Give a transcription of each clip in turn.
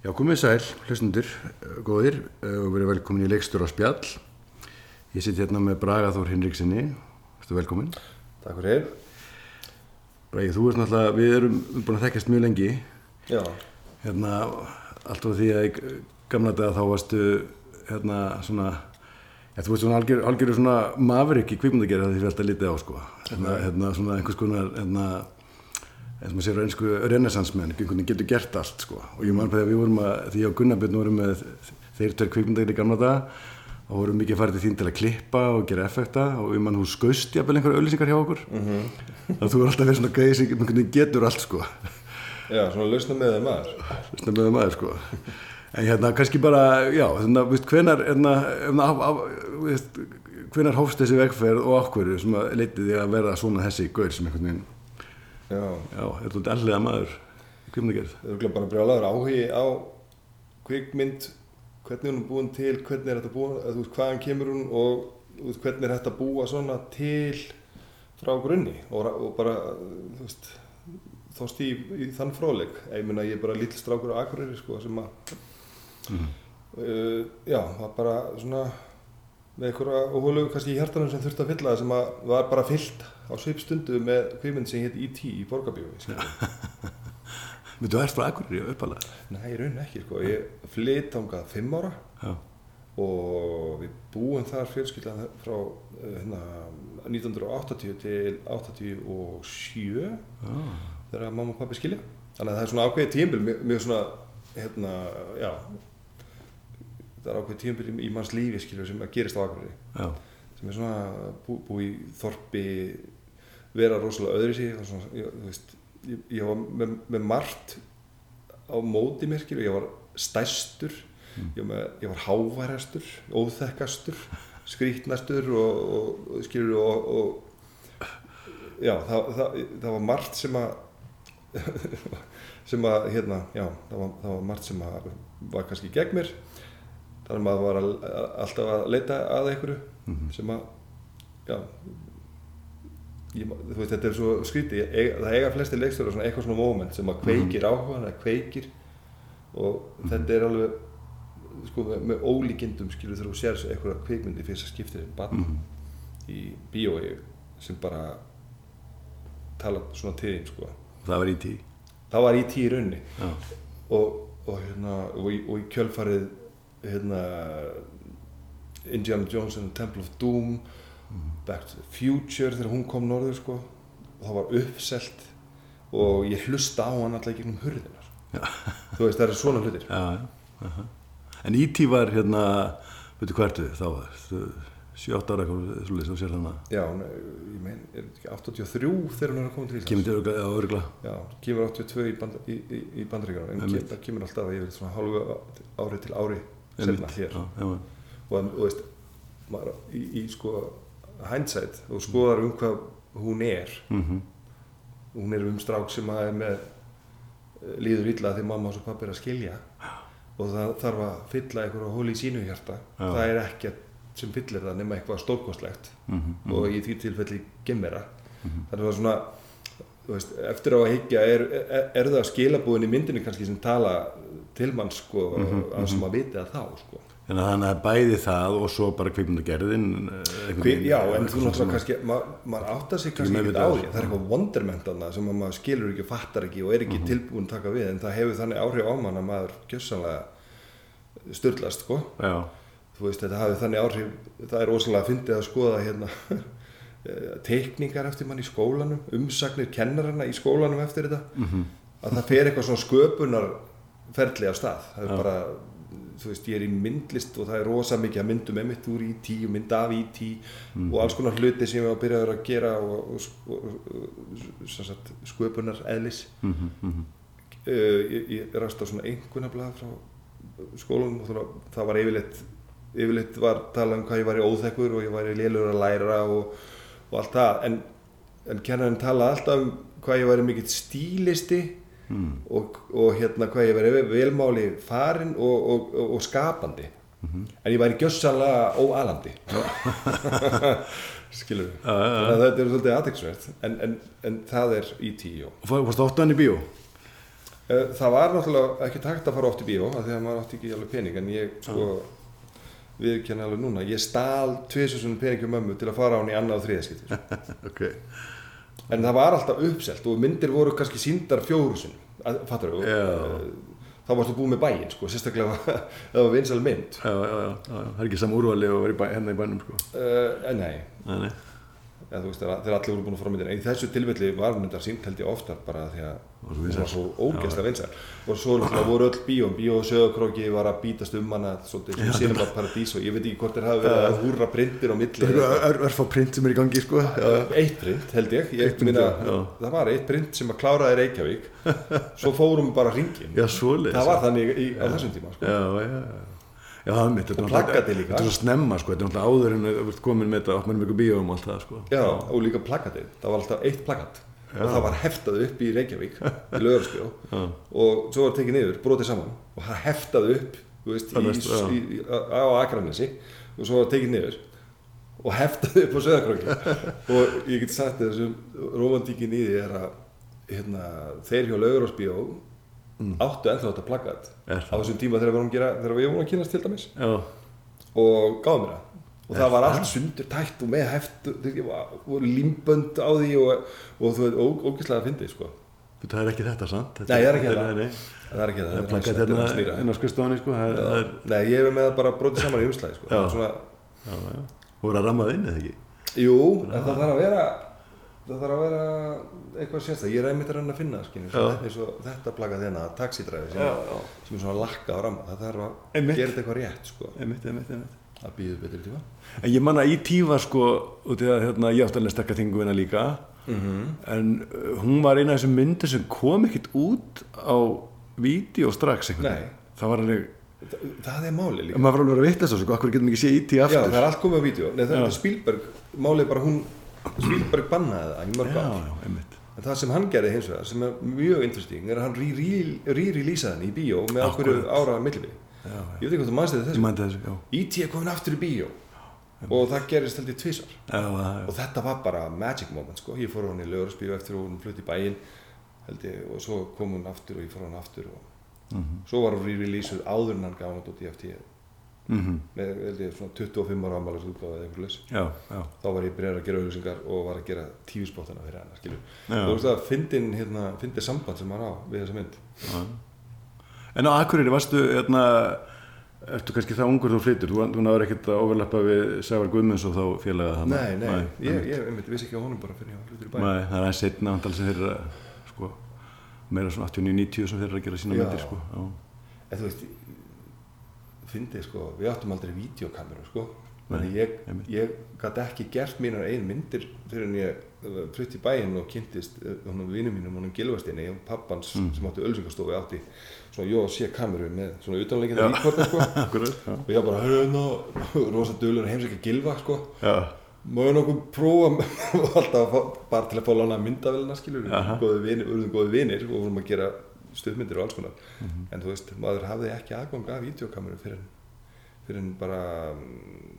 Já, komið sæl, hlustundur, góðir og verið velkomin í leikstur á spjall. Ég sitt hérna með Braga Þór Hinriksinni, þú velkomin. Takk fyrir. Bragi, þú ert náttúrulega, við erum búin að þekkast mjög lengi. Já. Hérna, allt frá því að í gamla daga þá varstu, hérna, svona, já, þú veist svona algjör, algjörur svona mavrik í kvikmyndagerð að því við alltaf litið á, sko. Hérna, hérna svona einhvers konar, hérna, eins og maður sér á einsku renesansmenn, einhvern veginn getur gert allt sko. Og ég man på því að við vorum að, því ég og Gunnarbjörn vorum með þeir tveir kvikmyndagir í gamla daga og vorum mikið farið til þín til að klippa og gera effekta og ég man hún skaust jafnvel einhverja auðlýsingar hjá okkur. Mm -hmm. þannig að þú er alltaf verið svona gæði sem einhvern veginn getur allt sko. Já, svona lausna með það maður Lausna með það maður sko. En hérna kannski bara, já, þannig að, hérna, veist, hvenar hófst þessi vegferð og ákverðu sem að leiti því að verða svona þessi gaur sem einhvern veginn Já, Já, er þetta allega maður í kvikmyndagerð? Það er bara brjálagur áhugi á kvikmynd, hvernig hún er búin til, hvernig er þetta búin, þú veist hvaðan kemur hún og veist, hvernig er þetta búa svona til frá grunni og, og bara, þú veist, þóst í, í þann fróðleik. Ég meina ég er bara lill strákur á Akureyri sko sem að, mm. uh, já, það bara svona með einhverja óhulegu kannski í hjartanum sem þurfti að fylla sem að var bara fyllt á sveipstundu með kvímynd sem hétt E.T. í Borgabíu Myndu þú erst frá Akureyri uppalega? Nei, raun ekki sko, ég flytt ángað fimm ára Já. og við búum þar fjölskyldan frá hérna, 1980 til 87 Já. þegar mamma og pappi skilja þannig að það er svona ákveðið tímbil mjög, svona hérna, já það er ákveðið tímbil í, manns lífi skilju sem að gerist á Akureyri Já. sem er svona bú, bú í þorpi vera rosalega sig svona, ég, veist, ég, ég var með, með margt á móti mér ég var stærstur Mm. ég, var ég var háværastur óþekkastur, skrítnastur og, og, og skilju og, og já, það, það, það var margt sem að sem að, hérna, já, það var, það var margt sem að var kannski gegn mér þannig að maður var að, alltaf að leita að einhverju Mhm. sem að, já ég, veist, þetta er svo skríti það eiga flesti leikstöru eitthvað svona moment sem að kveikir áhugan eða kveikir og þetta er alveg sko, með, ólíkindum skilur þegar þú sér eitthvað kveikmyndi fyrst að skiptir einn bann Mhm. í bíói sem bara tala svona til þín sko Það var í tí. það var í tíu raunni Já. og, og, hérna, og, í, og í kjölfarið hérna, Indiana Jones and the Temple of Doom Back to the Future þegar hún kom norður sko, og það var uppselt og ég hlusta á hann alltaf gegnum hurðina sko. þú veist það eru svona hlutir Já, já. aha. En tí var hérna, veitu hvað ertu þá? 7-8 ára svolítið sem sér þannig já, nei, ég mein, er þetta ekki 83 þegar hún er að koma til Kemur Íslands til örgla, örgla. já, kemur 82 í, band, í, í, í bandaríkjana en kem, það kemur alltaf yfir svona hálfu ári til ári senna hér Já, já, og og veist maður, í, í sko hindsight og skoðar um hvað hún er. Mhm, hún er um strák sem að er með eh, líður illa því mamma og pappi er að skilja. Og það þarf að fylla einhverju hóli í sínu hjarta. Já. það er ekkert sem fyllir það nema eitthvað stórkostlegt. Mhm, og í því tilfelli gemmera þannig að svona veist, eftir á að higgja er, er, er það skilabúin í myndinu kannski sem tala til mann sko að sem að viti að þá sko Þannig að þannig að bæði það og svo bara kvikmyndagerðin eh, já, en þú náttúrulega kannski, ma maður áttar sig kannski ekki á því, það er eitthvað wonderment þarna sem að maður skilur ekki fattar ekki og er ekki tilbúin að taka við, en það hefur þannig áhrif á mann að maður gjössanlega styrlast, sko. Já, Þú veist, þetta hafi þannig áhrif, það er ósannlega að fyndið að skoða hérna teikningar eftir mann í skólanum, umsagnir kennarana í skólanum eftir þetta, mhm, að það fer eitthvað svona sköpunarferli af stað, það er bara þú veist, ég er í myndlist og það er rosa mikið að myndum emitt úr í tí og mynd af í tí og alls konar hluti sem ég var að byrja að gera og, og, og, og sköpunar eðlis mhm, mhm, uh, ég, ég rast á svona einhvernablaða frá skólanum og það, það var yfirleitt yfirleitt var talað um hvað ég var í óþekkur og ég var í lélur að læra og, og allt það. En, en kennarinn talaði alltaf um hvað ég var mikill stílisti mhm, og, og hérna hvað ég væri velmáli farin og, og, og, skapandi. En ég væri gjössanlega óalandi. Skilur við já. þannig að þetta er svolítið aðeinsvert en, en, en það er í tíu. Og fór- Fórstu óttan í bíó? Eh, Það var náttúrulega ekki takt að fara oft í bíó af því að maður átti ekki alveg pening. En ég sko við kenna alveg núna ég stál tviðsessunum pening hjá mömmu til að fara á hann í annað og þriðaskipti ok, en það var alltaf uppselt og myndir voru kannski síndar fjórusun fattur þú? Já. þá varstu búið með bæinn sko, sérstaklega það var vinsal mynd já, já, já, já, það er ekki saman úrvali og verið hérna í bænum sko. uh, nei, Nei, nei, eða, þú veist, þegar allir voru búin að fara á myndin en í þessu tilfelli var myndar sínd held ég oftar bara því að Var hún var svo ógeðslega vinsal og svo voru öll bíó bíó og sögurkróki var að bítast um hana svolítið sem Cinema Paradís og ég veit ekki hvort þeir hafi verið að húrra printir á milli það er örfá print sem er í gangi sko. eitt print held ég, ég minna, það var eitt print sem að kláraði Reykjavík. Svo fórum bara hringin það var þannig á þessum tíma sko. já, já, já Já, það mitt, þetta Og plakatið líka. Þetta er svo snemma, sko, þetta er náttúrulega áður en þú ert komin með þetta, átt mann ykkur bíóum og allt það, sko. Já, og líka plakatið, það var alltaf eitt plakat og það var heftað upp í Reykjavík í Löðarspjó Já. og svo var tekið niður, brotið saman og það heftað upp þú veist, Það í, veist, já. í, í, á Akranesi og svo var tekið niður og heftað upp á Söðakróki og ég get sagt þessum romantíkin í því er að hérna, þeir hjá Löðarspjó áttu ennþá þetta plakat Mm. Á þessum tíma þegar við vorum að gera þegar við vorum að kynast til dæmis Já, og gáðum mér það og það var allt sundur tætt og með heft og limbönd á því og, og þú veit, ógeðslega að fyndi sko. það er ekki þetta, sant? Þetta, Nei, það er ekki þetta. það er ekki það, er hans- plakað þetta er hérna inn á skrifstofunni, sko, Nei, ég hef með bara brotið saman í umslæði sko. Já, þú voru að rammað inn, eða ekki? jú, en það þarf að vera það þarf að vera eitthvað sérstæð ég er einmitt að reyna að finna skynur, Já. eins og þetta plakað hérna, taxidræfi sem, Já, já. sem er svona lakka á ramma það þarf að Einmitt. gera þetta eitthvað rétt sko. Einmitt, einmitt, einmitt. að býðu betri tíma En ég manna í tífa, sko, út í að, hérna, ég átti alveg stekka þinguvina líka, en uh, hún var eina af þessum myndir sem kom ekkit út á vídeo strax. Það var alveg, Þa, það er máli líka maður var alveg að vitlega svo, sko, akkur getum ekki séð í tíu Já, aftur. það er allt komið á vídeo Nei, það Já. er Spielberg, málið er bara hún Spielberg bannaði það í mörg ár einmitt. En það sem hann gerði hins vegar, sem er mjög interesting, er að hann re-releasaði hann í bíó með okkur ára já. Ég veit ekki hvort þú mannst þetta þessu. E.T. er komin aftur í bíó og það gerist já, já. Og þetta var bara magic moment, sko. Ég fór hann í lögursbíó eftir og hún flutti í bæinn, og svo kom hún aftur og ég fór hann aftur og Mhm. svo var hún re-releasuð áður en hann gaf hann út í FT Mhm. með, held ég, svona 25 ára ámælis útgáða eða eitthvað leys. Þá var ég byrjar að gera auðlýsingar og var að gera tífisbóttana fyrir hann, skilur. Já. Og þú veist það, fyndin, hérna, fyndin samband sem hann á við þessa mynd. Já. En á Akureyri varstu, hérna, ertu kannski það ungur þú flytur, þú, þú náður ekkert að overlappa við Sævar Guðmunds og þá félaga það. Nei, nei, ég, ég einmitt, vissi ekki á honum bara fyrir ég var hlutur í bæ. Nei, það er aðeins setna vantal sem þeir eru að, sko, meira svona 89-90 sem þeir eru að gera sína myndir, sko. Já. En þú veist, fyndið sko, við áttum aldrei vídeokameru sko. Þannig ég, ég gæti ekki gert mínar einn myndir fyrir en ég uh, flutti í bæinn og kynntist uh, honum vinnum mínum, honum Gilvastinni og pappans Mm. sem átti ölsingastofu átti svona jó sé kameru með svona utanleikina ríkvarta sko. Og ég bara, hörðu hérna, rosa dölur að heimsækja Gilva sko. Ég nokkuð prófa alltaf bara til að fá lána myndavélina skilur við, urðum góði vinir og vorum að gera stuðmyndir og alls konar Mhm. en þú veist, maður hafði ekki aðgang af videokameru fyrir fyrir bara mm,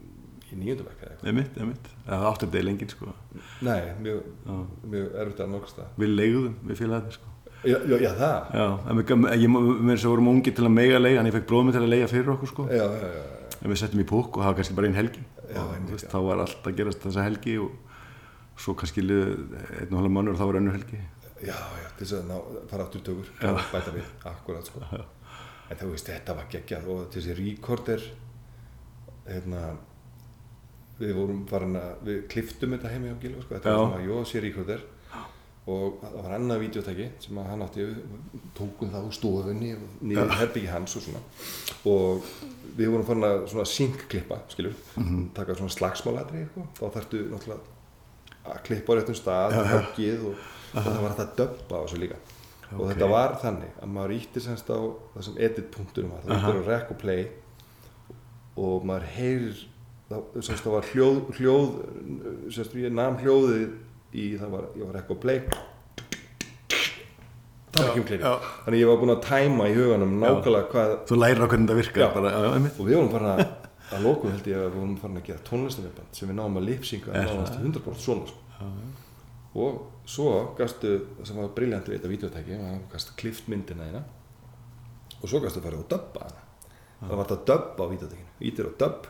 í nýjöndu vekka eða eitthvað emitt, emitt. Það áttum þeir lengið, sko. Nei, mjög, Já. mjög erfitt að nokast það Við leigðum, við félagarnir, sko. Já, já, já það Já, mér sem vorum ungi til að mega leiga, en ég fekk bróðum til að leiga fyrir okkur, sko. Já, já, já, En við settum í púk og það var kannski bara einn helgi. Já, og, veist, þá var allt að gerast þessa helgi og svo kannski einn og halva mannur og þá var önnur helgi. Já, já, til þess að ná, fara aftur tökur bæta við, akkurat sko Já. en þú veist, þetta var geggjað og þessi recorder hérna við vorum farin að, við kliftum þetta heimi á Gilva sko, þetta Já. var svona Jósi recorder og það var annað videotæki sem hann átti, tókum það úr stofunni og niður herbyggi hans og svona og við vorum farin að svona synkklippa, skilur Mhm. taka svona slagsmálatri, sko. þá þarftu náttúrulega að klippa á réttum stað höggið og, og það var hægt að döbba á þessu líka. Og Ok. þetta var þannig að maður ítti semst á það sem edit-punktunum var, það ítti á rec og play og maður heyrir það, semst það var hljóð, hljóð semst ég nam hljóðið í það var, ég var rec og play. Var ekki um já. þannig ég var búinn að tæma í huganum nákvæmlega hvað Þú lærir á hvernig þetta virkar Já. bara, já, já, og við vorum farin að að lokum held ég að við vorum farin að gera tónlistarveipand sem við náum að lipsinga nánast 100% svona sko. og svo gastu, sem var briljant við þetta videotæki, gastu klift myndina þína og svo gastu farið og dubba hana það var þetta að dubba á videotækinu ítir á dubb,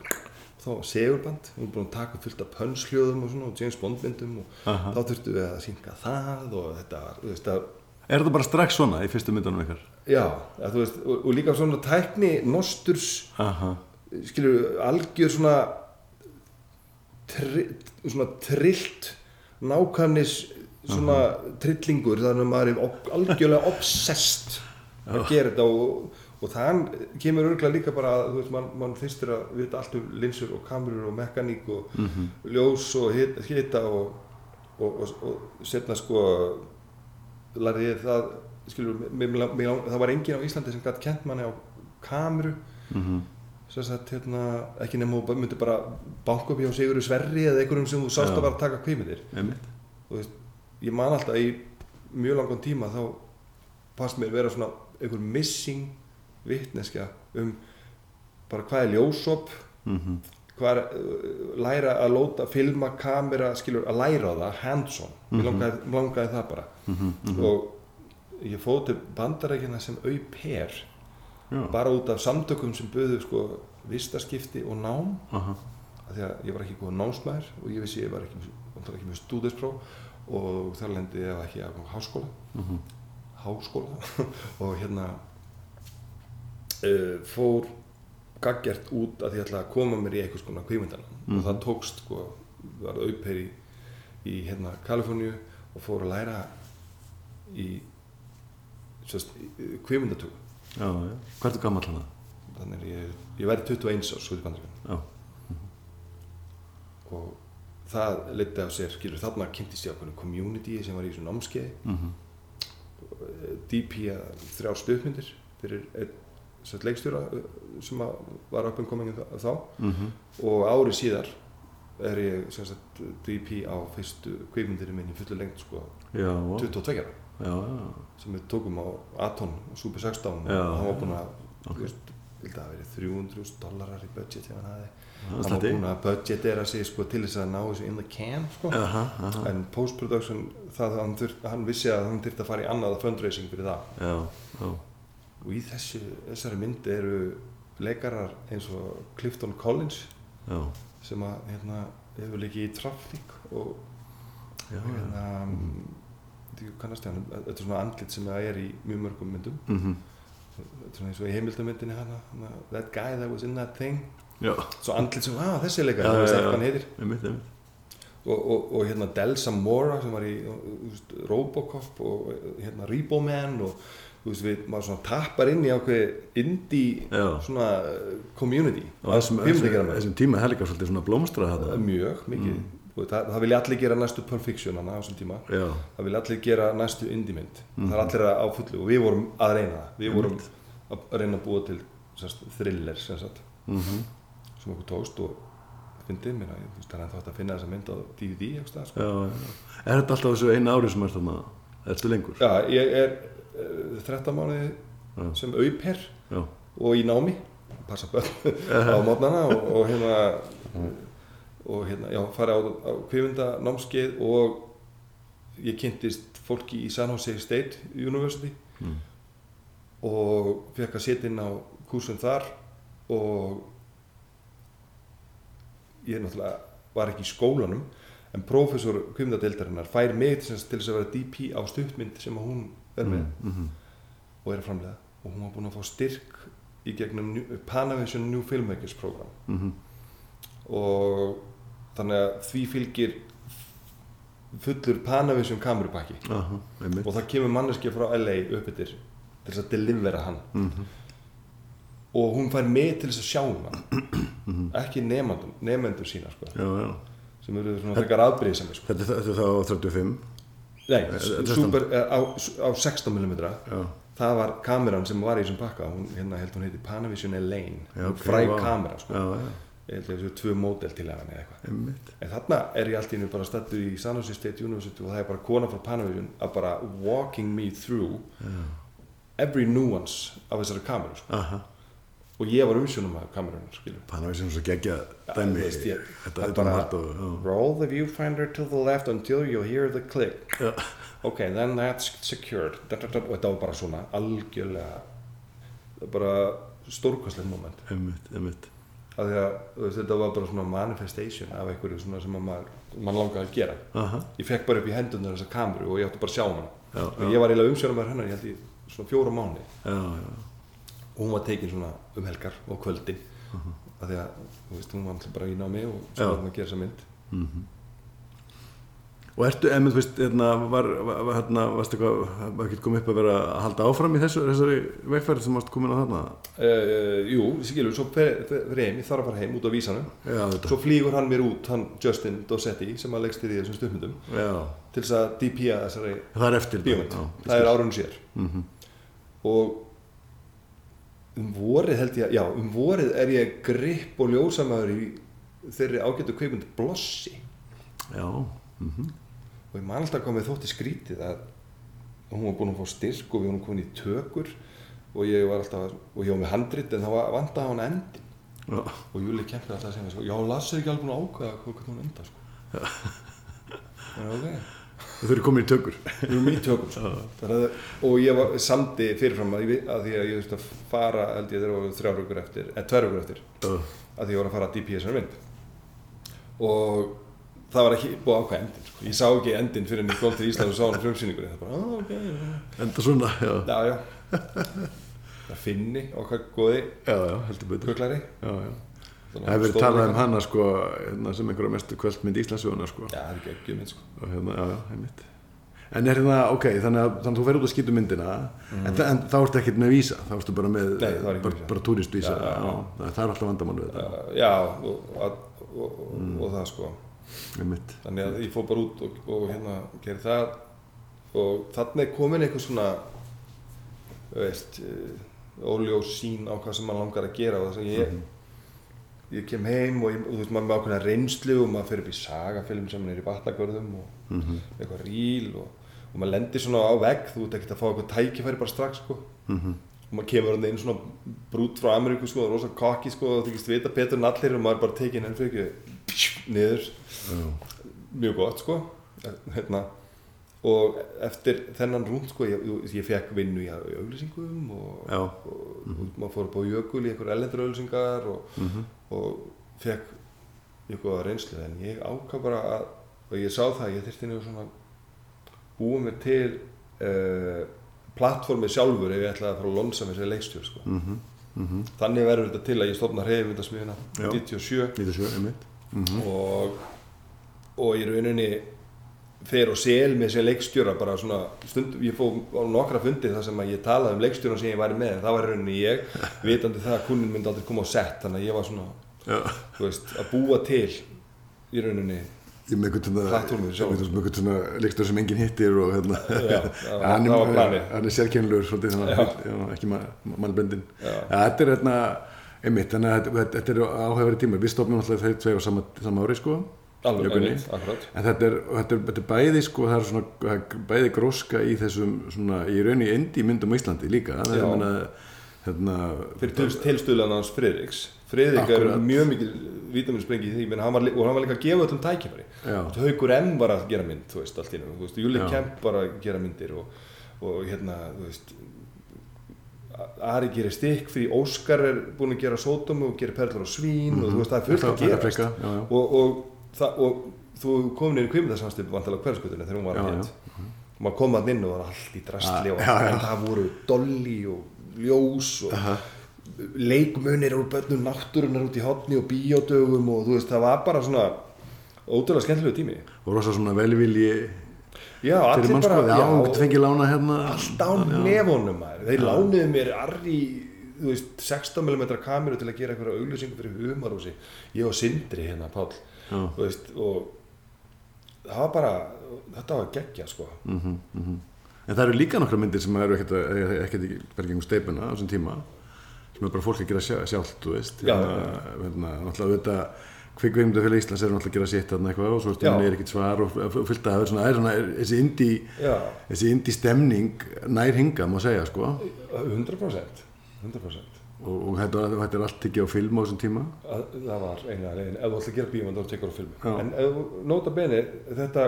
þá var segurband við erum búin að taka fullt af pönsljóðum og svona og James Bond myndum og Aha. þá þurftum við að synga það og þetta var, þú veist að Er þetta bara strax svona í fyrstu myndunum ykkar? já, að, þú veist, og, og líka svona tækni nosturs Aha, skilur algjör svona tri, svona trillt nákvæmnis svona trillingur þannig að maður er algjörlega obsessed að gera þetta og, og þann kemur örgulega líka bara að þú veist, mann man fyrstir að vita allt um linsur og kamerur og mekaník og ljós og hit- hita og, og, og, og setna sko lærði ég það skilur, mig, mig, það var enginn á Íslandi sem gætt kent manni á kameru mhm, sagt, hérna, ekki nema þú myndir bara banka upp hjá Sigurður Sverri eða einhverjum sem þú sást að bara taka kvímyndir einmitt. Og veist, ég man alltaf í mjög langan tíma þá fannst mér vera svona einhver missing vitneskja um bara hvað er ljósop mhm, hvað er uh, læra að lóta filma, kamera, skilur að læra á það hands-on, mér langaði, langaði það bara. Mhm, og ég fóð til bandarækina sem au pair Já, bara út af samtökum sem buðu sko vistaskipti og nám. Aha, af því að ég var ekki góð námsmaður og ég vissi ég var ekki, ekki með stúdinspróf og þar lendi ég ekki að háskóla. Mhm, háskóla. Og hérna uh, fór gaggjart út að ég ætla að koma mér í einhvers konar kvímyndan og það tókst sko, var auper í, í hérna Kaliforníu og fór að læra í kvímyndatöku Hvað ertu gammal hana? þannig að ég, ég væri 21 árs svo í bandaríkjum Já, og það leiti af sér, skilur þarna kynntist ég okkur community sem var í þessu námskeiði. Mhm, DP að þrjá stuðmyndir fyrir einn sett leikstjóra uh, sem var upp um komingin þá. Mhm, og ári síðar er ég sem sagt DP á fyrstu kvikmyndirinn minn í fullu lengt sko. Já, vá. 22 ára. Já, já, sem við tókum á Aton Super 16 Já. og hann var búinn að Ok. þú veist, að það hafi verið 300 dólarar í budget þegar hann er hann var búinn að budgetera sig sko til þess að ná þessu in the can sko. Aha, aha, en post-production það að hann, hann vissi að hann þurfti að fara í annað fundraising fyrir það. Já, já, og í þessu, þessari mynd eru leikarar eins og Clifton Collins já, sem að hérna, hefur leikið í Traffic og hérna þetta kannast ég hann, þetta er svona andlit sem það er í mjög mörgum myndum. Mhm, þetta er svona eins og í heimildamyndinni hana, hana that guy that was in that thing svo andlit sem, ah þessi leikar, það veist já, ekki hvað já. hann heitir. Einmitt, einmitt. Og, og, og hérna Delsa Mora sem var í veist, Robocop og hérna Rebo Man og þú veist við, maður svona tappar inn í ákveði indie Já. svona uh, community. Og þessum, þessum, tíma líka svolítið svona blómstrað Það er þetta mjög mikið. Og það, það vilja allir gera næstu perfection hana á þessum tíma. Já, það vilja allir gera næstu indie mynd. Mhm. það er allir á fullu og við vorum að reyna það. Við vorum að reyna að búa til semst, thriller sem, sagt, mhm, sem okkur tókst og fyndið mér að það er hægt að finna þessa mynd á DVD staðar, sko. er þetta alltaf þessu eina ári sem er þarna ertu lengur? Já, ég er uh, 13 mánuði sem auper og í námi passa börn á mótnana og, og hérna og hérna, já, fara á, á kvifunda námskeið og ég kynntist fólki í San Jose State University Mm. og fekk að setja inn á kursum þar og ég náttúrulega var ekki í skólanum en prófessor kvifundadeildarinnar fær mig til, þess- til þess að vera DP á stuttmynd sem hún er með mhm, og er að framlega og hún var búin að fá styrk í gegnum Panavision New Filmmakers program. Mhm, og þannig að því fylgir fullur Panavision kamerupakki. Aha, einmitt. Og það kemur manneskja frá LA upp yfir til þess að delivera hann. Mhm, og hún fær mig til þess að sjá hann ekki nefnendur, sína sko, já, já. Sem eru þegar aðbyrðið sem sko. þetta, er- er þá á 35 nei, er super, eh, á, á 16 mm já, það var kameran sem var í þessum pakka. Hún, hérna held hún heiti Panavision Elaine. Já, ok, fræg vá. kamera sko. ég held að þessu tvö módel til af henni eða eitthvað. En þarna er ég allt í hennu bara stattur í San Jose State University og það er bara kona frá Panavision að bara walking me through every nuance af þessari kameru sko. Og ég var umsjónum að kamerunum Það er svo geggja dæmi. Þetta er bara- roll the viewfinder to the left until you hear the click. Já. ok, then that's secured. Da, da, da, og þetta var bara svona algjörlega bara stórkvæslega moment. Einmitt, einmitt. Að veist, þetta var bara svona manifestation af einhverju svona sem að maður mann langaði að gera. Aha, ég fekk bara upp í hendunar þessa kameru og ég átti bara að sjá hana. Já, og já. ég var eiginlega umsjónum með hennar ég held í svona fjóra mánu já, já og hún var tekin svona um helgar og kvöldin. Af því að þú veist, hún var alltaf bara í námi og svo var hún að gera þessa mynd. Og ertu, emið, þú veist, hérna, var, hérna, ekki komið upp að vera að halda áfram í þessu, þessari vegferð sem varst komin á þarna? uh, jú, skilur, svo fer fer heim ég þarf að fara heim út á vísanum. Já, svo flýgur hann mér út, hann Justin Dossetti sem að leggst í þessum stundmyndum Já, til þess að DP-a þessari Já, það er árunum sér. Mhm. og um vorið held ég, já, um vorið er ég gripp og ljósamæður í þeirri ágættu kveikmynd Blossi. Já, mhm. og ég man alltaf hvað mér þótti skrítið að hún var búin að fá styrk og við varum komin í tökur og ég var alltaf, og ég var með handrit en það var vandaði hann endin Já, og Júli kemur alltaf að segja sko, já, Lasse er ekki alveg búin að ákvæða hvað hún enda sko. Já, ok þau eru komin í tökur. Við erum í. Þannig að, og ég var samdi fyrirfram að, að því að ég þurfti að fara held ég þegar þrjár vikur eftir eða tvær vikur eftir Já, að því ég var að fara að DP þessari mynd. Og það var ekki búið ákvæða endin sko. ég sá ekki endin fyrir en ég kom til Ísland og sá hann á frumsýningunni. Það bara, ah, ok, já, enda svona, já. já, já. Það finni okkar góði Já, Það hefur verið talað um hana, sko, hérna, sem einhverja mestu kvöldmynd Íslandsögunar, sko. já, það er ekki ekki mynd sko. Og hérna, já, já, einmitt. En er hérna, ok, þannig að, þannig að þú fer út að skýta myndina en, þa- en þá ertu ekkert með vísa þá ertu bara með, Nei, það ekki bara, bara túristvísa Já, já, já. það, það er alltaf vandamál við þetta. Já, og, og, og, Mm. og það sko. Einmitt, þannig að ég fór bara út og, og hérna gerði það. Og þannig er komin eitthvað svona veist uh, óljós sín á hvað sem maður langar að gera og þess að ég ég kem heim og, ég, og þú veist maður með ákveðna reynslu og maður fer upp í sagafilm sem er í vatnagörðum og eitthvað ríl og, og maður lendir svona á vegg þú ert ekkert að fá eitthvað tækifæri bara strax sko. Og maður kemur hann inn svona brút frá Ameríku sko, rosa kokki sko og þú þykist vita betur en allir og maður bara tekið henn fyrir ekki niður mjög gott sko. Hérna og eftir þennan rúnd sko ég, ég fekk vinnu í auglýsingum og, og, og maður fór upp á jökul í einhver ellendur auglýsingar og, og fekk eitthvað reynslu. En ég ákvað bara að og ég sá það að ég þyrfti nefnir svona búið mér til uh, plattformið sjálfur ef ég ætlaði að fara að lonsa mér sér leikstjór sko. Mhm. þannig verður þetta til að ég stofna hreyfmyndasmiðuna Já. 97 nýta sjö, einmitt. Og, og í rauninni fer og sel með sér leikstjóra bara svona stund, ég fóð á nokkra fundir þar sem að ég talaði um leikstjóran sem ég væri með það var í rauninni ég, vitandi það að kunnin myndi aldrei koma á sett þannig að ég var svona, já, þú veist, að búa til í rauninni ég með einhvern svona leikstur sem enginn hittir og hérna. Já, það var- hann er, er já, ekki ma mannbendin þetta er hérna einmitt, þannig að þetta- þetta er áhæfari tíma við stofnum alltaf þau tvei á sama, sama ári sko alveg, einmitt, akkurat. En þetta er, þetta er, þetta er bæði sko, það er svona bæði gróska í þessum svona, í raun í endi myndum á Íslandi líka. Það er menna, hérna fyrir til, tilstuðlan hans Friðriks. Friðrik er mjög mikil vítaminsprengi í því menn hann var, og hann var líka að gefa öllum tækifæri. Haukur M var að gera mynd þú veist, allt í veist, Júli. Kemp var að gera myndir og, og hérna, þú veist Ari gerir stikk fyrir Óskar er búinn að gera sótum og gerir perlur og svín og þú veist, það er fullt að er gerast. og, og, það, og þú komin inn í kvimdasamstip vantalega hverskutunni þegar hún var að hitt maður kom að inn og var allt í drastli og, það voru dolly og ljós og leikmunir úr börnum náttúrunar út í hotni og bíódögum og þú veist það var bara svona ótrúlega skemmtilegu tími. Og rosa svona velvilji já, allir bara já, hérna. Allt á nefonum maður. Þeir lánuðu mér arri þú veist 16mm kameru til að gera einhverja auglýsingu fyrir humarúsi ég og Sindri hérna þú veist og það var bara þetta var geggja sko. Mm en það eru líka nokkra myndir sem eru ekkert verið gengum steipuna á þessum tíma sem er bara fólk að gera sjá- sjálft þú veist. Já, hérna, hérna, náttúrulega þetta kvikveimdafélag Íslands eru náttúrulega að gera sitt þarna eitthvað og svo er ekkert svar og fullt að það er svona, er svona þessi indi þessi indi stemning nær hinga má segja sko. 100% 100% og, og þetta, þetta er allt ekki á film á þessum tíma? Að, það var eina leiðin. Ef þú ætla að gera bíómynd þá tekur á filmi Já. en ef, þú- nota bene þetta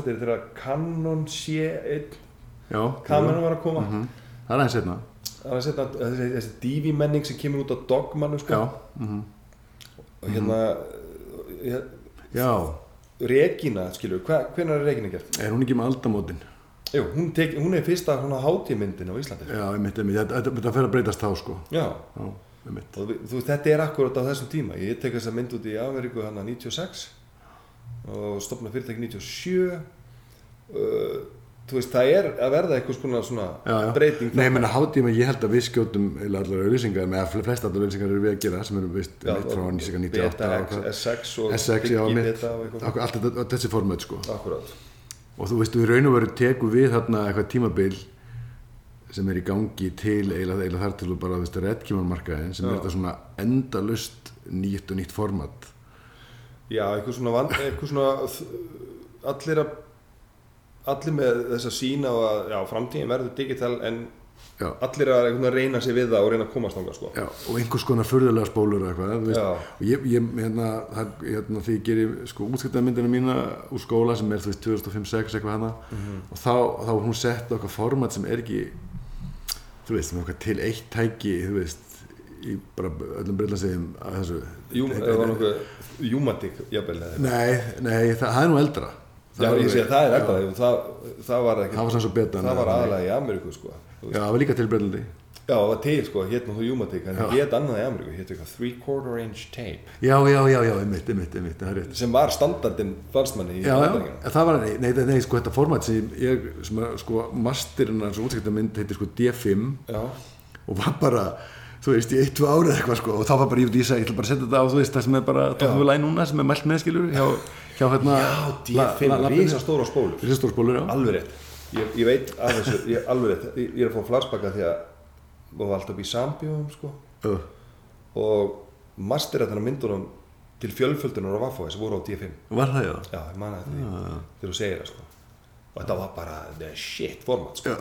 þetta er þegar Canon C1 já, kameran var að koma. Mhm. það er aðeins setna það er setna, þessi, þessi DV menning sem kemur út á Dogmanu sko. já, mm og hérna mm já, Regina skilur, hvernig er Regina gert? er hún ekki með aldamótin Jú, hún, tek, hún er fyrsta hátímyndin á Íslandi. Já, einmitt, einmitt, þetta, fer að breytast þá sko. Já, já, og þú, þetta er akkurat á þessum tíma. Ég tek þessa mynd út í Ameríku hann 96 og stopna fyrirtæki 97 uh, þú veist, það er að verða eitthvað svona, svona Já, já. breyting Nei, ég menna hátíma, ég held að við skjótum eiginlega allar auðlýsingar, með að flest allar auðlýsingar eru við að gera sem eru vist Já, frá og 1998 Beta, og X, hvað. S6 og S6, já, mitt allt þetta, þessi format sko. Akkurat og þú veist, við raun og veru tekum við þarna eitthvað tímabil sem er í gangi til eiginlega, eiginlega þar til og bara, þú veist, redkímanmarkaðin sem Já. er þetta svona endalust nýtt og nýtt format Já, eitthvað svona, vand, eitthvað svona allir að allir með þess að sína að já, framtíðin verður digital en Já. allir að reyna sig við það og reyna að komast þangað sko. Og einhvers konar furðulega spólur eitthvað, og ég, ég hérna, hérna, því ég gerir sko útskiptamyndina mína úr skóla sem er, þú veist, 2005-06 eitthvað hana Mhm. og þá, þá hún sett eitthvað format sem er ekki, þú veist, sem eitthvað til eitt tæki, þú veist, í bara öllum brillansegjum að þessu. Jú, það var nokkuð Júmatik, jafnvel eða eitthvað. Nei, nei, það, það er nú eldra. Já, ég sé að það er Já. eitthvað það, það var ekki Það var það var aðalega í Ameríku sko. Þú. Já, það var líka til brillandi. Já, það var til sko, hétt náttúrulega Júmatik en það hétt annað í Ameríku, hétt eitthvað three quarter inch tape Já, já, já, já, einmitt, einmitt, einmitt, það er rétt. sem var standardin fannst manni í Já, já, en það var, nei, nei, nei, sko, þetta format sem ég, sem að, sko, masterinn hans útskiptamynd heitir sko D5 Já, og var bara, þú veist, í eitt, tvö árið eitthvað, sko, og þá var bara, ég veit, ég sagði, ég ætla bara að setja þetta á, þú veist, það sem er bara, tókum við læg núna, sem er mælt með, skilur, hjá, hjá, hérna, já D5, risastóra spólur. Rísastórsbólur, já. Alveg rétt, ég, ég veit af þessu, ég, alveg rétt, ég, ég er að fá flashbacka því að maður var alltaf í sambjóðum sko. Uh, og masterættina myndunum til fjölföldunar á Vafo sem voru á D5 var það, já? Já, ég man að því. Þegar þú segir það sko. Og þetta var bara the shit format sko.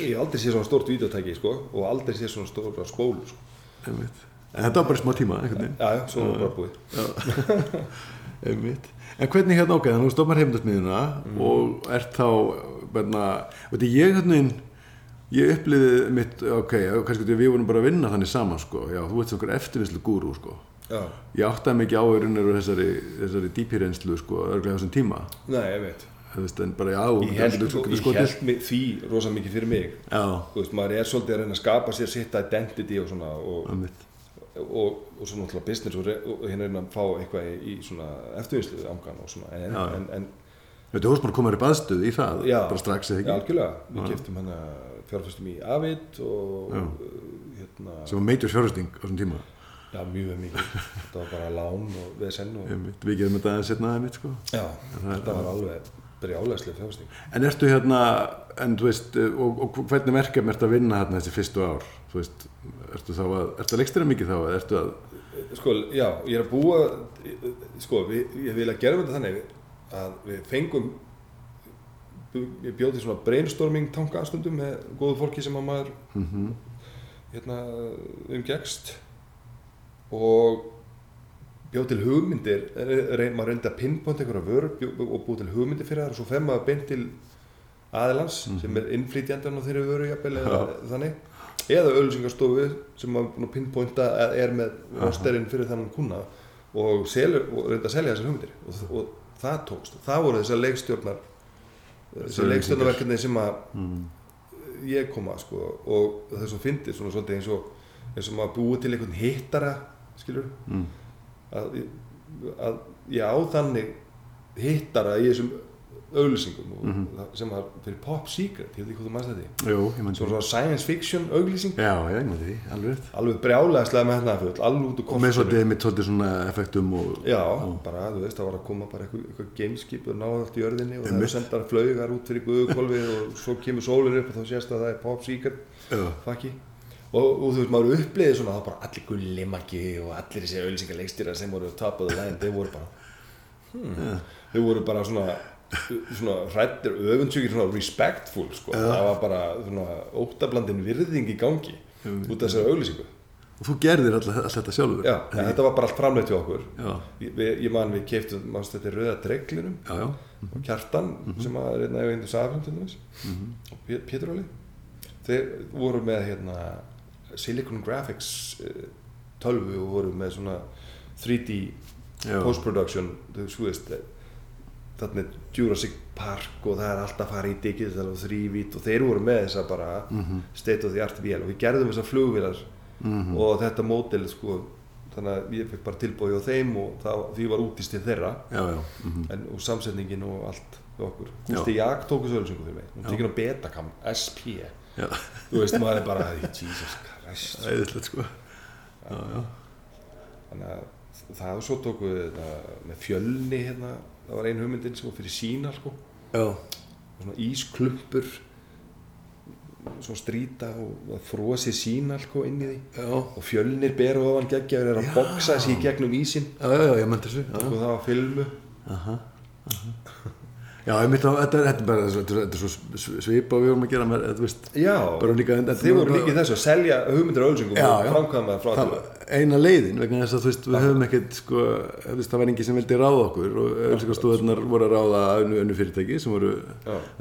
Ég aldrei séð svona stórt videotæki sko og aldrei séð svona stóra spólu sko. En þetta var bara smá tíma, veginn. Já, já, svo var bara búið. Einmitt. En hvernig hérna, ok, þannig að þú stofnar heimdasmiðuna Mm. og ert þá, verna, veit ég, hérna, ég uppliði mitt, ok, kannski við vorum bara að vinna þannig saman, sko, já, þú ert svona eftirvinnslu gúrú, sko. Já, Ég áttaði mikið á auðvunir og þessari, þessari dýpirreynslu, sko, örglega þessum tíma. nei, ég veit Þú veist, en bara, já, Ég held, getur- getur ég held því rosa mikið fyrir mig Já, Þú veist, maður er svolítið að reyna að skapa sér sitt identity og svona og. Og, og svona náttúrulega business og, og hérna reyna að fá eitthvað í, í svona eftirvinnslu angan og svona en, Já. en, en þú varst bara að koma þér í það, Já. bara strax eða Já, ekki, algjörlega, við keftum hana fjárfæstum í Avid og Já. uh, hérna, sem var major fjárhusting á þessum tíma. já, mjög mikið þetta var bara lán og VSN og við gerum þetta aðeins setna aðeins, sko. já, er- þetta var alveg brjálæslega fjárfæsting En ertu hérna, en þú veist, og, og hvernig verkefni ertu að vinna hérna þessi fyrstu ár? Þú veist, ertu þá að, ertu að leikstýra mikið þá, eða ertu að, sko, já, ég er að búa sko, við, ég vil að gera þetta þannig að við fengum ég bjóði svona brainstorming tanka stundum með góðu fólki sem að maður mm hérna umgekst og bjóð til hugmyndir reyn, maður reyndi að pinpoint einhverja bjó- og búið til hugmyndir fyrir það og svo fer maður beint til aðilans sem er innflytjandan á þeirri vöru jafnvel eða þannig eða auðlýsingarstofu sem að pinpointa er með rosterinn fyrir þannig kuna og, selur, og reynda að selja þessar hugmyndir. Og, og það tókst. Það voru þessar leikstjórnar þessar leikstjórnarverkefni sem að mm, ég kom að sko og það er svo fyndið svona svolítið eins og eins og maður búið til einhvern hittara skilur mm, að, að ég á þannig hittara í þessum auglýsingum og Mhm. það- sem var fyrir Pop Secret, ég veit ekki hvað þú mannst þetta. Jú, ég myndi svona science fiction auglýsing. Já, ég myndi því, alveg alveg brjálæðislega með hérna full alveg út úr Og með svolítið, með svolítið svona effektum og, Já, bara þú veist, það var að koma bara eitthvað, eitthvað gameskip og náða allt í jörðinni og það sendar flaugar út fyrir guðukolfið og svo kemur sólur upp og þá sést að það er Pop Secret fakki og, og þú veist, maður uppliði svona það var bara allir gulli maggi og allir þessi auðlýsingarleikstýrar sem voru of the line þeir voru bara hmm, þeir voru bara svona svona hrættir öfundsjúkir svona respectful sko. það var bara svona óttablandin virðing í gangi Einmitt. út af þessari auglýsingu. Og þú gerðir alltaf, alltaf þetta sjálfur. Já, en þetta var bara allt framleitt hjá okkur. Ég, ég man við keiftum, mannst þetta er rauða dreglinum já, já. og Kjartan sem að einna í Safin til dæmis. Og Pé- Pétur Óli. Þeir voru með hérna Silicon Graphics eh, tölvu og voru með svona 3D Já. post-production þú veist eh, þarna er Jurassic Park og það er alltaf að fara í digital og þrývít og þeir voru með þessa bara state of the art vél og við gerðum þessar flugvélar og þetta mótel sko þannig að ég fekk bara tilbúið á þeim og það, því var útist til þeirra. Já, já. mhm. en, og samsetningin og allt hjá okkur. Já. Gústi Jak tók þessu ölsingu fyrir mig. Hún tekið á Betacam, SP já. þú veist maður er bara Jesus Christ. Æðislegt sko. Já, já, þannig að það og svo tóku við þetta með fjölni hérna. Það var ein hugmyndin sem var fyrir sína sko. já, svona ísklumpur svona strýta og frosi sína sko, inn í því. Já, og fjölnir ber ofan geggjaður er að boksa sig í gegnum ísin já, já, já, ég menn þessu og það var filmu. Aha, aha. já, þetta, þetta er bara þetta er- svo svipa og við vorum að gera með, þetta veist, já, líka þetta þeir voru líka í þessu að selja hugmyndir á ölsingum og framkvæma frá það til var eina leiðin vegna þess að þú veist, við höfum ekkert sko, veist, það var engi sem vildi ráða okkur og ölsingastóðurnar voru að ráða önnu, önnu fyrirtæki sem voru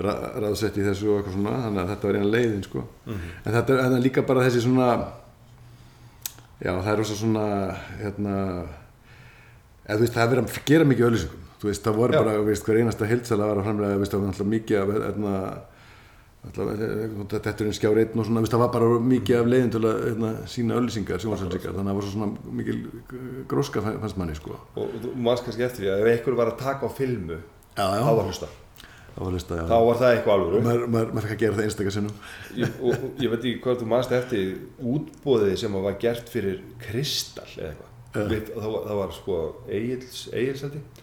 ra ráðsett í þessu og eitthvað svona þannig að þetta var eina leiðin sko. en þetta er, þetta er líka bara þessi svona já, það er rosa svona hérna eða veist, það er verið að gera mikið veist, það voru Já. bara, veist, hver einasta heilsala var að framlega, mikið af hérna þetta er einn skjár einn og svona, það var bara mikið af leiðin til að hérna, sína öllisingar, sjónvarsölsingar, þannig að það var svo svona mikil gróska fannst manni sko. og og þú manns kannski eftir því að ef einhver var að taka á filmu Já, já. þá var hlusta það var lista, þá var það eitthvað alvöru. Maður, maður, maður fekk að gera það einstakar sinnum. Ég, og, og ég veit ekki hvað þú mannst eftir útbóðið sem var gert fyrir Kristall eða eitthvað. Við, það, það var sko ég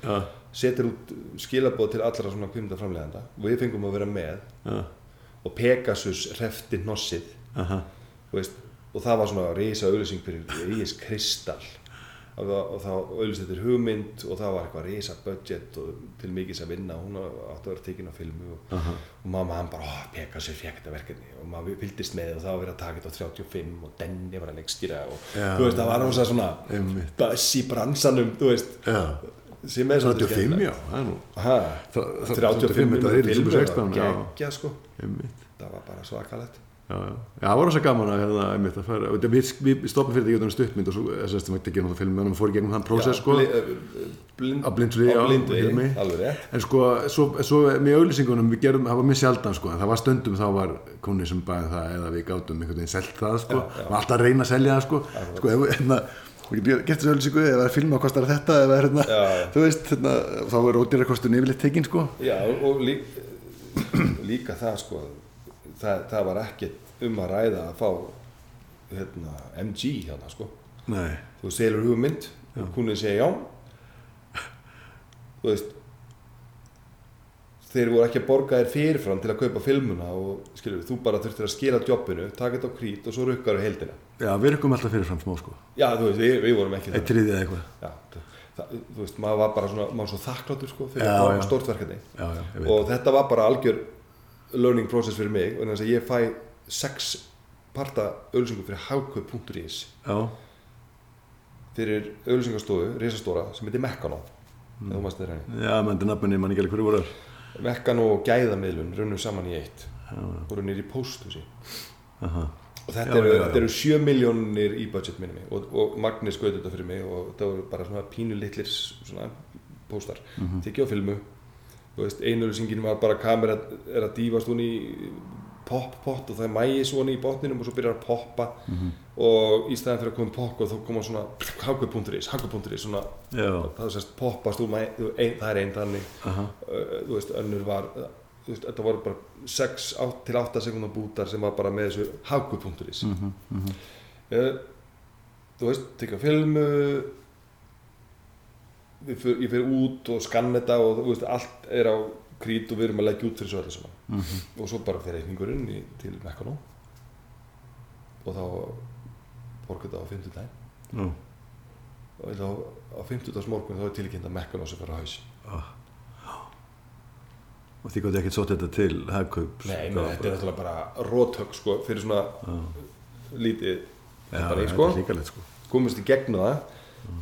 já, setur út skilabóð til allra svona kvimda framlegenda og við fengum að vera með. Já, og Pegasus hrefti hnossið. Og það var svona reysa auðlýsing fyrir Egils Kristall. Og, og þá auðlýst þetta hugmynd og það var eitthvað reysa budget og til mikið að vinna. Hún átti að vera tekin á filmu og, aha. og mamma hann bara, oh, Pegasus fekk þetta verkefni. Og maður fylgdist með og það var verið að taka þetta á 35 og Denni var að leikstýra og þú veist, það var svona Einmitt. buzz í bransanum, þú veist. Já, sem er svolítið 35 já, það er nú ha, Það- það- 35 þetta minútur er í filmu, 16, já. geggja sko. Einmitt. Það var bara svakalegt. Já, já. já, það var rosa gaman að hérna, einmitt, að fara, við, við stopum fyrir því utan stuttmynd og svo, þess að þetta gerum það film og fór í gegnum þann prósess sko, uh, blind, Á blindri, á blindri, alveg rétt. En sko, svo, svo með auðlýsingunum við gerum, það var mjög sjaldan sko, en það var stundum þá var koni sem bæði það eða við gátum einhvern veginn selt það sko, já. og alltaf að reyna að selja það sko, sko, ef við, hérna, við getum gert þessu auðlýsingu eða að filma kostar þetta eða hérna, þú veist, hérna, þá er ódýra kostun yfirleitt tekinn sko, já, og, og lí, líka það sko það, það var ekki um að ræða að fá hérna, MG hérna sko. Nei, þú selur hugmynd kunnið segja já. Þú veist þeir voru ekki að borga þér fyrirfram til að kaupa filmuna og skilur, þú bara þurftir að skila jobbinu taka þetta á krít og svo rukkar á heildina. Já, við erum alltaf fyrirfram smá sko, já, þú veist, við, við vorum ekki eitt triðið eða eitthvað, já, það, þú veist, maður var bara svona maður var svo þakkláttur sko fyrir Já, já. fá stórt verkefni já, og þetta var bara algjör learning process fyrir mig og þess að ég fæ sex parta auðlýsingu fyrir hagkaup.is já, fyrir auðlýsingastofu, risastóra sem heitir Mekkano mm. þú maður styrra henni. Já, menn Mekkano og gæðamiðlun runnum saman í eitt. Voru nýri í pósthúsi aha, og þetta Já, eru, eru 7 miljónir í budget minni og, og Magni skaut þetta fyrir mig og þetta voru bara svona pínu litlir svona póstar. Mm. -hmm. tekið á filmu. Þú veist, einulýsingin var bara kamera er að dýfast hún í pop-pott og það er mægi svona í botninum og svo byrjar að poppa Mhm. og í staðan fyrir að koma pop og þá koma svona hagkaup.is, hagkaup.is svona, já, það er sérst poppast úr mæ, þú- ein, það er einn þannig. Aha, uh, þú veist, önnur var uh, þú veist, þetta voru bara 6 8 til 8 sekundar bútar sem var bara með þessu hagkaup.is mhm, mhm, uh, þú veist, tekja filmu ég fyrir út og skanna þetta og þú veist, allt er á krít og við erum að leggja út fyrir svo öllu saman mhm, og svo bara fyrir reikningurinn í, til Mekkano og þá borga þetta á 50 daginn nú, og þá á 50 dags morgun þá er tilkynnt að Mekkano sem fyrir haus ah. og því gott ég ekkert sótt þetta til hagkaup Nei, menn, þetta er náttúrulega bara rótök sko, fyrir svona lítið Já, bara í þetta sko sko komist í gegnum það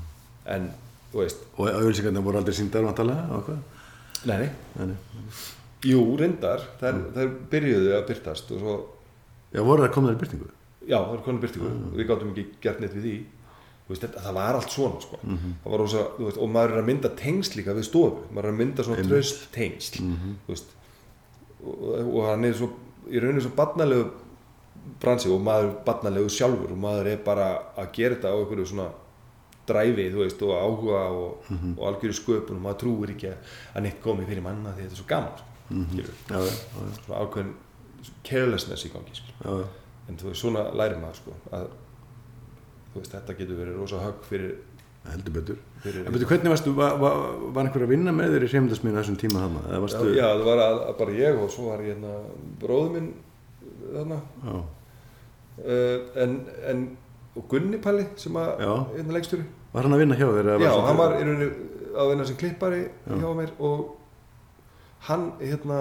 en þú veist Og auðvilsingarnir voru aldrei síndar hvað? nei, nei. Nei, nei. Jú, reyndar. Þær, þær byrjuðu að byrtast og svo Já, voru það í byrtingu? já, það var konar byrtingu við gátum ekki gert neitt við því. Veist, þetta, það var allt svona sko. það var rosa, þú veist, og maður er að mynda tengsl líka við stofu, maður er að mynda svona tröst tengsl þú veist, og, og hann er svo í rauninu svo barnalegu bransi og maður er barnalegu sjálfur og maður er bara að gera þetta á einhverju svona dræfi, þú veist, og áhuga og, og algjöru sköpun og maður trúir ekki að neitt komi fyrir manna því þetta er svo gaman sko, mm Já, já, já, svona ákveðin carelessness í gangi já, já. en þú veist, svona lærir maður sko, að veist, þetta getur verið rosa högg fyrir, heldur betur. fyrir En betur, hvernig varstu, var, var, var einhver að vinna með þér í hreimdasmiðinu þessum tíma já, varstu, já, það var að, að bara ég og svo var ég hérna bróður minn þarna. Uh, en, en og Gunni Palli sem að hérna leikstjóri. Var hann að vinna hjá þér? já, hann var að vinna sem klippari hjá mér og hann hérna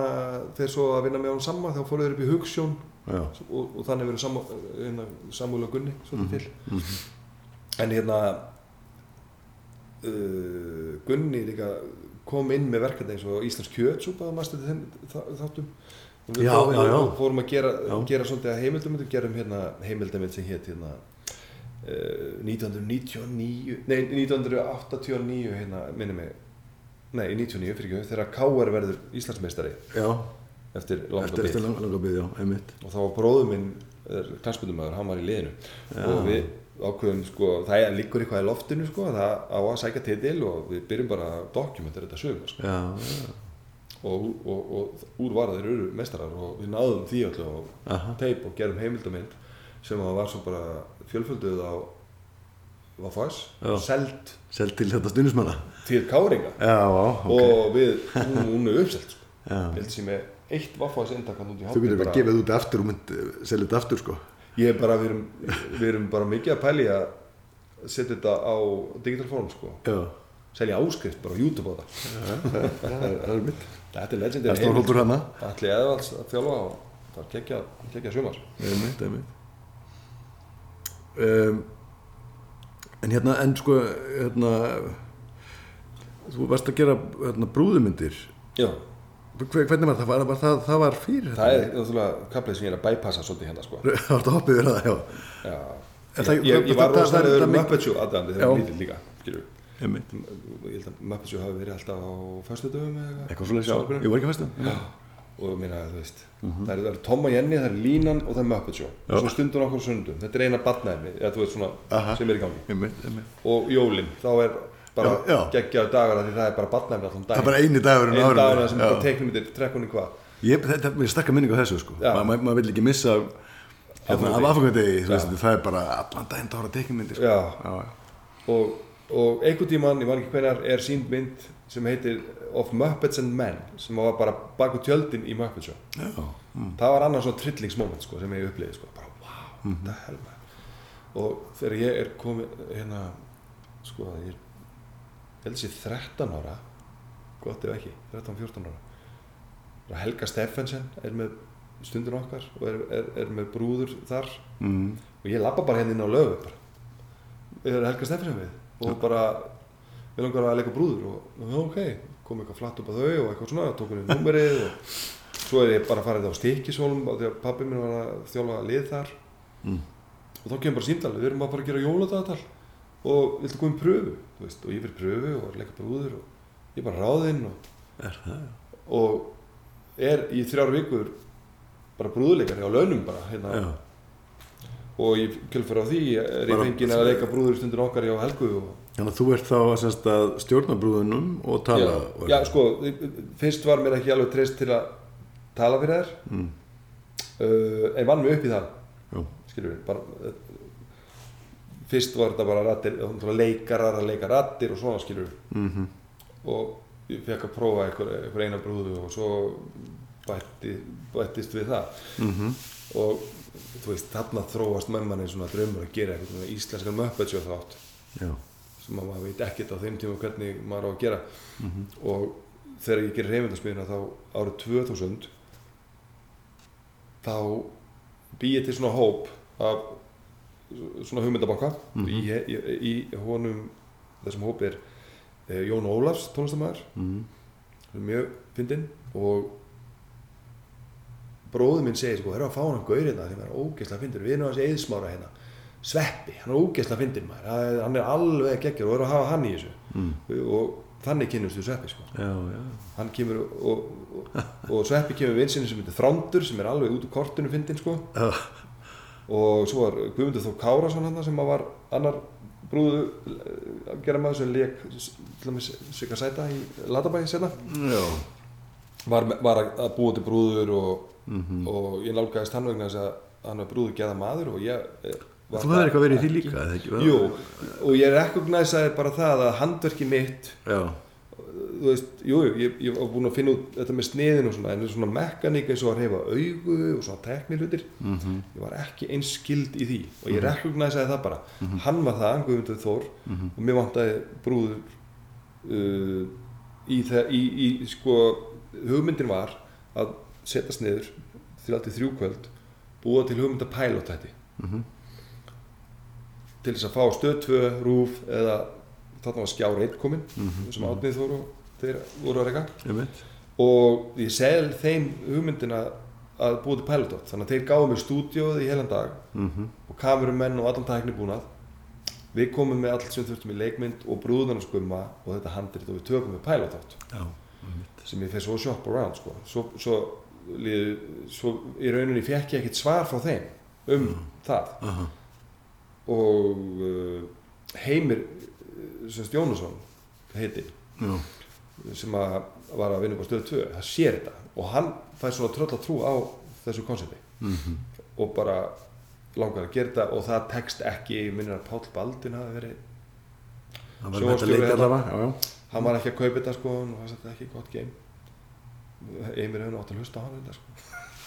þegar svo að vinna með hann saman þá fóruður upp í Hugsjón Já, og, og þannig verið samú, hérna, Samúl og Gunni svolítið til mhm. en hérna uh, Gunni líka kom inn með verkefni eins og Íslands kjötsúpa þáttum Og við Já, fórum- já, já. fórum að gera, Já. gera svolítið að heimildamöndu gerum hérna heimildamind sem hétt hérna uh, 1999 nei 1989 hérna minni mig nei 99 fyrir ekki þegar K.R. verður Íslandsmeistari. Já, eftir langa eftir, bið eftir lang, langa bið, já, einmitt. Og þá var bróður minn klansbundumæður, hann var í liðinu. Og við ákveðum sko, það er líkur eitthvað í loftinu sko, það á að sækja titil og við byrjum bara að dokumentera þetta sögum sko. Já, já, og, og, og úr var þeir eru mestarar og við náðum því alltaf Aha. teip og gerum heimildamind sem að var svo bara fjölfölduð á Vafas, Já. seld seld til þetta stundismanna til káringa. Já, já, ok. Og við, hún, hún er uppselt sko. Held sem er eitt Vafas eindakann út í Þú hálfinn getur bara gefið út aftur og selja þetta aftur sko. Ég er bara, við erum, við erum bara mikið að pæli að setja þetta á digital form sko. Já, Selja áskrift bara á YouTube á það. það er, það er mitt. Þetta er Það legendary er stórhóttur hana Allir eðvalds að þjálfa og það er geggja, geggja sumar. Einmitt, einmitt. Um, En hérna, en sko hérna Þú varst að gera hérna, brúðumyndir. Já, Hver, Hvernig var það? Var, var það, það var fyrir það er náttúrulega kaplið sem ég er að bypassa svolítið hérna sko. Það var það hoppið við það, já. Já. Það- ég, ég var rosalega um Show aðdæðandi þegar ég lítill líka, skilur Ég held að Muppet Show hafi verið alltaf á eða Eitthvað. Svolítið. Ég var ekki að fæstu Já, og minna, þú veist það, er, það er Tom og Jenny, það er Línan og það er Muppet Show. Og svo stundum okkur sundum, þetta er eina batnaðið eða þú veist svona, Aha. sem er í gangi. Og jólin, þá er bara geggjaður dagar því það er bara batnaðið allan Það er bara eini dagurinn á einn árinu. dagar sem bara teiknum þetta trekkunni hvað Ég, þetta, mér stakka minningu á þessu sko Já. Ma, ma, maður vill ekki missa hérna, af Já. veist, það er bara allan daginn dára teiknmyndir sko. Já. já, já. og, og einhvern tímann, ég man ekki hvernar er sínd mynd sem heitir Of Muppets and Men sem var bara baku tjöldin í Muppet Show já. Mm. það var annars svona trillingsmoment sko, sem ég upplýði sko, bara wow, þetta helma og þegar ég er komið hérna sko ég er held sér 13 ára. Gott ef ekki, 13-14 ára. Helga Steffensen er með stundin okkar og er, er, er með brúður þar. Mm. og ég lappa bara hérna inn á lögu bara. Erum Helga Steffensen við? Og bara við langar að leika brúður og ok, kom eitthvað flatt upp að þau og eitthvað svona, tók henni númerið og svo er ég bara farið á Stikisólum því að pabbi minn var að þjóla lið þar. Mm. og þá kemur bara síndal við erum bara að gera jóladagatal og viltu koma í pröfu veist, og ég fyrir pröfu og leika brúður og ég er bara ráðinn og, og er í þrjár vikur bara brúðuleikari á launum bara hérna, og ég kjölfur á því er ég fenginn að leika brúður stundin okkar hjá Helgu og Þannig að þú ert þá semst, að stjórna brúðunum og tala já, og- já, sko, fyrst var mér ekki alveg treyst til að tala fyrir þær. Mm. uh, en vann mig upp í það skilur við bara, fyrst var þetta bara rattir, leikarar að leika rattir og svona skilur við Mhm. og ég fekk að prófa einhver, einhver eina brúðu og svo bætti, bættist við það. Mhm. og þú veist, þarna þróast með manni svona draumur að gera eitthvað svona íslenskan Muppet Show þátt. Sem að maður veit ekkert á þeim tíma hvernig maður á að gera. Og þegar ég gerir reyfindarsmiðina þá árið 2000 þá bý ég til svona hóp af svona hugmyndabanka í, í, í honum þessum hópi er eh, Jón Ólafs tónlistamæður mm. mjög fyndinn og bróður minn segir sko, hérna að fá hann gaur hérna því maður er ógeðslega fyndinn, við erum hans eðsmára hérna Sveppi, hann er ógeðslega fyndinn maður Það er- hann er alveg geggjur og erum að hafa hann í þessu Mm. og þannig kynnumst við Sveppi sko. Já, já. hann kemur og, og, og Sveppi kemur vinsinni sem heitir Þrándur sem er alveg út úr kortinu fyndinn sko. Og svo var Guðmundur Þór Kárasson hann sem var annar brúðu að gera maður sem leik til dæmis Sigga Sæta í Latabæði setna já. var, var að búa til brúður og, Mhm. og ég nálgæðist hann vegna þess að hann var brúður geða maður og ég eh, Þú það eitthvað verið því líka, eða ekki? Jú, og ég rekognæsaði bara það að handverki mitt Já, þú veist, jú, jú, ég, ég var búinn að finna út þetta með sniðin og svona, en svona mekaník eins og að reyfa augu og svona teknilutir mhm, ég var ekki eins skild í því og ég rekognæsaði það bara hann var það, Guðmundur Þór mhm. og mér vantaði brúður uh, í, það, í, í sko, hugmyndin var að setjast niður til allt í þrjú kvöld búa til hugmynda pælótætti mhm. til þess að fá stöð 2, rúf eða þarna var skjár 1 kominn Mhm. sem átnið Þór og þeir voru að reyka og ég sel þeim hugmyndina að búa til pælótætt þannig að þeir gáðu mér stúdíóð í heilan dag Mhm. og kamerumenn og allan tækni búnað við komum með allt sem þurftum í leikmynd og brúðunar skumma og þetta handrit og við tökum við einmitt. sem ég fyrir svo shop around sko. svo, svo, líð, svo í rauninni fekk ég ekkert svar frá þeim um það. Aha. og uh, Heimir uh, Jónusson heiti. Já, sem að var að vinna upp á stöð 2 það sér þetta. Og hann fær svona tröll að trú á þessu konsepti mhm. og bara langar að gera þetta og það tekst ekki, minnir að Páll Baldin hafi verið Það leik hérna. hann var ekki að kaupa þetta sko og það er ekki gott game. Emir hefur nátt að hlusta á hann þetta sko.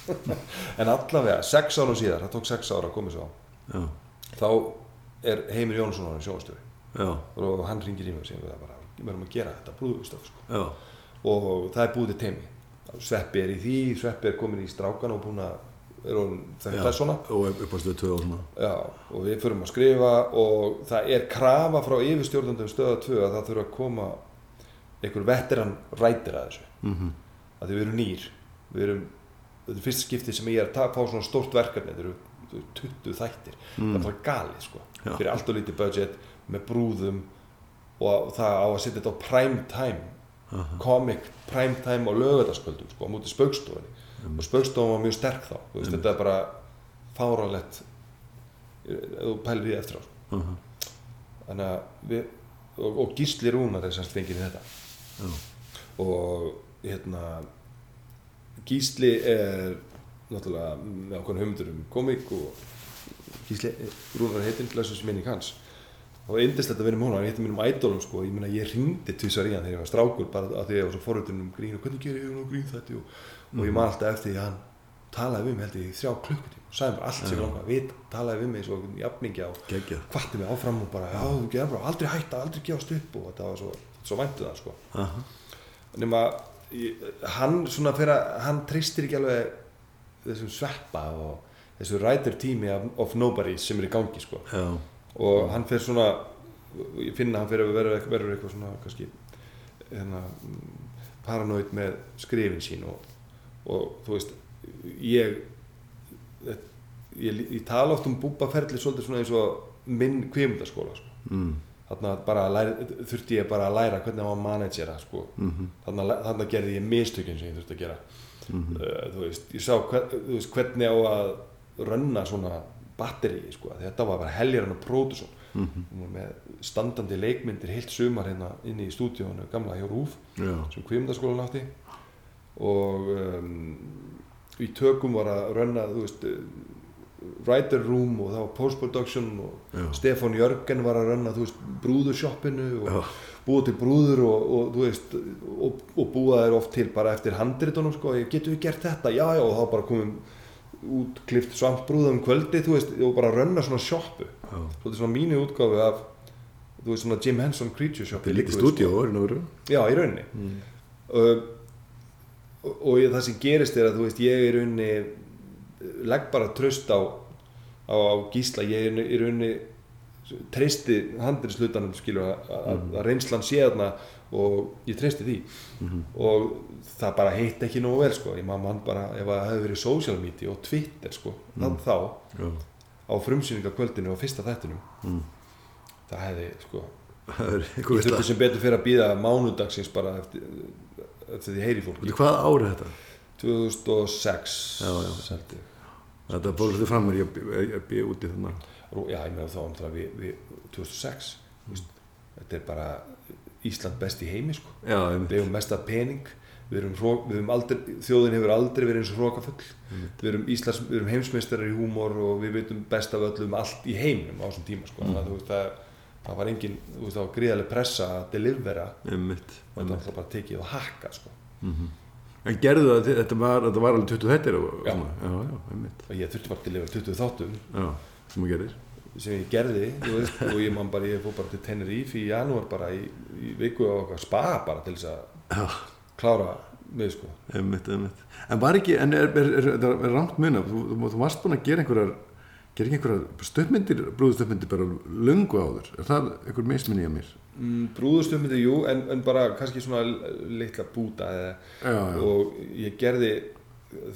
En allavega, sex árum síðar það tók sex ára að koma svo á þá er Heimir Jónsson hann sjónastjóri já, og hann ringir í mig og segir við bara við verðum að gera þetta brúðustöf sko. og það er búið til teimi Sveppi er í því, Sveppi er komin í strákan og búin að Já. er svona og. Já, og við förum að skrifa og það er krafa frá yfirstjórnandum stöða 2 að það þurfa að koma einhver veteran rætir að þessu Mhm. að því við erum nýr við erum, þetta er fyrst skipti sem ég er að fá svona stórt verkefni þetta eru þetta eru 20 þættir það er bara galið sko Já. fyrir allt og lítið budget með brúðum og það á að setja þetta á prime time. Aha. comic prime time á lögataskvöldum sko á mútið spaukstofunni. Og spaukstofun var mjög sterk þá. Þú veist, þetta er bara fáralett ef þú pælir í eftir á sko. Aha. þannig að við og, og Gísli Rúnar er semst fengið í þetta. Já, og hérna Gísli er náttúrulega með okkur hugmyndur um komik og Gísli Rúnar heitinn blessus minning hans og eindislegt að vera með honum, hann heitir mér um ædolum sko, ég meina ég ringdi tvisar í hann þegar ég var strákur bara að því að ég var svo forröndun um grín og hvernig gerir ég nú grín þetta? Og, og ég man alltaf eftir því að hann talaði við mig held ég í þrjá klukkutíma. Og sagði mér allt sem ég langaði að vita, talaði við mig svo jafningja og geggjað. hvatti mig áfram og bara, já, þú getur bara aldrei hætta, aldrei gefast upp. Og þetta var svo, svo væntu það sko. Aha. nema ég- hann svona fyrir að hann treystir ekki alveg þessum sveppa og þessu writer og hann fyrir svona ég finna að hann fyrir að vera verður eitthvað svona kannski hérna, paranoid með skrifin sín og, og þú veist ég ég, ég tala oft um búbaferli svolítið svona eins og minn kvimdaskóla sko. mm. að læra, þurfti ég bara að læra hvernig maður managera sko. Mhm. þarna, þarna gerði ég mistökin sem ég þurfti að gera Mhm. uh, þú veist, ég sá hver, veist, hvernig á að rönna svona batteri sko. þetta var bara heljar hann að pródusson Mhm. með standandi leikmyndir heilt sumar hérna inni í stúdíónu gamla hjá Rúf Já, sem kvimdaskólan átti og um, í tökum var að rönna þú veist uh, writer room og það var post production og Já. Stefán Jörgen var að rönna þú veist brúðurshoppinu og Já. búa til brúður og, og þú veist og, og búa þeir oft til bara eftir handritunum sko, getur við gert þetta, já já og þá bara komum út klift svamt brúða um kvöldi þú veist og bara rönna svona shoppu svolítið svona mínu útgáfi af þú veist svona Jim Henson Creature Shop. Þetta er lítið stúdíó, er það verið? Já, í rauninni. Mm. uh, og, og ég, það sem gerist er að þú veist ég í rauninni legg bara tröst á á, á gísla. Ég er í rauninni treysti handriðslutanum skilur að, að, að reynslan sé þarna og ég treysti því og það bara heitt ekki nógu vel sko, ég maður mann bara ef það hefði verið social media og Twitter sko, þann þá Já. á frumsýningakvöldinu og fyrsta þættinum Mm. það hefði sko ég þurfti sem betur fyrir að býða mánudagsins bara eftir, eftir því heyri fólki. Hvað árið þetta? 2006 Já, já. Þetta þetta fram mér, ég býði úti þannig. Já, ég meina þá um það við, við 2006 mm. þetta er bara Ísland best í heimi sko Já, við hefum mesta pening við erum, við erum aldrei, þjóðin hefur aldrei verið eins og hrókafull við erum, erum heimsmeistarar í húmor og við veitum best af öllum allt í heiminum á þessum tíma sko. að þú veist það, það var engin veist það var gríðarlega pressa að delivera Einmitt. og þetta var bara tekið og hakka sko. En gerðu það, þetta var, þetta var alveg 20 þettir Já. Já, já, ég þurfti bara að delivera 20 þáttum Já, sem þú gerir. Sem ég gerði veist, og ég man bara, ég fór bara til Tenerife í janúar bara í, í viku á okkar spa bara til þess að klára mig sko einmitt, einmitt. En var ekki, en er, er, er, er, er rangt munna, þú, þú, þú varst búin að gera einhverjar, gera ekki einhverjar stöðmyndir, brúðstöðmyndir bara löngu áður. Er það einhver misminni að mér? mm, brúðustömmindi, jú, en, en bara kannski svona litla búta eða, Já, já. og ég gerði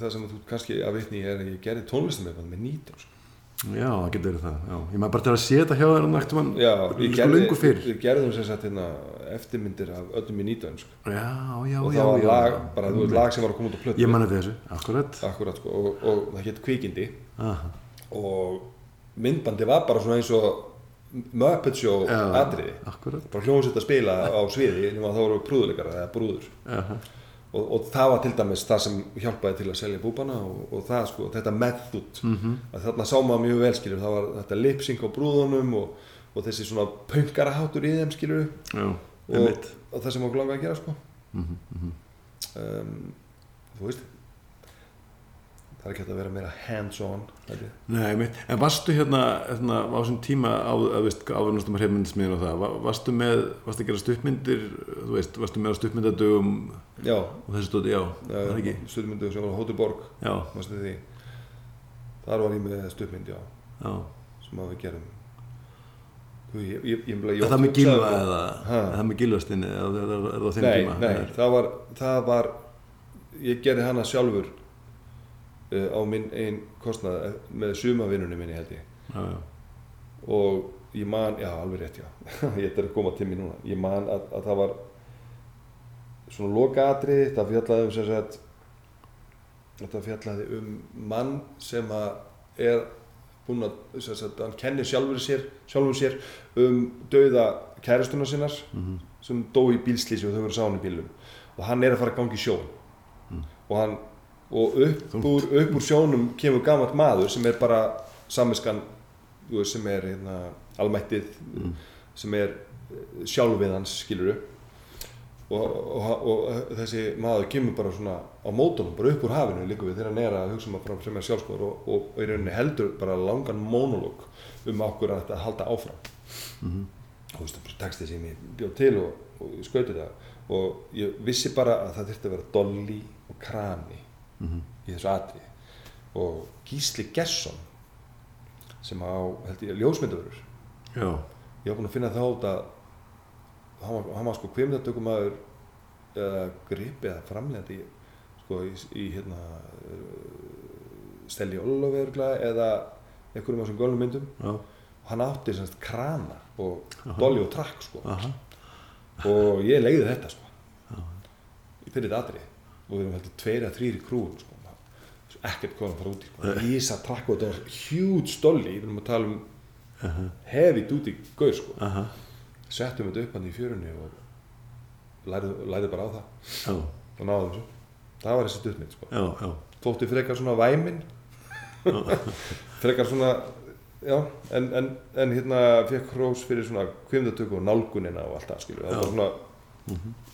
það sem þú kannski að vitni er að ég gerði tónlistamöfn með nýtur sko. Já, það getur verið það, já. Ég maður bara til að sé þetta hjá þér um nættum hann, já, sko löngu fyrr. við gerðum sem sagt hérna, eftirmyndir af öllum í nýtur sko. Já, já, og já, það var já. lag, bara þú veist lag sem var að koma út á plötu Ég manna þessu, akkurat. Akkurat, sko, og, og það hétt Kvikindi Aha. og myndbandi var bara svona eins og Muppet Show Já, atriði akkurat. bara hljómsveit að spila á sviði nema þá voru prúðuleikara eða brúður Aha. Og, og það var til dæmis það sem hjálpaði til að selja búbana og, og það sko, þetta method Mhm. -hmm. að þarna sá maður mjög vel skilur það var þetta lipsing á brúðunum og, og þessi svona pöngaraháttur í þeim skilur Já, og, það sem okkur langaði að gera sko Mhm, mhm. um, þú veist það er ekki hægt að vera meira hands on. Nei, einmitt. En varstu hérna, hérna á þessum tíma á, að veist, áðurnastum að hreifmyndismiðin og það, Va- varstu með, varstu að gera stuttmyndir, þú veist, varstu með á stuttmyndadögum já, stóti, já, það er ekki, stuðmyndu sem var á já, því? Þar var ég með stuðmynd, já, já. sem að við gerum. Ég, ég, ég, Er það með gilva eða, það með gilvastinni það Nei, nei, það var, það var, ég gerði hana sjálfur á minn einn kostnað eh, með sumavinnunum minni held ég. Já, já, Og ég man, já, alveg rétt, já, ég er að koma til mér núna. Ég man að, að það var svona lokaatrið, það fjallaði um sem sagt, þetta fjallaði um mann sem að er búinn að, sem sagt, hann kennir sjálfur sér, sjálfur sér um dauða kæristuna sinnar mhm, sem dó í bílslýsi og þau voru sáin í bílum og hann er að fara að gangi sjón Mm. og hann og upp úr, upp úr sjónum kemur gamalt maður sem er bara veist, sem er hérna, almættið Mm. sem er eh, sjálfið hans skiluru og, og, og þessi maður kemur bara svona á mótunum, bara upp úr hafinu líka við þegar hann er að hugsa um að er sjálfskoður og, og, og í rauninni heldur bara langan monolog um okkur að halda áfram. Mhm, og þú veist, það er textið sem ég bjóð til og, og ég skauti það og ég vissi bara að það þurfti að vera dolly og krani mhm, í þessu atri og Gísli Gesson sem á, held ég, ljósmyndavörur. Já, ég var búinn að finna það út að hann hann var sko kvimdatökumæður eða grip eða framlegandi sko í, í hérna uh, Stelli Ólafurgla eða einhverjum af þessum gölnum myndum. Já, og hann átti semst krana og Aha. dolly og trakk sko. Aha, og ég leiði þetta sko. Í fyrir þetta atrið og við erum heldur tveir að þrýri krúum sko. Svo ekkert hvað hann fara út í sko. Ísa trakk og þetta var huge dolly. Við erum að tala um aha, heavy duty gaur sko. Aha, settum þetta upp hann í fjörunni og lærið bara á það. Já, og náðum þessu. Það var þessi stuttmynd sko. Þótti frekar svona væmin frekar svona já, en, en, en hérna fekk hrós fyrir svona kvimdatöku og nálgunina og allt það skilur það var svona gó-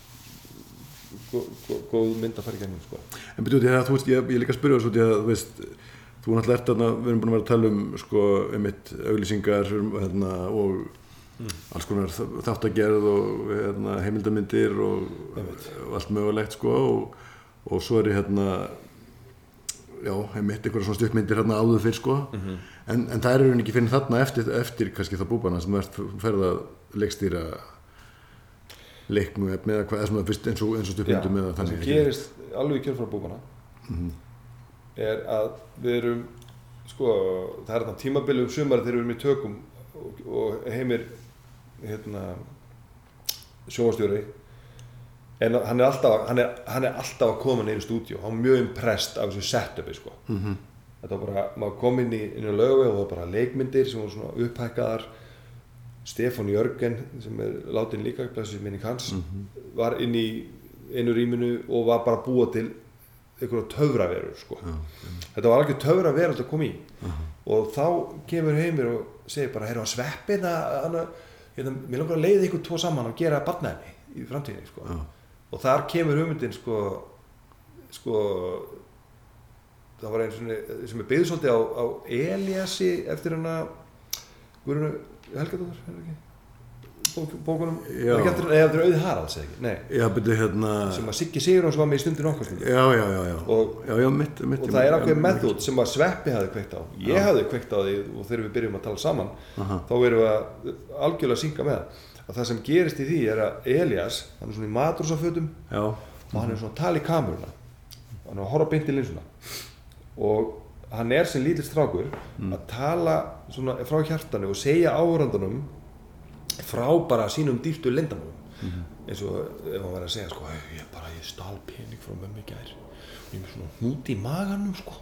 góð mynd að fara í gegnum sko. En byrju út í það, þú veist, ég, ég líka að spyrja þessu út í að, þú veist, þú náttúrulega ert þarna, við erum búin að vera að tala um, sko, einmitt, auglýsingar, um, hérna, og alls konar þáttagerð og, hérna, heimildamindir og, og allt mögulegt, sko, og, og svo er ég, hérna, já, heimitt einhverja svona stuttmyndir hérna áður fyrr sko. En, en það eru ekki fyrir þarna eftir, eftir kannski það búbana sem þú ert ferð að leikstýra leiknum eða hvað, eins og, eins og stuttmyndum eða það sem þannig gerist alveg í kjörfra búkana er að við erum sko, það er þarna tímabili um sumari þegar við erum í tökum og, og heimir hérna sjóastjóri en hann er alltaf hann er, hann er alltaf að koma neyri stúdíu hann er mjög impressed af þessu setupi sko. Mhm. þetta var bara, maður kom inn í, í lögu og það var bara leikmyndir sem voru svona upphækkaðar Stefán Jörgen sem er látin líka blessu minning hans var inn í einu rýminu og var bara að búa til einhverja töfraverur sko. þetta var alveg töfraverur að koma í. Og þá kemur heimir og segir bara, heyrðu að sveppi það mér langar að leiða ykkur tvo saman og gera barnæmi í framtíðinni sko. og þar kemur hugmyndin sko, sko það var einn sem er byggð svolítið á, á Eliassi eftir hana Guðrunu Helgadóttur er það ekki? Bók, bókunum, Já. ekki eftir, eða eftir Auði Haralds nei. Já, byrju hérna sem að Siggi Sigurðan sem var með í stundin okkar stundin já, já, já, já, Og- já, já, mitt, mitt og það er ákveð method sem að Sveppi hafði kveikt á. Ég hafði kveikt á því og þegar við byrjum að tala saman Aha. þá erum við að algjörlega að synga með. Að það sem gerist í því er að Elias hann er svona í matrúsafötum já, og hann er svona að tala í kameruna hann er að horfa beint í linsuna. Og hann er sem lítill strákur að tala svona frá hjartanu og segja áhörandunum frá bara sínum dýftu lindanum eins og ef hann var að segja sko, ég bara, ég stál pening frá mömmu gær. Og ég er svona hnút í maganum sko.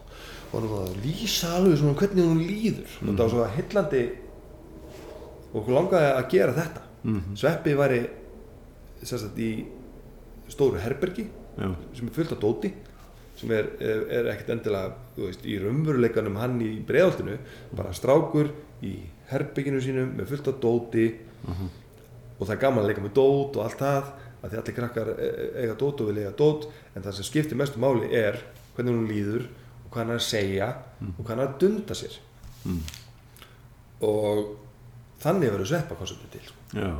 Og hann var að lýsa alveg svona hvernig hún líður. Og það var svona heillandi og okkur langaði að gera þetta. Sveppi væri sagt í stóru herbergi já, sem er fullt af dóti sem er, er, er ekkert endilega veist, í raunveruleikanum hann í breiðaltinu bara strákur í herbygginu sínum með fullt af dóti. Og það er gaman að leika með dót og allt það að því allir krakkar e- e- eiga dót og vilja eiga dót. En það sem skiptir mestu máli er hvernig hún líður og hvað hann er að segja og hvað hann er að dunda sér. Og þannig verður sveppa konceptið til sko. já.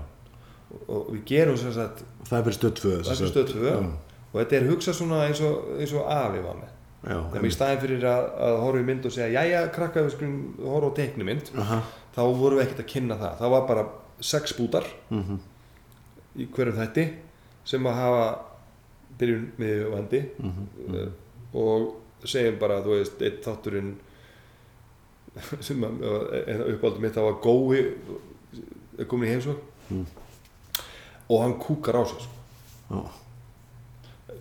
Og, og við gerum sem sagt það er fyrir stöð 2 það stöð 2 og þetta er hugsað svona eins og, eins og afi var með já, þegar í staðin fyrir að, að horfa í mynd og segja jæja krakka við skulum horfa á teiknumynd Aha. þá vorum við ekkert að kynna það það var bara sex bútar Mhm. í hverjum þætti sem að hafa byrjun með og endi Mhm, uh, og segjum bara þú veist eitt þátturinn sem að uppáldum mitt það var gói er komin í heimsók Mm. og hann kúkar á sig sko.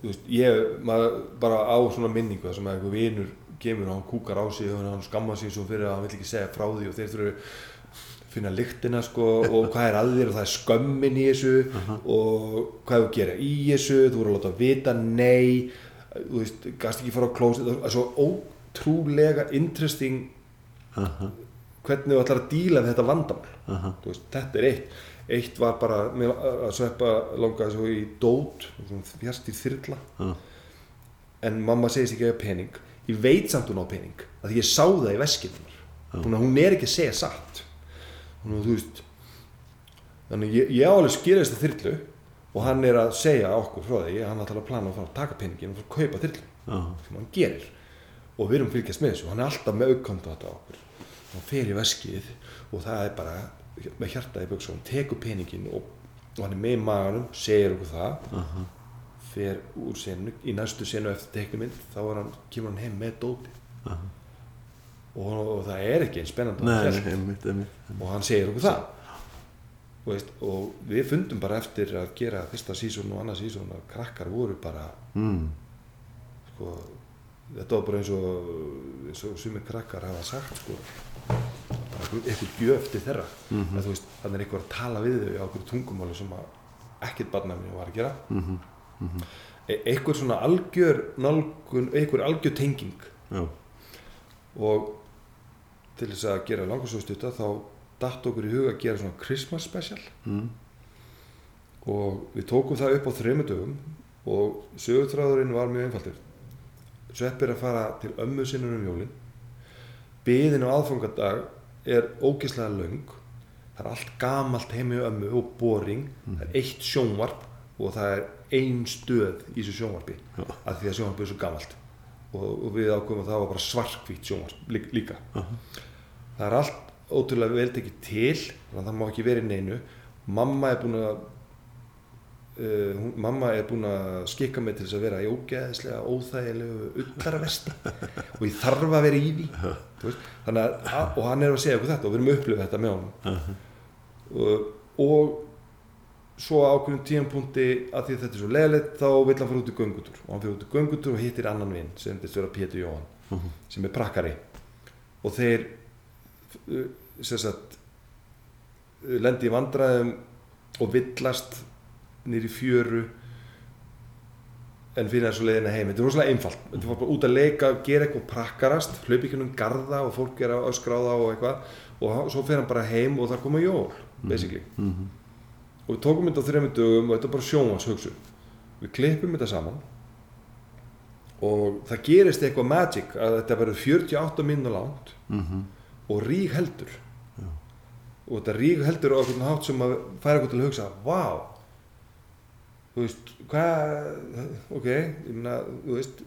Veist, ég maður bara á svona minningu þar sem að einhver vinur kemur og hann kúkar á sig og hann skammar sig svo fyrir að hann vill ekki segja frá því og þeir þurfu að finna lyktina sko og hvað er að þér og það er skömmin í þessu og hvað þú gera í þessu þú voru að láta vita nei þú veist, gast ekki fara á klósit það er svo ótrúlega interesting aha, hvernig þú ætlar að díla við þetta vandamál. Aha. Þú veist, þetta er eitt eitt var bara mér að sveppa langaði svo í dót fjast í þyrla. Já, en mamma segist ekki að hafa pening. Ég veit samt hún á pening að ég sá það í veskinunar hún, hún er ekki að segja satt. Hún, veist þannig ég, ég á alveg skilist að þyrlu og hann er að segja okkur frá því. Hann ætlar að plana að fara að taka peningin og fara að kaupa þyrlu já, sem hann gerir. Og við erum fylgjast með þessu. Hann er alltaf með aukvæmda þetta okkur. Hann fer í veskið og það er bara með hjarta í buksunum, tekur peningin og, og hann er með maganum, segir okkur það aha. fer úr senu, í næstu senu eftir teiknumynd þá hann, kemur hann heim með dóti Aha. og, og það er ekki einmitt, einmitt og hann segir okkur það. Og, veist, og við fundum bara eftir að gera fyrsta sísón og annað sísón að krakkar voru bara mm. sko, þetta var bara eins og eins og sumir krakkar hafa sagt sko, bara einhver- einhver gjöf til þeirra. Mhm. að þú veist, þannig er einhver að tala við þau á einhverju tungumáli sem að ekkert barnafni var að gera. Mhm. e einhver svona algjör nálgun, einhver algjör tenging. Já, og til þess að gera langarsögstutta þá datt okkur í huga að gera svona Christmas special. Mm. og við tókum það upp á þrejum dögum og sögutræðurinn var mjög einfaldur. Svepp er að fara til ömmu sinnur um jólin. Byðin á aðfangadag er ógeðslega löng. Það er allt gamalt heimi á ömmu og boring. Það er eitt sjónvarp og það er ein stöð í þessu sjónvarpi Já. af því að sjónvarpi er svo gamalt. Og, og við ákveðum að það var bara svarkvít sjónvarp líka. Aha. það er allt ótrúlega vel tekið til þannig að það má ekki verið neinu. Mamma er búin að uh, hún, mamma er búin að skikka mig til þess að vera í ógeðislega óþægilegu ullarvesti og ég þarf að vera í því þannig að, að og hann er að segja okkur þetta og við erum að upplifa þetta með honum. Og, og svo ákveðum tíðanpunkti að því að þetta er svo leðilegt þá vill hann fara út í göngutúr og hann fyrir út í göngutúr og hittir annan vinn sem þetta vera Pétur Jóhann sem er prakkari. Og þeir uh, sem sagt uh, lendi í vandræðum og villast nýri fjöru en finna þessu leiðina heim. Þetta er rosalega einfalt, þetta var bara út að leika gera eitthvað prakkarast, hlaupa ekki um garða og fólk er að öskráða og eitthvað og svo fer hann bara heim og þar koma jól basically. Og við tókum þetta á þrejum dögum og þetta er bara sjónvans við klippum þetta saman og það gerist eitthvað magic að þetta verður 48 minna langt Mhm. og rík heldur. Og þetta rík heldur á einhvern hátt sem að færa eitthvað til að hugsa vá þú veist, hvað ok, ég meina, þú veist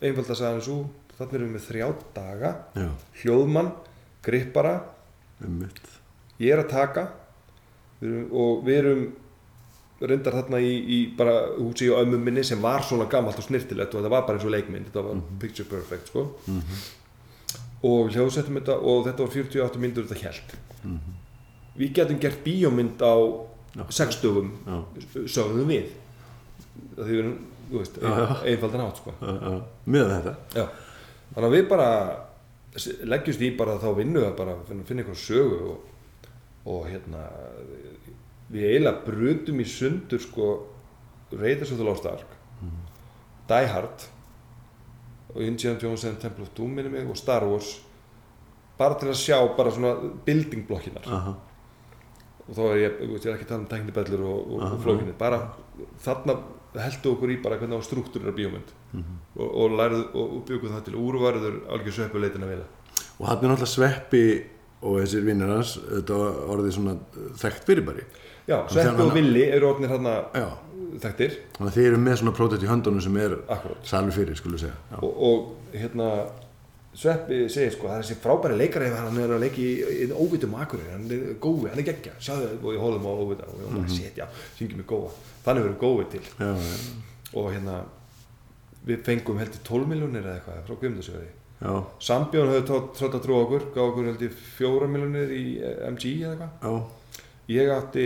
einfald að hann svo þannig erum við með þrjá daga Já, hljóðmann, grippara einmitt. ég er að taka við erum, og við erum reyndar þarna í, í bara húsi og ömmu minni sem var svona gamalt og snirtilegt og þetta var bara eins og leikmynd þetta var picture perfect sko. Og hljóðsettum þetta og þetta var 48 myndur þetta held við getum gert bíómynd á Já. 6 dögum Já, sögðum við. Það því við erum, einfaldan átt sko. Með þetta. Já, þannig að við bara leggjumst í bara þá vinnu að bara finna, eitthvað sögu og, og hérna við eiginlega brutum í sundur sko Raiders of the Lost Ark Die Hard. Og Indiana Jones and Temple of Doom og Star Wars. Bara til að sjá bara svona building blokkinar Aha. Og þá er ég, ég er ekki að tala um tæknibellur og, og, og flókinni, bara þarna heldu okkur í bara hvernig á struktúr er bíómynd. Og, og lærðu og, byggum það til úrvarður algjör sveppuleitin að veila Og hann er náttúrulega sveppi og þessir vinnir hans, þetta orðið svona þekkt fyrirbæri. Já, sveppu að- og villi eru orðnir hérna Já, þekktir, þannig að þið eru með svona pródekt í höndunum sem er salur fyrir, skulum segja. Og, og hérna Sveppi segir sko, það er þessi frábæri leikari ef hann er að leika í, óvitum akkurir, hann er gói, hann er geggja, sjáðu og ég hóðum á óvita og ég bara, shit, já, syngjum mig góa, þannig verður gói til. Já, já, og hérna við fengum heldur 12 miljónir eða eitthvað frá Guðmundasjöfari já, Sambjón höfðu trótt að trúa okkur gaf okkur heldur 4 miljónir í eh, MG eða eitthvað. Ég átti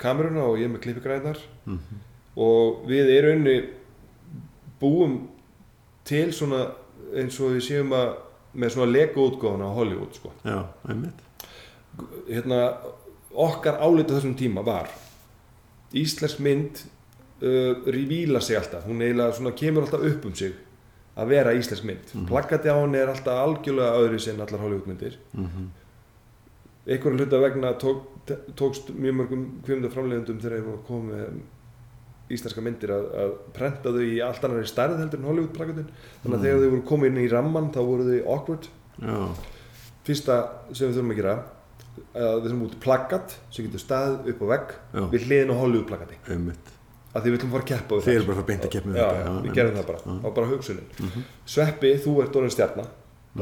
kameruna og ég með klippigræðnar Mhm. og við í rauninni búum til svona eins og við séum að með svona lego útgáðuna á Hollywood sko. já, einmitt. hérna, okkar álita þessum tíma var íslensk mynd uh, revíla sig alltaf. Hún eiginlega svona kemur alltaf upp um sig að vera íslensk mynd. Mm plaggati á henni er alltaf algjörlega öðru sem allar Hollywood myndir. Mm einhverjum hluta vegna tók, tókst mjög mörgum kvimda framleiðendum þegar þeir voru komið með íslenska myndir að, að prenta þau í allt annari stærð heldur en Hollywood plakatin þannig að þegar þau voru komið inn í ramman þá voru þau awkward. Já, fyrsta sem við þurfum að gera að við þurfum út plakat sem getur staðið upp á vegg Já. við hliðin á Hollywood plakati. Einmitt. að því við ætlum að fara að keppa við það. eru bara að fara beint að keppa við já, þetta, já, við gerum það bara, var bara hugsunin. Sveppi, þú ert Dórin Stjarnar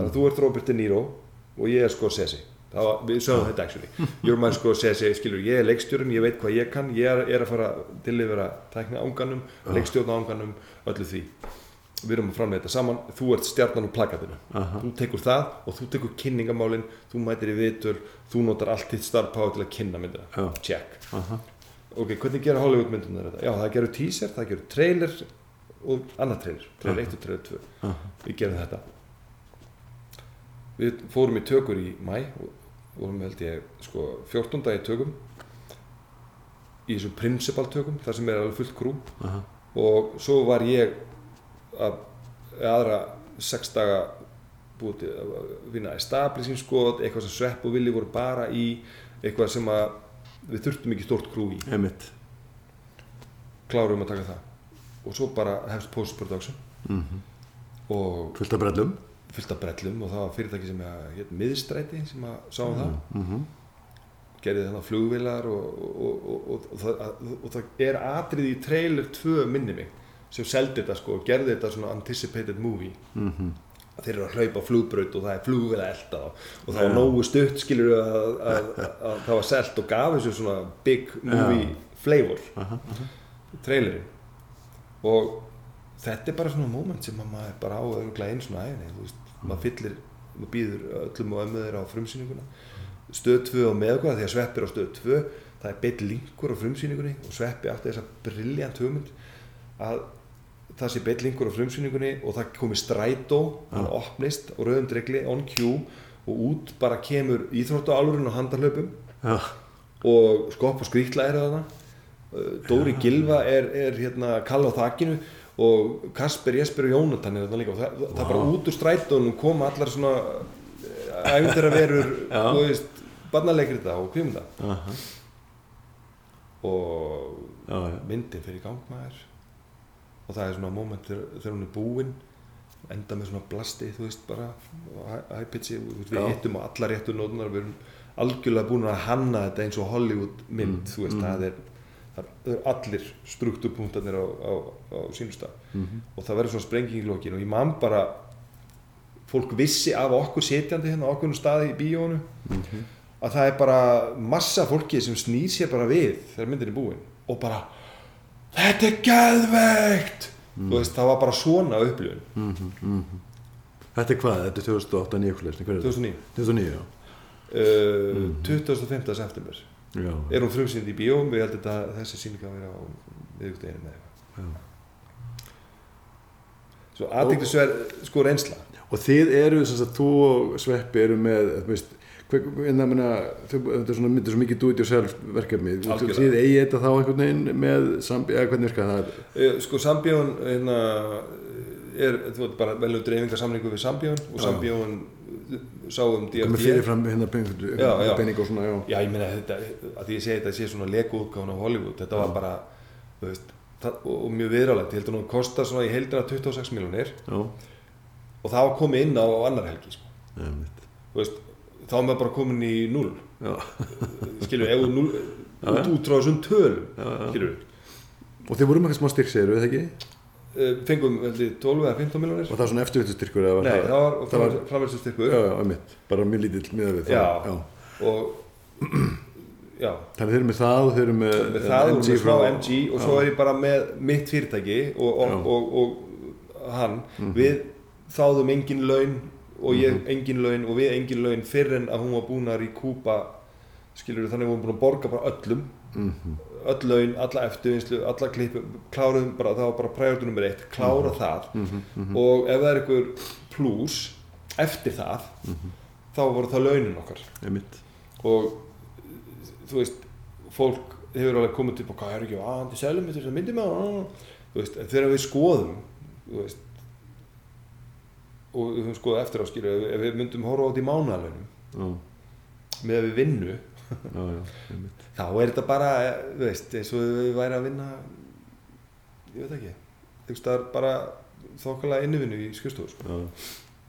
að þú ert Robert De Niro og ég er Scorsese var, við sögum þetta actually you're my Scorsese, skilur, ég er leikstjórun ég veit hvað ég kann, ég er, er að fara til að vera tækna ánganum, leikstjórna ánganum öllu því við erum að framlega þetta saman, þú ert stjarnan úr plakatinu Aha. þú tekur það og þú tekur kynningamálin þú mætir í viðtöl, þú notar allt þitt starfpá til að kynna myndina, Já. check Aha. ok, hvernig gera Hollywood myndunar þetta? Já, það gerur teaser, það gerur trailer og annað trailer, trailer 1 og trailer 2 Aha. við gerum þetta við fórum í tökur í mæ og vorum held ég sko 14 dagi tökum í þessum principal tökum þar sem er alveg fullt krú Aha. og svo var ég að aðra sex daga búið til að vinna establishing skot, eitthvað sem svepp og villi voru bara í eitthvað sem að við þurftum ekki stórt krú í Einmitt. klárum að taka það og svo bara hefst post-production Mm og Fullt af brellum. Fullt af brellum og það var fyrirtæki sem heit miðstræti sem að sá um það. Mm gerði þannig flugvilar og, og, og, og, og, það, og það er atrið í trailer 2 minni mig sem seldi þetta sko og gerði þetta svona anticipated movie. Mhm. að þeir eru að hlaupa flugbraut og það er flugvel að elda og það var nógu stutt skilur að, að, að, að það var selt og gaf þessu svona big movie flavor. Aha, trailerinn. Og þetta er bara svona moment sem að maður bara á örgulega einu svona þú veist, maður fyllir, maður býður öllum og ömmu þeirra á frumsýninguna. Stöð 2 og með okkur, því að sveppi er á stöð 2 það er beitt linkur á frumsýningunni og sveppi átti þessa briljant hugmynd að það sé beitt linkur á frumsýningunni og það komi strætó hann opnist og rauðum dregli on cue og út bara kemur íþróttu álurinn og handarhlaupum já, og skopp og eru þarna. Uh, Dóri Gilva er, er hérna kall á þakinu og Kasper, Jesper og Jónatan er þarna líka. Og það, það er bara út úr strætónum koma allar svona æfindir að verur þú veist, barnalegrið það og kvimda aha, og já, já, myndin fyrir gangmaður og það er svona moment þegar, hún er búin enda með svona blasti þú veist bara high pitchi, við hittum á alla réttu nótunar við erum algjörlega búin að hanna þetta eins og Hollywood mynd þú veist, það er það er- það eru allir struktúrpunktarnir á, á, á sínum stað Mhm. og það verður svona sprenging í lokin og ég man bara fólk vissi af okkur setjandi hérna á okkur staði í bíónu Mhm. að það er bara massa fólki sem snýr sér bara við þegar myndin er búin og bara þetta er geðveikt þú veist, það var bara svona upplifun mhm, mhm. Þetta er hvað? Þetta er 2008 nýjökulegs, hvað er þetta? 2009 2009, já. uh, 25. september Já, er hún frumsýnd í bíó við heldum þetta þessi sýning að vera á viðugteginu með eitthvað svo aðdeglisverð sko reynsla Og þið eru, sem sagt, þú og Sveppi eru með, veist, hver- meina, þau- þetta er svona, myndir svo mikið do it yourself verkefni. Þið eigi þetta þá einhvern veginn með sambi, eða hvernig virka það? Uh, sko Sambjón hérna, er þú veit bara velum dreifingarsamningu við Sambjón og Já. Sambjón sá um Komið DFT fyrirfram hérna Já, já. pening og svona, já. Já, ég meina þetta, að því ég segi þetta sé svona útgáfun á Hollywood, þetta var bara, veist, það, og, og mjög viðrálegt, ég held að hún kostar svona í heildina 26 miljónir Já, og það var komið inn á annar helgi, sko, já, veist, þá var maður bara komin í null, Já, skilur, ef þú null, Já, út já. út frá þessum tölum, Já, já. og þið voru með eitthvað smá styrk, segir eða ekki? Uh, fengum, held ég, 12 eða 15 miljónir, Og það var svona eftirvitustyrkur eða var nei, það var, það var, framverðsum já, styrkur já, mitt, bara mjög lítill miðað við Já. það. Já. og, já, Þannig þeir eru með það og þeir eru með, með það og með smá frá- MG og svo er ég bara með mitt fyrirtæki og, og, og, og, hann. Við þáðum engin laun og ég engin laun og við engin laun fyrir en að hún var búin að ríkúpa skilur þannig að hún var búin að borga bara öllum. Mhm. Öll laun, alla eftirvinnslu, alla klippum kláruðum bara, það var bara priority nummer eitt klára það. Mhm, og ef það er einhver plus eftir það Mhm. þá voru það launin okkar. Og þú veist fólk hefur alveg komið til hvað er ekki að þið selum þetta myndi með á?" þú veist, en þegar við skoðum veist og við höfum skoðað eftir á skilju ef, við myndum horfa á þetta í mánaðalönum Já, með að við vinnu já, já, þá er þetta bara, þú veist, eins og við væri að vinna ég veit ekki þú veist, það er bara þokkalega innivinnu í skrifstofu sko. Já,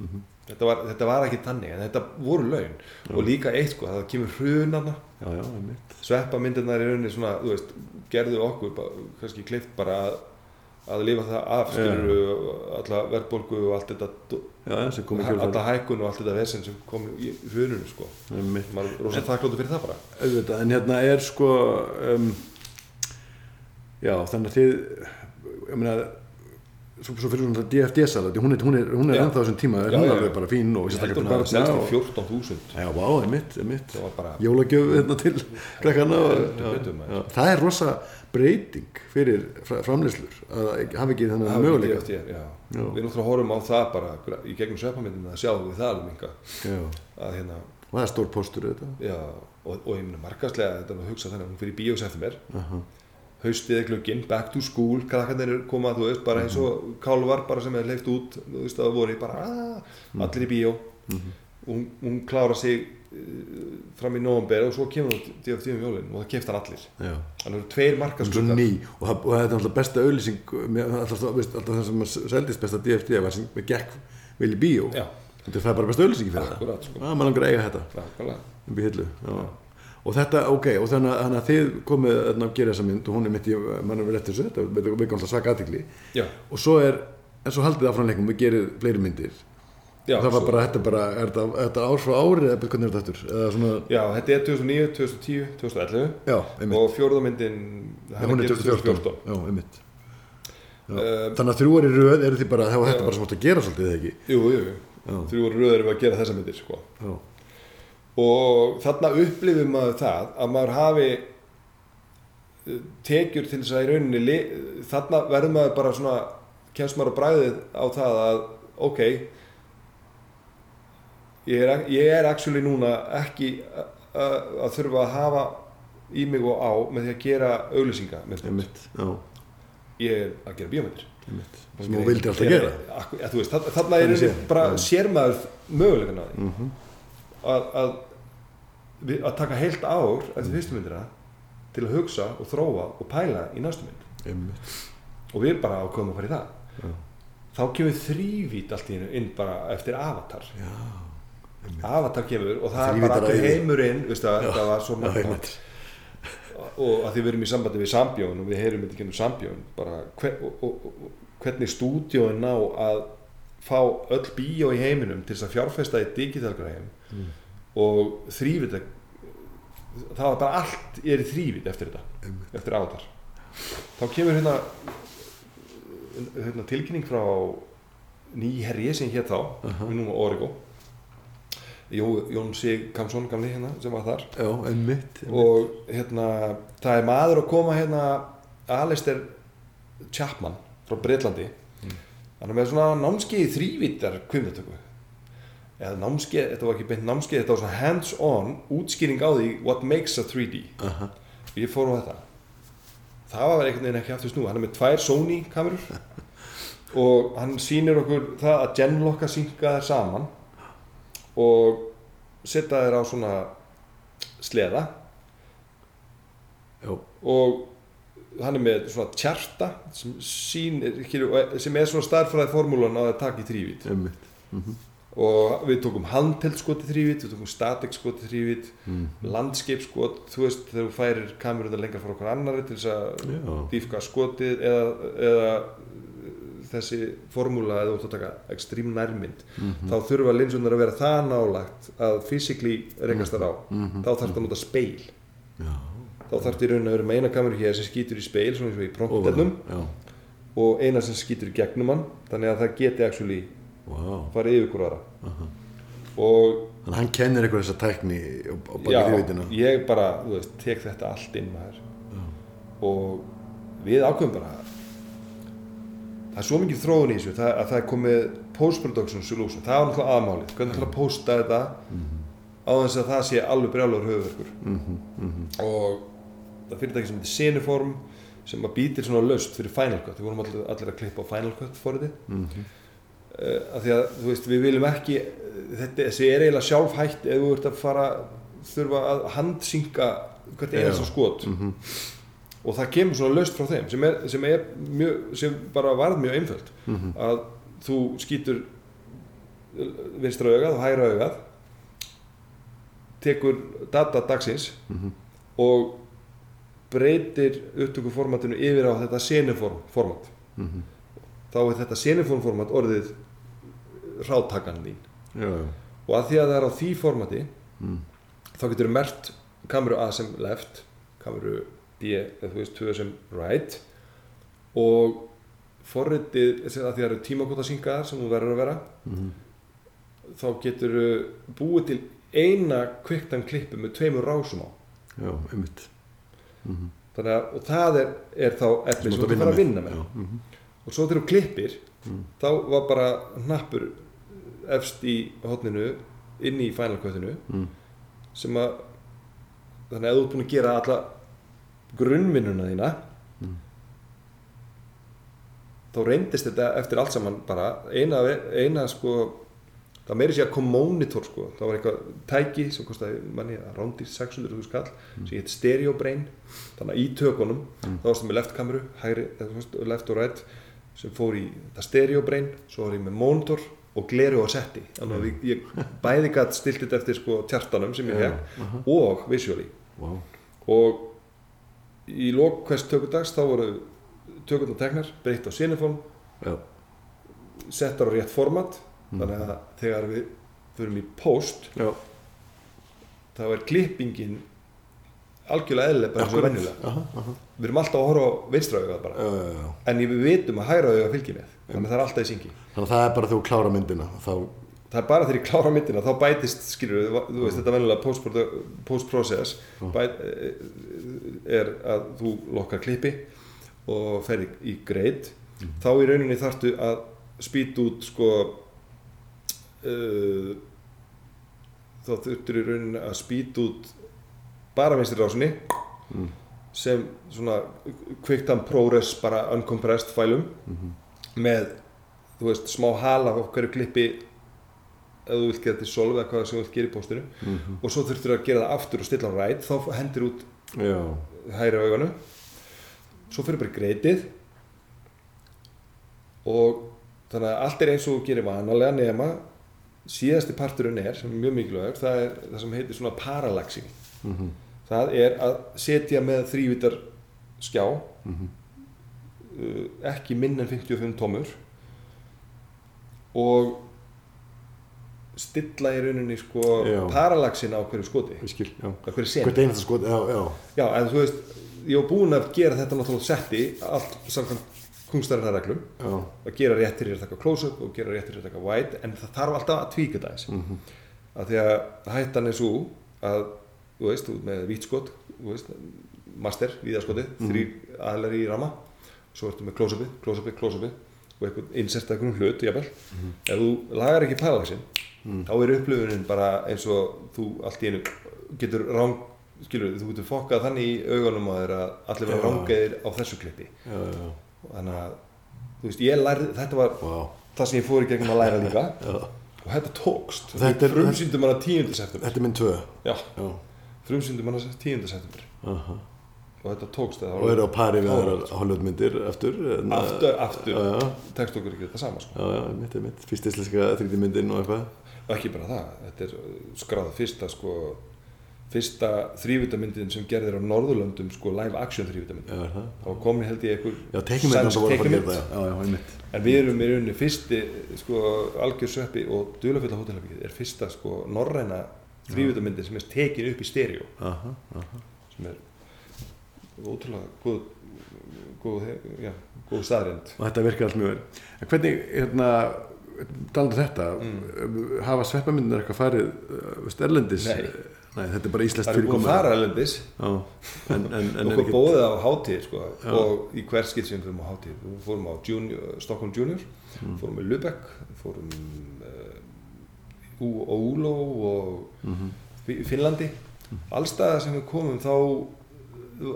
mhm. þetta, þetta var ekki tannig en þetta voru laun og líka eitt sko, það kemur hrunarna já, já, já, mitt. sveppa myndirnar í rauninni svona, þú veist, gerðu okkur kannski klift bara að, að lifa það af, alla verðbólgu og allt þetta alla hækkun og allt þetta vesen sem kom í hruninu sko. Maður er rosa þakkláttu fyrir það bara. Auðvitað, en hérna er sko um, já, þannig að þið ég meina svo, svo fyrir svona DFD-sala hún er, er, er ennþá þessum tíma, hún er alveg bara fín og sérstaklega held að fyrir það selst barna í og- 14.000 Já, vá, það er mitt, Jólagjöf hérna til Það er rosa breyting fyrir fra- framleiðslur að hafa ekki þennan hafi möguleika. DFT, já. Já. við náttúrulega horfum á það bara í gegnum sveppamyndina að sjáum við það alveg minga að hérna, og það er stór póstur þetta já, og, og ég meina markastlega þetta að hugsa þannig að hún fyrir bíó september. Aha. haustið er glögginn, back to school krakkarnir koma, þú veist, bara eins og kálvar bara sem er leift út, þú veist, það voru bara aah, allir í bíó. Hún, hún klára sig uh, fram í nóvember og svo kemur hún DFT um jólin og það kefti hann allir. Þannig eru tveir Hún er svo markaskuggar ný og, það, og þetta er alltaf besta auðlýsing alltaf, alltaf það sem að seldist besta DFT var sem gekk vel í bíó. Þetta er það bara besta auðlýsingi fyrir Akkúrat, sko. það að maður langar að eiga þetta. Nákvæmlega. Í hillu já. og þetta, ok, og þannig, að- þannig að þið komið að gera þessa mynd og hún er mitt í mann eftir þessu, þetta við komum svaka aðtikli og svo er, en svo haldið áfram leikum við gerir fleiri myndir já, það var bara, þetta er bara, er þetta, ár frá ári eða hvernig er þetta svona já, þetta er 2009, 2010, 2011 já, einmitt, og fjórðamyndin Já, hún er 2014 já, einmitt. Já. Um, þannig að þrjú í röð eru því bara, þá er þetta bara svona að gera svolítið eða ekki? Jú, jú, jú, Já. þrjú voru röður við að gera þessa myndir sko. já, og þarna upplifum maður það að maður hafi eh, tekjur til þess að í rauninni þarna verður maður bara svona kemst maður á bræðið á það að ok ég er, ég er actually núna ekki að, að að þurfa að hafa í mig og á með því að gera auglýsinga með já, ég er að gera bíómyndir. Sem þú vildi alltaf gera Akku, ja, veist, þarna, þarna er séð, bara já. sér maður mögulegan á því. Mhm. að, að, við- að taka heilt ár eftir fyrstu myndina til að hugsa og þróa og pæla í næstu mynd. Einmitt, og við bara ákveðum að fara í það. Já, þá kemur þrývít allt í hennu inn bara eftir Avatar. Já. Avatar kemur og það er bara allur heimurinn veist, að, þetta var svo Já, einmitt. og að því við erum í sambandi við Sambjón og við heyrum þetta ekki um Sambjón bara hver, og, og, og, hvernig stúdíóin ná að fá öll bíó í heiminum til þess að fjárfesta í digitalgræðum Mm. og þrývit það var bara allt er í þrývit eftir þetta Einmitt. eftir átar þá kemur hérna, hérna tilkynning frá nýherji sem hér þá Aha. við núna Origo Jó, Jón Sig Kamsson gamli hérna sem var þar. Já, einmitt, einmitt. og hérna það er maður að koma hérna Alistair Chapman frá Breitlandi hann er með svona námskeið í þrývítar kvimdatöku eða námskeið, þetta var ekki beint námskeið þetta var svona hands-on útskýring á því what makes a 3D Aha. og ég fór á þetta. Það var einhvern veginn ekki aftur snú hann er með tvær Sony kamerur. Og hann sýnir okkur það að genlokka synka þær saman og setja þær á svona sleða. Já, og hann er með svona tjarta sem, sýnir, sem er svona starfræði formúlan á að taka í þrývít einmitt. Og við tókum handheld skot í þrývít við tókum static skot í þrývít mm. landscape skot, þú veist þegar þú færir kameruna lengra frá okkur annari til þess að dýfka skotið eða, eða þessi formúla eða þú ert að taka ekstrím nærmynd Mhm. þá þurfa linsunar að vera það nálagt að physically rekast þar á. Mhm. þá þarf það að nota speil. Já, þá þarf það í raun að vera með eina kameru hér sem skýtur í speil svona eins og í prompternum já, og eina sem skýtur í gegnum hann þannig að það geti actually wow farið yfir hvora aðra. Aha. og þannig að hann kennir eitthvað þessa tækni og, og já, baka þrjúvitina ég bara, þú veist, tek þetta allt inn maður. Og við ákveðum bara það er svo mikið þróun í þessu það, að það er komið post-production solution það var náttúrulega aðmálið, hvernig ætla að posta þetta á þess að það sé alveg brjálur höfuverkur Mhm, mhm. og það fyrirtæki sem heitir Cineform sem að býtir svona löst fyrir Final Cut við vorum allir, allir að klippa á Final Cut forriti Mhm. uh, af því að þú veist við viljum ekki þetta þessi er eiginlega sjálfhætt ef þú ert að fara þurfa að handsynka hvert einasta Já. skot Mhm. Og það kemur svona löst frá þeim sem, er, sem, er mjög, sem bara varð mjög einföld Mhm. að þú skýtur vinstra augað og hægra augað tekur data dagsins Mhm. og breytir upptökuformatinu yfir á þetta senuform format Mhm. þá er þetta senuform format orðið ráttakan þín já, já, og að því að það er á því formati Mm. þá getur mert kameru A sem left kameru B eða þú veist 2 sem right og forritið því að það eru tímakóta sem þú verður að vera Mhm. þá getur þú búið til eina kviktan klippu með tveimur rásum á já, einmitt Mhm. þannig að og það er, er þá efni sem þú ert að vinna með Já, mhm. og svo þegar þú klippir Mm. þá var bara hnappur efst í hotninu inn í Final Cutinu Mm. sem að þannig að þú ert búin að gera alla grunnvinnuna þína Mm. þá reyndist þetta eftir allt saman bara eina, eina sko það meiri sér að kom monitor sko það var eitthvað tæki sem að rándýr 600 skall sem heit stereo brain þannig að í tökunum Mm. þá varstu með left kameru hægri, left og right sem fór í stereo brain svo var ég með monitor og gleru á setti þannig að ég, ég bæði gætt stilt þetta eftir sko tjartanum sem ég hef og visually Vá. og í lok hvers tökudags þá voru tökurnar teknar, breytt á sinifón settar á rétt format Mm. þannig að þegar við förum í post Já. þá er klippingin algjörlega eðlileg bara eins og aha. við erum alltaf að horfa á vinstra augað bara Já, já, já. en við vitum að hægra auga fylgir með þannig að það er alltaf í syngi Þannig að það er bara þegar þú klára myndina þá, það er bara þegar ég klára myndina þá bætist skilur við, þú veist þetta venjulega post- post-process bæt, er að þú lokkar klippi og fer í, greit þá í rauninni þarftu að spýt út sko uh, þá þurftur í rauninni að spýt út bara vinstri rásinni sem svona kviktan ProRes bara uncompressed fælum með þú veist smá hala á hverju klippi ef þú vilt gera þetta í solv eða hvað sem þú vilt gera í postinu og svo þurftur að gera það aftur og stilla á rætt þá hendur út já, hægri auganu svo fyrir bara greitið og þannig að allt er eins og gerir vanalega nema síðasti parturinn er sem er mjög mikilvægur það er það sem heitir svona parallaxing. Það er að setja með þrývítar skjá uh, ekki minn en 55 tómur. Og stilla í rauninni sko Já. parallaxin á hverju skoti skil, á hverju senu Hvert einasta sko, já, já. Já, en þú veist, ég var búinn að gera þetta náttúrulega setti, allt samkvæmt kungstarinnar reglum, Já, að gera rétt til að taka close-up og gera rétt til að taka wide, en það þarf alltaf að tvíka þetta eins. Mhm. Af því að hættan er svo að, þú veist, með vítskot, þú veist, master, víðaskotið, mm Mhm. þrý aðlar í rama, svo ertu með close-upið, close-upið, close-upið og eitthvað inserta einhvern hlut, jafnvel. Mhm. Ef þú lagar ekki parallaxin, þá er upplifunin bara eins og þú allt í einu getur ráng, skilur, þú getur fokkað þannig í augunum að þeirra allir vera rángeðir á þessu klippi. já, já, Þannig að, veist, lærði, þetta var vá. það sem ég fór í gegnum að læra líka Já. og þetta tókst. Þetta er- frumsýndum hana 10. september. Þetta er minn tvö. Já, Já. frumsýndum hana 10. september Aha. og þetta tókst. Og eru á pari við Já. aðrar Hollywoodmyndir aftur. en, Aftur, aftur, Já, já, tekst okkur ekki þetta sama sko. já, já, mitt er mitt. Fyrst íslenska þrýttimyndin og eitthvað. Og ekki bara það, þetta er skráð fyrsta sko, fyrsta þrývitamyndin sem gerðir á Norðurlöndum sko live action er það? og komin held ég einhver sænsk mitt. en við erum í rauninni fyrsti sko, algjör sveppi og dulafulla hótelherbyggið er fyrsta sko, norræna þrývitamyndin sem er tekin upp í stereo Aha, aha. sem er ótrúlega góð, góð, já, góð staðrind Og þetta virkar allt mjög vel. En hvernig, hérna, talandi um þetta, Mm. hafa sveppamyndir eitthvað farið veist, erlendis? Nei. Nei, þetta er bara íslenskt það er búin að fara erlendis Já, en, en, en er okkur bóðið á hátíð sko, og í hver skilt sem við fórum á hátíð við fórum á junior, Stockholm Junior Mm. fórum í Lübeck fórum uh, í Ólo og Mhm. Fi- Finnlandi allstaðar sem við komum þá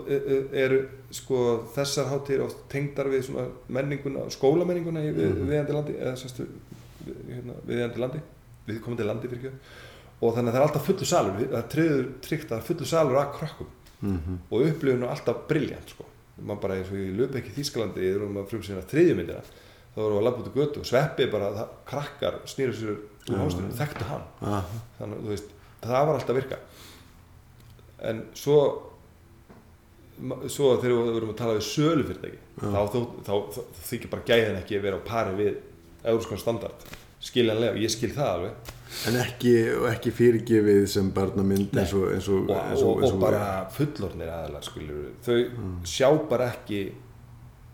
e- e- eru sko þessar hátíðir oft tengdar við svona menninguna, skólamenninguna í við, Mhm. viðandi landi eða sérstu hérna, viðandi landi við komum til landi fyrir ekki og þannig að það er alltaf fullu salur það er tryggður tryggt að það er fullu salur að krökkum Mhm. og upplifun er alltaf briljant sko. maður bara eins og í Löbekki Þískalandi við erum að frumsýna þriðjumyndina þá vorum við að labba út í götu og sveppi bara það, krakkar snýru sér úr hástunum þekktu hann Aha. þannig að þú veist, það var alltaf að virka en svo svo þegar við vorum að tala við sölufyrirtæki Já. þá, þá, þá, þá, þykir bara gæðin ekki að vera á pari við euróskan standard skiljanlega, ég skil það alveg. En ekki, ekki fyrirgefið sem barnamynd eins og, eins og, og, eins og, eins bara fullornir aðalar skilur þau sjá bara ekki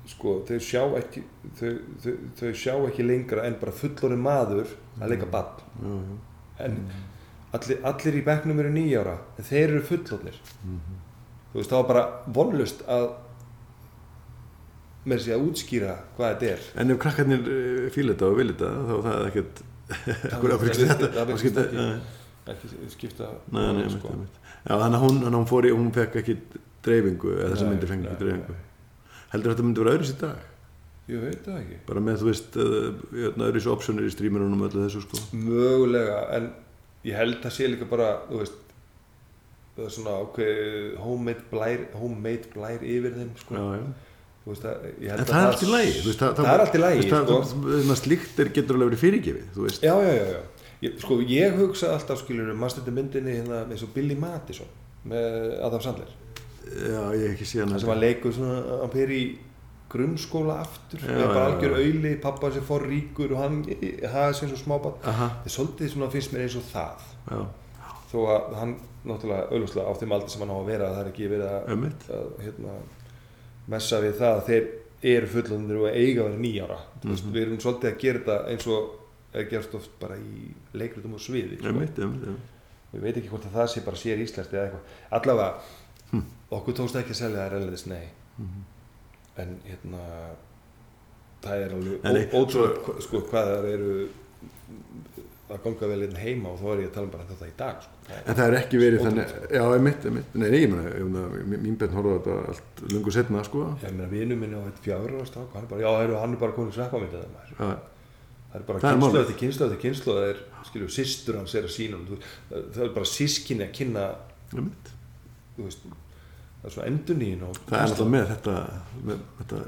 sko, þau sjá ekki þau, þau, þau sjá ekki lengra en bara fullorinn maður að leika bann Já, já. en allir, allir í bekknum eru nýjára en þeir eru fullornir þú veist, það var bara vonlust að með þessi að útskýra hvað þetta er. En ef krakkarnir eh, fíla þetta og vilja þetta þá það er ekkert það það og skipta- ekki. Skipta þannig að hún, að fór í, hún fekk ekki dreifingu eða þessar Nei, myndir fengi ekki dreifingu. Heldur þetta myndi vera öðru sér dag? ég veit það ekki. Bara með, þú veist, eh, öðru sér optionir í stríminunum og öllu þessu sko. Mögulega en ég held að sé líka bara þú veist það er svona ákveð homemade blær, homemade blær yfir þeim sko. Veist En að það er allt í þú veist, það er allt í veist, sko. það- það- Slíkt er getur alveg verið fyrirgefið já, já, já, já. Ég, sko, ég hugsa alltaf skilur mannstöndu myndinni hérna og Billy Madison með Adam Sandler? Já, ég ekki síðan það sem hann leikur svona, hann fyrir í grunnskóla aftur það er bara algjör auðli, pappa sem fór ríkur og hann hafa sér svo smábann það er svolítið svona finnst mér eins og það. Já, þó að hann náttúrulega auðvitað á þeim aldrei sem hann á að vera það er ekki verið að hérna, messa við það að þeir eru fullundir og eiga að vera nýjára mm Mhm. við erum svolítið að gera þetta eins og er gerst oft bara í leikritum og sviði sko. Ömmit, ömmit, ömmit ég veit ekki hvort að það sé bara sér íslenskt eða eitthvað allavega, Hm. okkur tókst ekki að selja það erlendis, nei Mhm. en hérna það er alveg ótrúlega sko, hvað það eru að ganga vel inn heima og þá er ég að tala um bara þetta í dag sko. Það En það er ekki verið þannig, já, einmitt, einmitt, nei, nei, ég meina, ég mín- benn horfði á þetta allt lungu setna, sko, ég meina vinnu minni á eitt ára strák hann er bara, já, hann er bara komin sveppamindið það er bara kynslu eftir kynslu eftir kynslu það er, skilju, sýstur hans er að sína það er bara sískinni að kynna þú veist, það er svona endunín og Það er náttúrulega með þetta, með þetta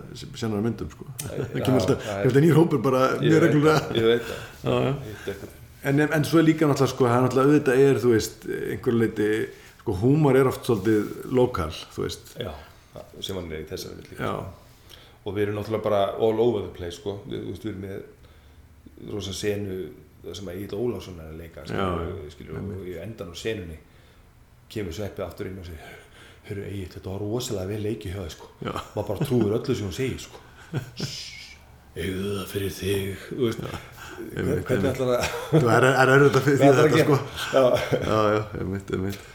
senara myndum, sko. Það kemur alltaf, alltaf nýr hópur bara Ég mjög reglulega. ég veit það En, en svo er líka náttúrulega, sko, það náttúrulega auðvitað er, þú veist, einhver leiti, sko, húmor er oft svolítið lokal, þú veist. já, það- sem hann er í þessari vill Já, og við erum náttúrulega bara all over the place sko. við, við erum með rosa senu það sem að Egil Ólafsson er að leika skilur, já, skilur, og í endan á senunni kemur sveppi aftur inn og segir hörru Egil, þetta var rosalega vel leikið hjá þig sko. maður bara trúir öllu sem hún segir sko. eigðu það fyrir þig veist, hvernig ætlar að Þú er, er erfitt að hvað því ætlar að þetta, sko. já, Já, já, einmitt, einmitt.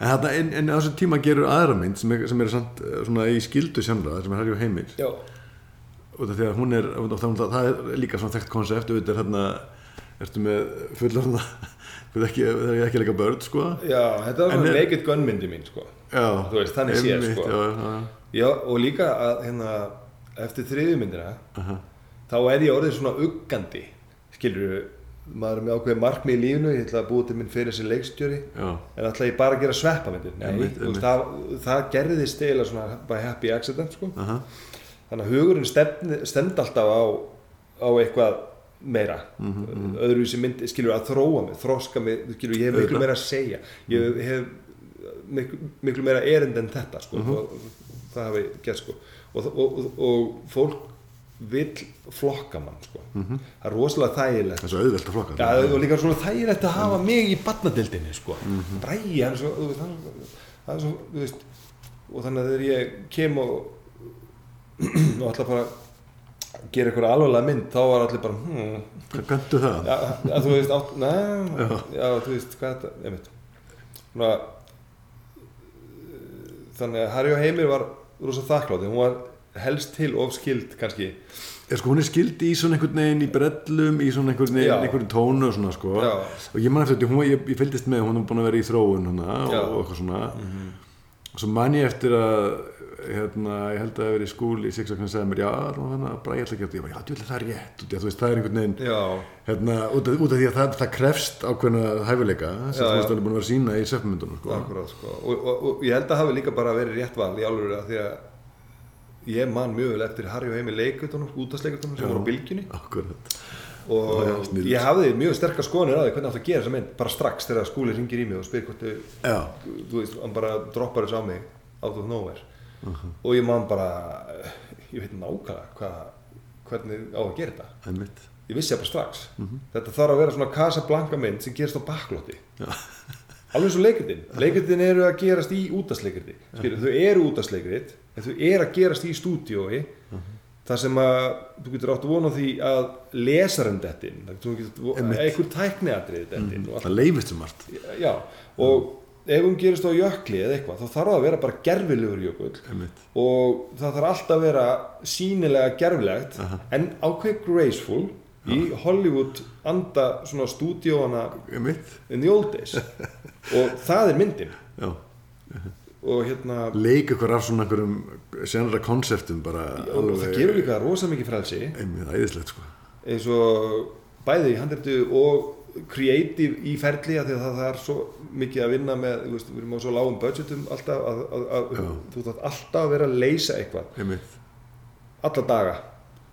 En þarna, en, en á þessum tíma gerur aðra mynd sem er, sem er samt eh, svona í skildu sjönra, sem er Harry og Heimir. að hún er, það, það er líka svona þekkt konsept, auðvitað er hérna ertu með veit ekki, það er ekki leika börn, sko já, þetta var svona naked gun myndi mín sko. já, Þú veist, þannig séð, sko. já, já, já, og líka að hérna, eftir þriðju myndina aha, þá er ég orðið svona uggandi skilur maður er með ákveðið markmið í lífinu ég ætla að búa til minn fyrir þessi leikstjóri já, en ætla ég bara að gera sveppamyndir nei, Einmitt, þú einmitt. það, það gerðist eiginlega svona by happy accident sko. aha, þannig að hugurinn stend alltaf á, á eitthvað meira. Mhm, öðruvísi mynd, skilur að þróa mig þroska mig, skilur ég hef miklu meira að segja. Ég hef miklu, miklu meira erind en þetta sko, Mhm. og það hafi gert sko. Og, og, og, og fólk vill flokka mann sko. Mhm. það er rosalega þægilegt það er svo auðvelt að flokka Já, og líka svona þægilegt að hafa mig í barnadildinni sko. Mhm. Bræði, hann svo, veist, hann, það er svo, veist, og þannig að þegar ég kem og, og ætla bara gera eitthvað alvarlega mynd, þá var allir bara, hmm, hvað göndu það? já, að þú veist, átt, neða, já. þú veist, hvað þetta, ég veit, svona, þannig að Harry og Heimir var rosa þakklátt, hún var helst til of skild kannski, Er, sko, hún er skildi í svona einhvern veginn í brellum í svona einhvern veginn, einhvern tónu og svona sko. Og ég man eftir þetta, hún, ég, ég fylgdist með hún er búin að vera í þróun hana, og, og svona. Og svo man ég eftir að hérna, ég held að það hefur verið í skúl í Sixax og sagði mér, já, að bara ég ætla að gera þetta ég bara, já, það er rétt, að þú veist, það er einhvern veginn já, hérna, út, af, út af því að það, það krefst ákveðna hæfileika sem þú veist já. alveg búin að vera að sína í söpmyndunum sko. Sko. og, og, og ég held að hafi líka bara verið rétt val í alveg að því að ég man mjög vel eftir Harry og Heimi leikutunum, útastleikutunum sem voru á bylgjunni. Akkurat. og Já, já, ég hafði mjög sterkar skoðanir á því hvernig átt að gera þessa mynd bara strax þegar skúli ringir í mig og spyr hvort þú veist, hann bara droppar þessu á mig out of nowhere. Og ég man bara ég veit nákvæmlega hvernig á að gera þetta. Ég vissi það bara strax. Þetta þarf að vera svona Casablanca mynd sem gerist á baklóti. alveg og leikritin. Leikritin eru að gerast í útastleikrit þau eru útastleikrit en þau eru að gerast í stúdíói þar sem að þú getur átt að vona því að lesarinn dettin einhver tækniatrið dettin allt. Það leifist sem margt já, og ef hún gerist á jökli eða eitthvað, þá þarf það að vera bara gerfilegur jökull. Og það þarf alltaf að vera sínilega gerfilegt Aha. en ákveð graceful í Hollywood anda svona stúdíóana in the old days og það er myndin. Já. og hérna Leik ykkur af svona einhverjum senara konseptum bara og það gefur líka rosa mikið frelsi. Einmitt æðislegt sko. Eins og bæði í handrættu og creative í ferli af því að það, er svo mikið að vinna með þú veist, við erum á svo lágum budgetum alltaf að, að, að, Já. þú þarf alltaf að vera að leysa eitthvað. Einmitt. Alla daga.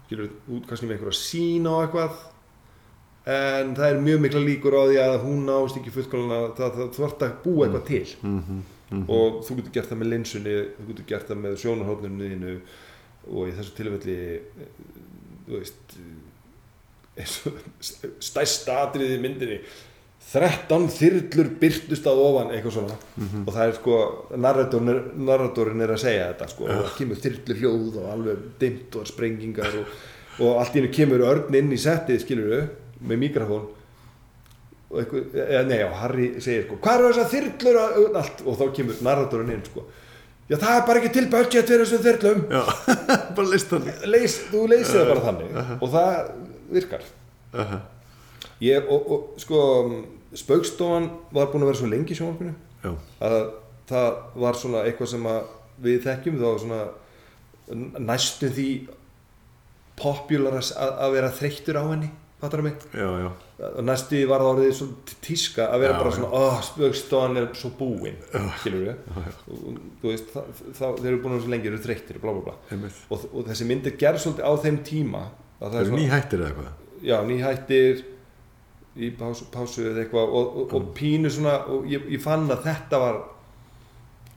Skilur út kannski með einhverja sín á eitthvað en það er mjög mikla líkur á því að hún nást ekki fullkvæmlega það, það, þú ert að búa eitthvað til. Mm og þú getur gert það með linsunni þú getur gert það með sjónarhóðnunni þínu og í þessu tilfelli þú veist eh, eins og stærsta atriði í myndinni 13 þyrlur byrtust að ofan eitthvað svona. Og það er sko narratorinn er, að segja þetta sko og það kemur þyrlur hljóð og alveg dimmt og sprengingar og, og allt í hennu kemur örn inn í settið skilur við með mikrofón og eitthvað, eða nei, já, Harry segir sko, hvað eru þessar þyrlur? Og allt og þá kemur narratorinn inn sko. Já, það er bara ekki til budget fyrir þessum þyrlum. Já, bara listan Leys, þú leysið það bara þannig og það virkar. Ég, og, og sko spaukstofan var búin að vera svo lengi í sjónvarpinu að það var svona eitthvað sem við þekkjum þá svona næstum því popular að, að vera þreyttur á henni fattar það mig? já, já. Og næstu var það orðið svo tíska að vera Já, bara já. svona oh, spaukstofan er svo búin skilur við og þú veist, þeir eru búin að vera svo lengi, eru þreyttir bla bla bla. Einmitt. og, og þessi myndir gerð svolítið á þeim tíma að það eru nýhættir eða eitthvað? Já, nýhættir í pásu, pásu eða eitthvað og, og, og pínu svona og ég, ég fann að þetta var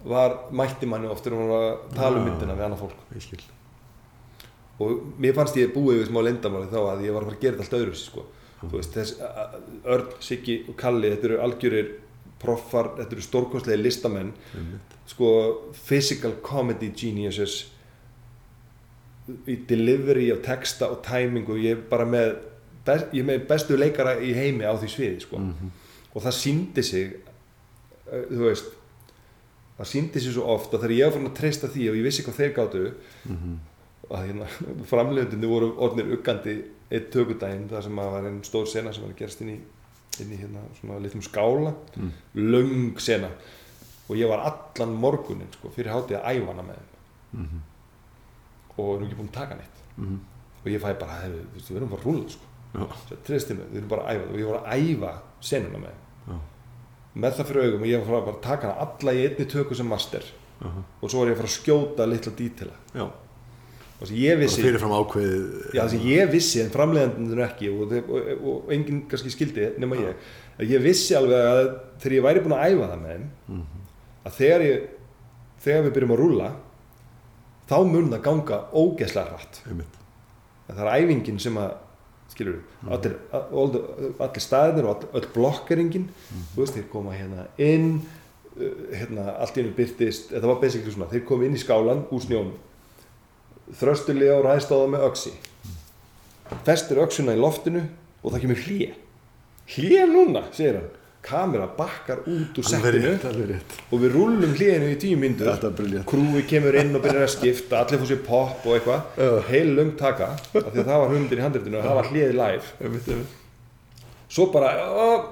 var mætti manni oft þegar hún var að tala um Já. myndina við annað fólk. Ég skil og mér fannst ég búið við smá lindamáli þá að ég var að fara að gera þetta allt öðru sko. þú veist, þess, Örn, Siggi og Kalli þetta eru algjörir proffar, þetta eru stórkostlega listamenn Einmitt. sko physical comedy geniuses í delivery og texta og tæmingu ég er bara með, best, ég með bestu leikara í heimi á því sviði sko. og það síndi sig þú veist það síndi sig svo oft að þegar ég var fann að treysta því og ég vissi hvað þeir gátu að hérna, framleiðundinni voru orðnir uggandi eitt tökudaginn þar sem að var einn stór sena sem var að gerast inn í, inn í hérna, svona litlum skála. Mm. löng sena. Og ég var allan morgunin sko, fyrir hátið að æfa hana með þeim. Mhm. og erum ekki búin að taka neitt. Mhm. og ég fæ bara, við, við erum bara að rúla sko. Við erum bara að æfa. Og ég var að æfa senuna með þeim. Já, með það fyrir augum og ég var bara að taka hana alla í einni töku sem master. Aha. og svo var ég að fara að skjóta litla dítila já og þess að ég vissi fyrirfram ákveðið Já, þess að ég vissi en framleiðandinn ekki og, og, og, enginn kannski skildi nema ég að ég vissi alveg að þegar ég væri búinn að æfa það með þeim að þegar ég þegar við byrjum að rúlla þá mun það ganga ógeðslega hratt. Það er æfingin sem að skilur við, allir, allir, allir staðinir og all, öll blokkeringin þú veist, þeir koma hérna inn uh, hérna, allt í hennu byrtist þetta var basically svona, þeir komu inn í skálan úr snjónum þröstulega og ræðst á það með öksi festir öksuna í loftinu og það kemur hlje hlje núna, segir hann. Kamera bakkar út úr settinu og við rúllum hliðinu í tíu myndur krúi kemur inn og byrjar að skipta allir fór sér pop og eitthvað. Heil löng taka, af því að það var hugmyndir í handritinu og það var hliðið live. Einmitt svo bara,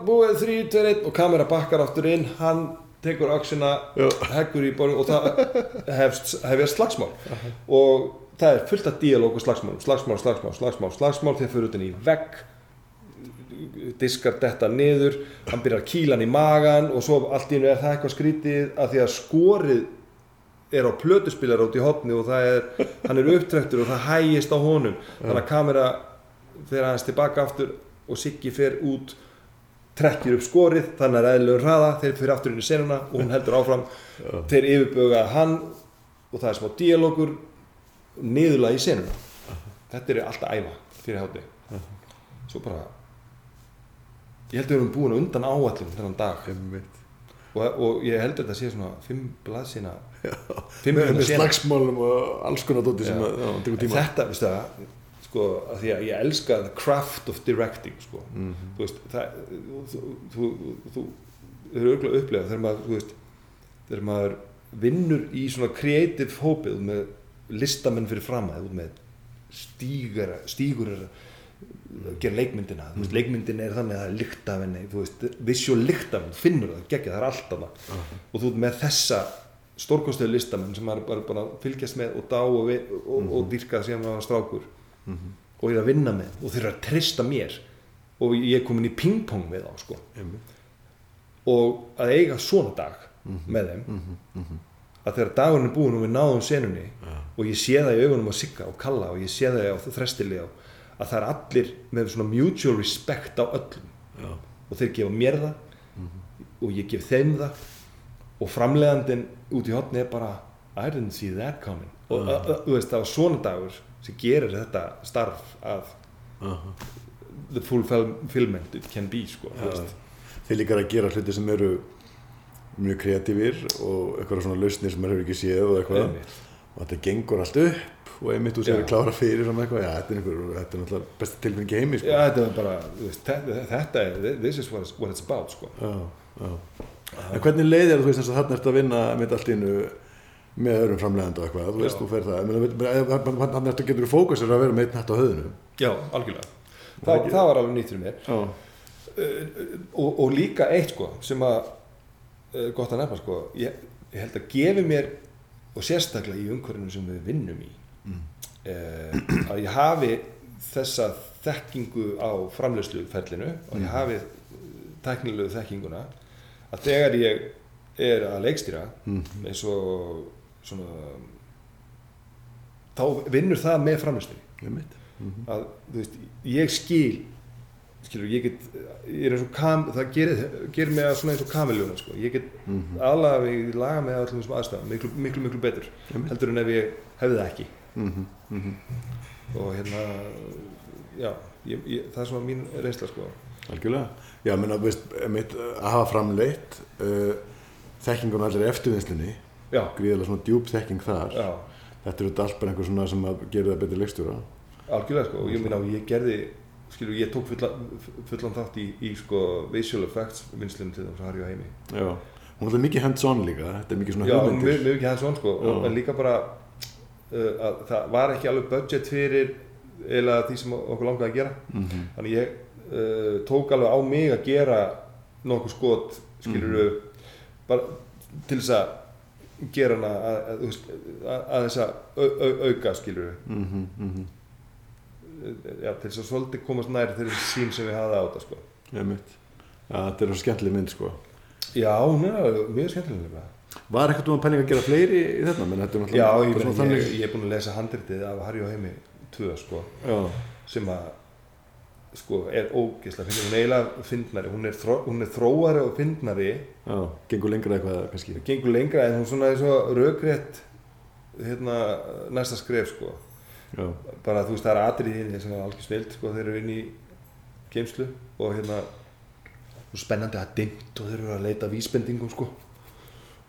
búið, þrý, tveir, einn og kamera bakkar aftur inn, hann tekur Já. heggur í borðu og það hefst, hefjast slagsmál. Og það er fullt af díalóg og slagsmál, slagsmál, slagsmál, slagsmál, slagsmál. Þeir fyrir utan í vegg diskar detta niður hann byrjar að hann í magan og svo allt í einu er það eitthvað skrítið að því að skorið er á plötuspilar út í hotni og það er, hann er upptrektur og það hægist á honum. Þannig að kamera fer aðeins tilbaka aftur og Siggi fer út trekkir upp skorið, þannig er eðlilegur hraða. Þeir fyrir aftur inn í senuna og hún heldur áfram. Þeir yfirböga hann og það er smá díalógur niðurlega í senuna. Þetta er alltaf æfa fyrir hátti svo bara ég held að við erum búin að undan áallum þennan dag. Og, og ég held að þetta sé svona fimm blaðsina fimm Með, slagsmálum og alls konar dóti sem tekur tíma. Þetta, veistu það sko, að því að ég elska the craft of directing sko. Mhm. þú veist það, þú, þú, þú, þau eru auðvitað upplegað þegar maður veist, þegar maður vinnur í svona creative hópið með listamenn fyrir fram að með stígur stígur er að gera leikmyndina. Þú veist, leikmyndin er þannig að það er lykt af henni þú veist, visual lykt af henni, þú finnur það geggja, það er alltaf það og þú ert með þessa stórkostöðu listamenn sem maður bara, bara fylgjast með og dá og, vi, og, og dyrka sem maður strákur. Og ég er að vinna með og þeir eru að trista mér. Og ég er komin í pingpong með þá sko. Einmitt. Og að eiga svona dag með þeim að þegar dagurinn er búin og við náðum senunni og ég sé það í augunum á Sigga og Kalla og ég sé það á þrestili að það er allir með svona mutual respect á öllum. Já, og þeir gefa mér það og ég gef þeim það. Og framleiðandinn út í hotni er bara I didn't see that coming. Og uh, þú veist það var svona dagur sem gerir þetta starf að Aha. the fulfillment it can be sko, Já. veist. Þeir líka að gera hluti sem eru mjög kreatífir og eitthvað svona lausnir sem maður hefur ekki séð og eitthvað Einmitt. og þetta gengur allt upp og einmitt þú sér að klára fyrir svona eitthvað, já, þetta er, einhver, þetta er náttúrulega besta tilfinning í heimi, sko. Já, þetta var bara, þetta, þetta er this is what it's, what it's about sko. Já, já. En hvernig leið er þú veist eins og þarna ertu að vinna með allt innu með öðrum framlegandi og eitthvað, þú veist, þú fer það, þannig ertu getur þú fókusir að vera einn hatt á höfðinu. Já, algjörlega Það það, það var alveg nýtt fyrir mér Já, og, og líka eitt sko sem að uh, gott að nefna sko ég, ég held að gefi mér og sérstaklega í umhverfinu sem við vinnum í Mm. uh, að ég hafi þessa þekkingu á framleiðsluferlinu og ég hafi teknilegu þekkinguna að þegar ég er að leikstýra Mhm. eins og svona þá vinnur það með framleiðslu einmitt. Mhm. að þú veist, ég skil skilur, ég get ég er eins og kam, það gerir, gerir mig að svona eins og kamiljóna, sko, ég get Mhm. aðlaga mig, laga mig að allum þessum aðstæðum miklu, miklu, miklu betur, Einmitt. heldur en ef ég hefði það ekki Mhm, mhm. og hérna já, ég, ég, það er svona mín reynsla, sko Algjörlega. Já, menna, veist, einmitt, að hafa framleitt uh, þekkingun allir eftirvinnslunni, já, gríðilega svona djúb þekking þar. já, Þetta er þetta allt bara einhver svona sem að gera það betri leikstjóra. algjörlega, sko og ég minna, ég gerði skilur, ég tók fulla, fullan þátt í, í sko, visual effects vinslum til þess að harja heimi Já. Hún alltaf mikið hands-on líka, þetta er mikið svona Já, hugmyndir. mjög, mjög hans von sko, Já. en líka bara uh, að það var ekki alveg budget fyrir eða því sem okkur langaði að gera Mhm. þannig ég uh, tók alveg á mig að gera nokkuð skot skilur Mhm. bara til þess að gera hana að, að, að, að þess að au, au, auka skilur Mhm, mhm. Já, til þess að svolítið komast nær þeirri sín sem við hafði á þetta sko. Þetta er svo skemmtileg mynd, sko. já, alveg mjög skemmtilega Var eitthvað um að pælinga að gera fleiri í þetta? Menn, þetta er náttúrulega já, ég, svona ég, þannig. ég, ég er búin að lesa handritið af Harry og Heimi 2 sko sem að sko, er fyndin, hún er eiginlega fyndnari, hún er, þró, hún er þróari og fyndnari, já, gengur lengra eitthvað kannski. gengur lengra en hún svona er svo rökrétt hérna, næsta skref sko Já, bara þú veist það er atriðin sem er algjör snild sko, þeir eru inn í geimslu og hérna og spennandi að dimmt og þeir eru að leita vísbendingum sko.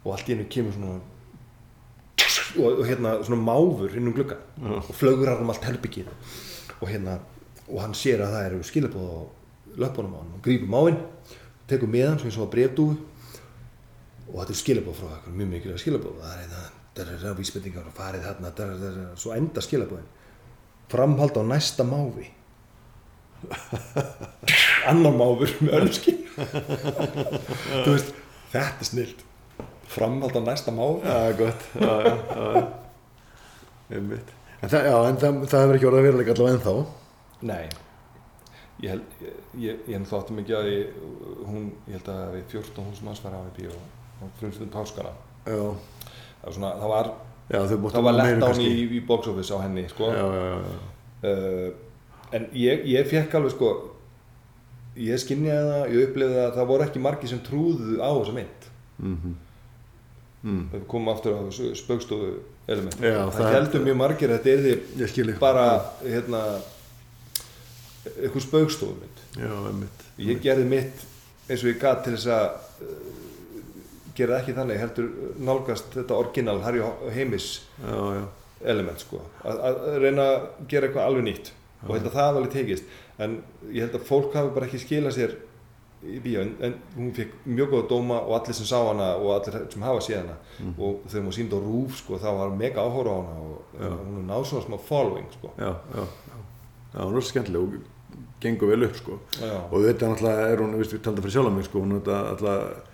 Og allt í hennu kemur svona og, og hérna svona máfur inn um gluggan Já. og flögrar um allt herbyggið og hérna og hann sér að það eru skilabóð á löpunum á hann og grípur máinn tekur með hann svo eins og að brefdúi og þetta er skilabóð frá eitthvað mjög mikilvæg skilabóð það er hérna það vísbendingar og farið dar, svo enda skilabóðin framhald á næsta máfi annar máfur með öllski þú veist þetta er snilt framhald á næsta máfi já, gott. Já, já, já. Einmitt. En það, já, en það, það hefur ekki orðið að vera líka allavega ennþá. Nei Ég held, ég, ég, ég þáttum ekki að ég, hún, ég held að við 14 húsum manns var á í bíó á frumstundum páskana Já, það var svona, það var, já, það var lett án í, í box office á henni sko. Já, já, já, já. uh, en ég, ég fekk alveg sko ég skinniði það, ég upplifði að það voru ekki margir sem trúðu á þessa mynd Mhm. Mm. við komum aftur á spaukstofu element Já, það, það- heldur mjög margir að þetta er því bara hérna eitthvað spaukstofu mynd Já, einmitt. ég gerði mitt eins og ég gat til þess að uh, gera það ekki þannig heldur nálgast þetta orginal Harry Heimis Já, já. element sko að, að reyna að gera eitthvað alveg nýtt og held að það alveg tekist en ég held að fólk hafi bara ekki skilað sér í bíó en, en hún fekk mjög góða dóma og allir sem sá hana og allir sem hafa séð hana og þegar hún sínd á rúf sko þá var mega áhóra á hana og Já. hún er náð svona smá following sko Já, já, já. Já, hún er skemmtileg og gengur vel upp, sko. já, Og veitum náttúrulega, er hún, við talda fyrir sjálf mig, sko, hún er þetta alltaf,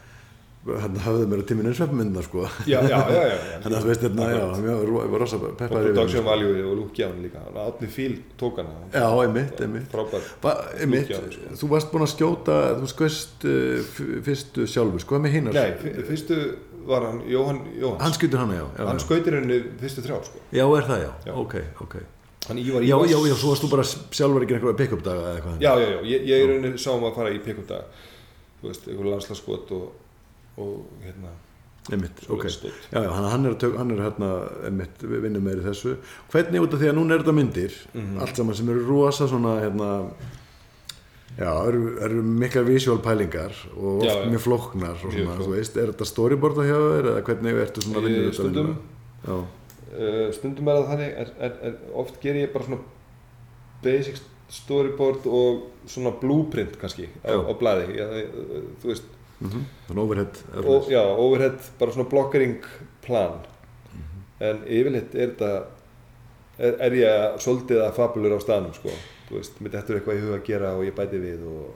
hérna hafði mér að tíminn eins sveppmyndina, sko. já, já, já, já, að þú veist, hérna, já, ég var rosa og peppaður production value og Gjafn líka Átni Fíl tók hana Já, einmitt, einmitt. frábær Va, einmitt, Lúkja, sko. þú varst búinn að skjóta, þú skoist uh, f- fyrstu sjálfur, sko, með hinnar? Nei, fyr- fyrstu var hann Jóhann Jóhanns Hann skjutur hana, já. hann skautir henni fyrstu þrjá sko. Já, er það, já. Ok, ok. hann Ívar Já, já, já, svo varst þú bara sjálfur ekki einhverja pick-up daga eða eitthvað. já, já, já, ég, ég er henni sá um að fara í pick-up dag þú veist, einhver landslagsskot og, og hérna einmitt, ok. já, já, hann er, tök, hann er hérna einmitt, vinnur meiri þessu. Hvernig út af því að núna er þetta myndir Mhm. allt saman sem eru rosa svona hérna já, eru, eru miklar visual pælingar og oft Já, já. mjög flóknar og svona, þú veist, er þetta storyboarda hjá þér eða hvernig ertu svona vinna Ég- þetta stundum. Uh, stundum er það þannig er, er, oft ger ég bara svona basic storyboard og svona blueprint kannski á, á eh, þú veist, mm þannig overhead eða og, svoleiðis. já, overhead bara svona blockering plan. En yfirleitt er þetta er, er ég svolítið að fabulur á staðnum sko, þú veist, mér dettur eitthvað í huga að gera og ég bæti við og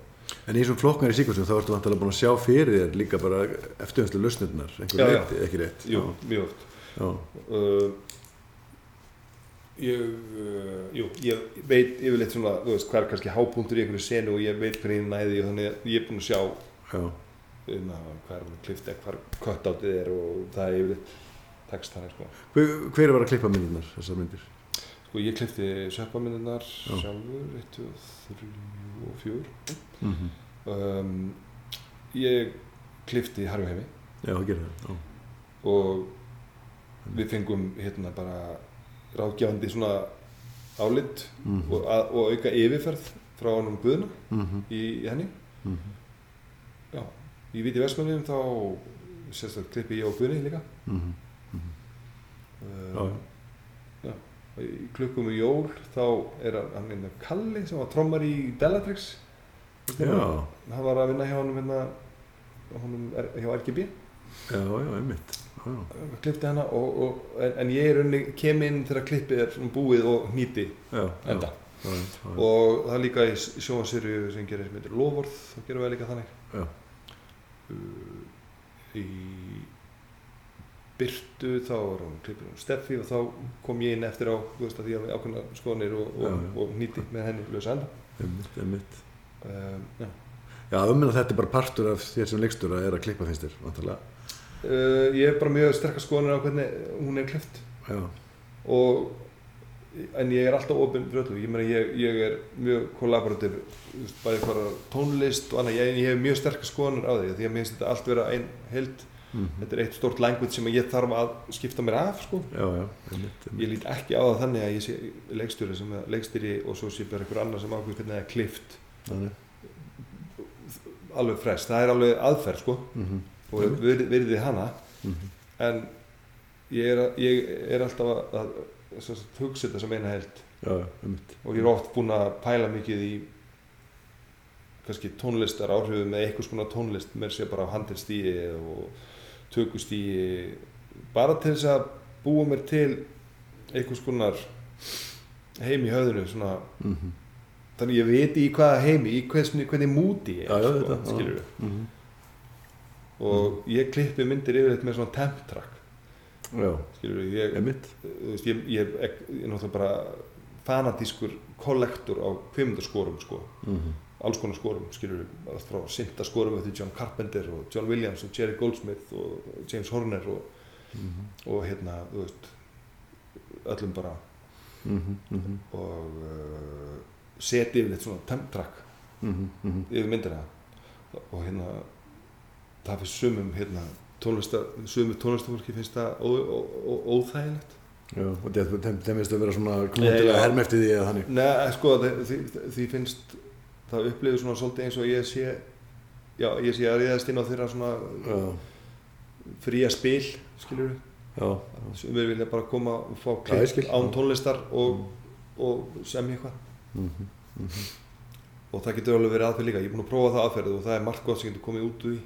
en í svona flokknari síkvæmsum þá ertu vantilega búin að sjá fyrir þér líka bara eftirvæmslu lausnirnar einhver veit, ekki rétt? Jú, mjög oft. Uh, ég uh, jú, ég veit yfirleitt svona, þú veist, hvað er kannski hápunktur í einhverju senu og ég veit hvernig ég næði og þannig ég er búinn að sjá já, um, hvað er hún klift eða hvað köttátið er og það er yfirleitt tekst þannig sko. hver, hver var að klippa myndirnar þessar myndir sko ég klifti söpamyndunar Já. sjálfur 1, 2, 3 og 4 mm -hmm. um, ég klifti Harfi heimi já, það gerir það og við fengum hérna bara ráðgjafandi svona álit Mhm. og, að, og auka yfirferð frá honum Guðna Mhm, í, í henni mhm. já, í Víti Vestmannum þá sérstaklega klippi ég á Guðni líka. Mhm. Já, uh, já. í klukkum í jól þá er hann, hann hérna Kalli sem var trommar í Bellatrix. Já, hann? hann var að vinna hjá honum hérna er, hjá RGB já, já, einmitt. Já, klipti hana og, og, en, en ég er rauninni kem inn þegar klippið er búið og nýti já, já, enda. Já, já, og það er líka í sjónasýrju sem gerir sem heitir Lovorð þá gerum við líka þannig. Já. Í Byrtu þá var hún klippið um Steffi og þá kom ég inn eftir á veist að því að við ákveðna skoðanir og, og, Já, já. og nýti með henni lausa enda. Um, já. já, um að þetta er bara partur af þér sem leikstjóra er að klippa finnst þér, uh, ég er bara mjög sterkast skoðanir á hvernig hún er klift já, og en ég er alltaf ofinn fyrir öllu, ég meina ég, ég er mjög kollaborativ, þú veist, bæði hvað tónlist og annað, ég, ég hef mjög sterkast skoðanir á því, því að mér finnst þetta allt vera ein held, mhm. þetta er eitt stórt language sem ég þarf að skipta mér af sko. já, já, einmitt, ég einmitt. lít ekki á það þannig að ég sé leikstjóri sem er leikstýri og svo sé bara einhver annar sem ákveð hvernig það er klift alveg frest, það er alveg aðferð sko. Mhm, og virði, virði hana. Mhm. en ég er, ég er alltaf að hugsa þetta sem eina held. Já, og ég er oft búinn að pæla mikið í kannski tónlistar áhrifum með einhvers konar tónlist með sér bara á handilstíi og tökustíi bara til þess að búa mér til einhvers konar heim í höfðinu svona, Mhm. þannig ég veit í hvaða heimi í hvernig, hvernig múti ég er, þetta, sko, skilur við Mhm. og ég klippi myndir yfirleitt með svona temp track. já, skilur við, ég, ég, ég, ég, er náttúrulega bara fanatískur kollektor á kvimdaskorum sko Mhm. alls konar skorum, skilur við allt frá synda skorum eftir John Carpenter og John Williams og Jerry Goldsmith og James Horner og, Mhm. og hérna, þú veist öllum bara Mhm, mhm, og uh, seti yfir þetta svona temp track mhm, mhm. yfir myndina og hérna það finnst sumum hérna tónlista, sumum tónlistafólki finnst það óþægilegt. Já, og þetta finnst að vera svona já. herma eftir því eða þannig. Nei, sko, því, finnst það upplifir svona svolítið eins og ég sé já, ég sé að ríðast inn á þeirra svona Já, fría spil, skilur við við vilja bara koma og fá klipp án tónlistar og, og semja eitthvað. Mhm, mhm. Og það getur alveg verið aðferð líka, ég er búinn að prófa það aðferð og það er margt gott sem getur komið út úr því.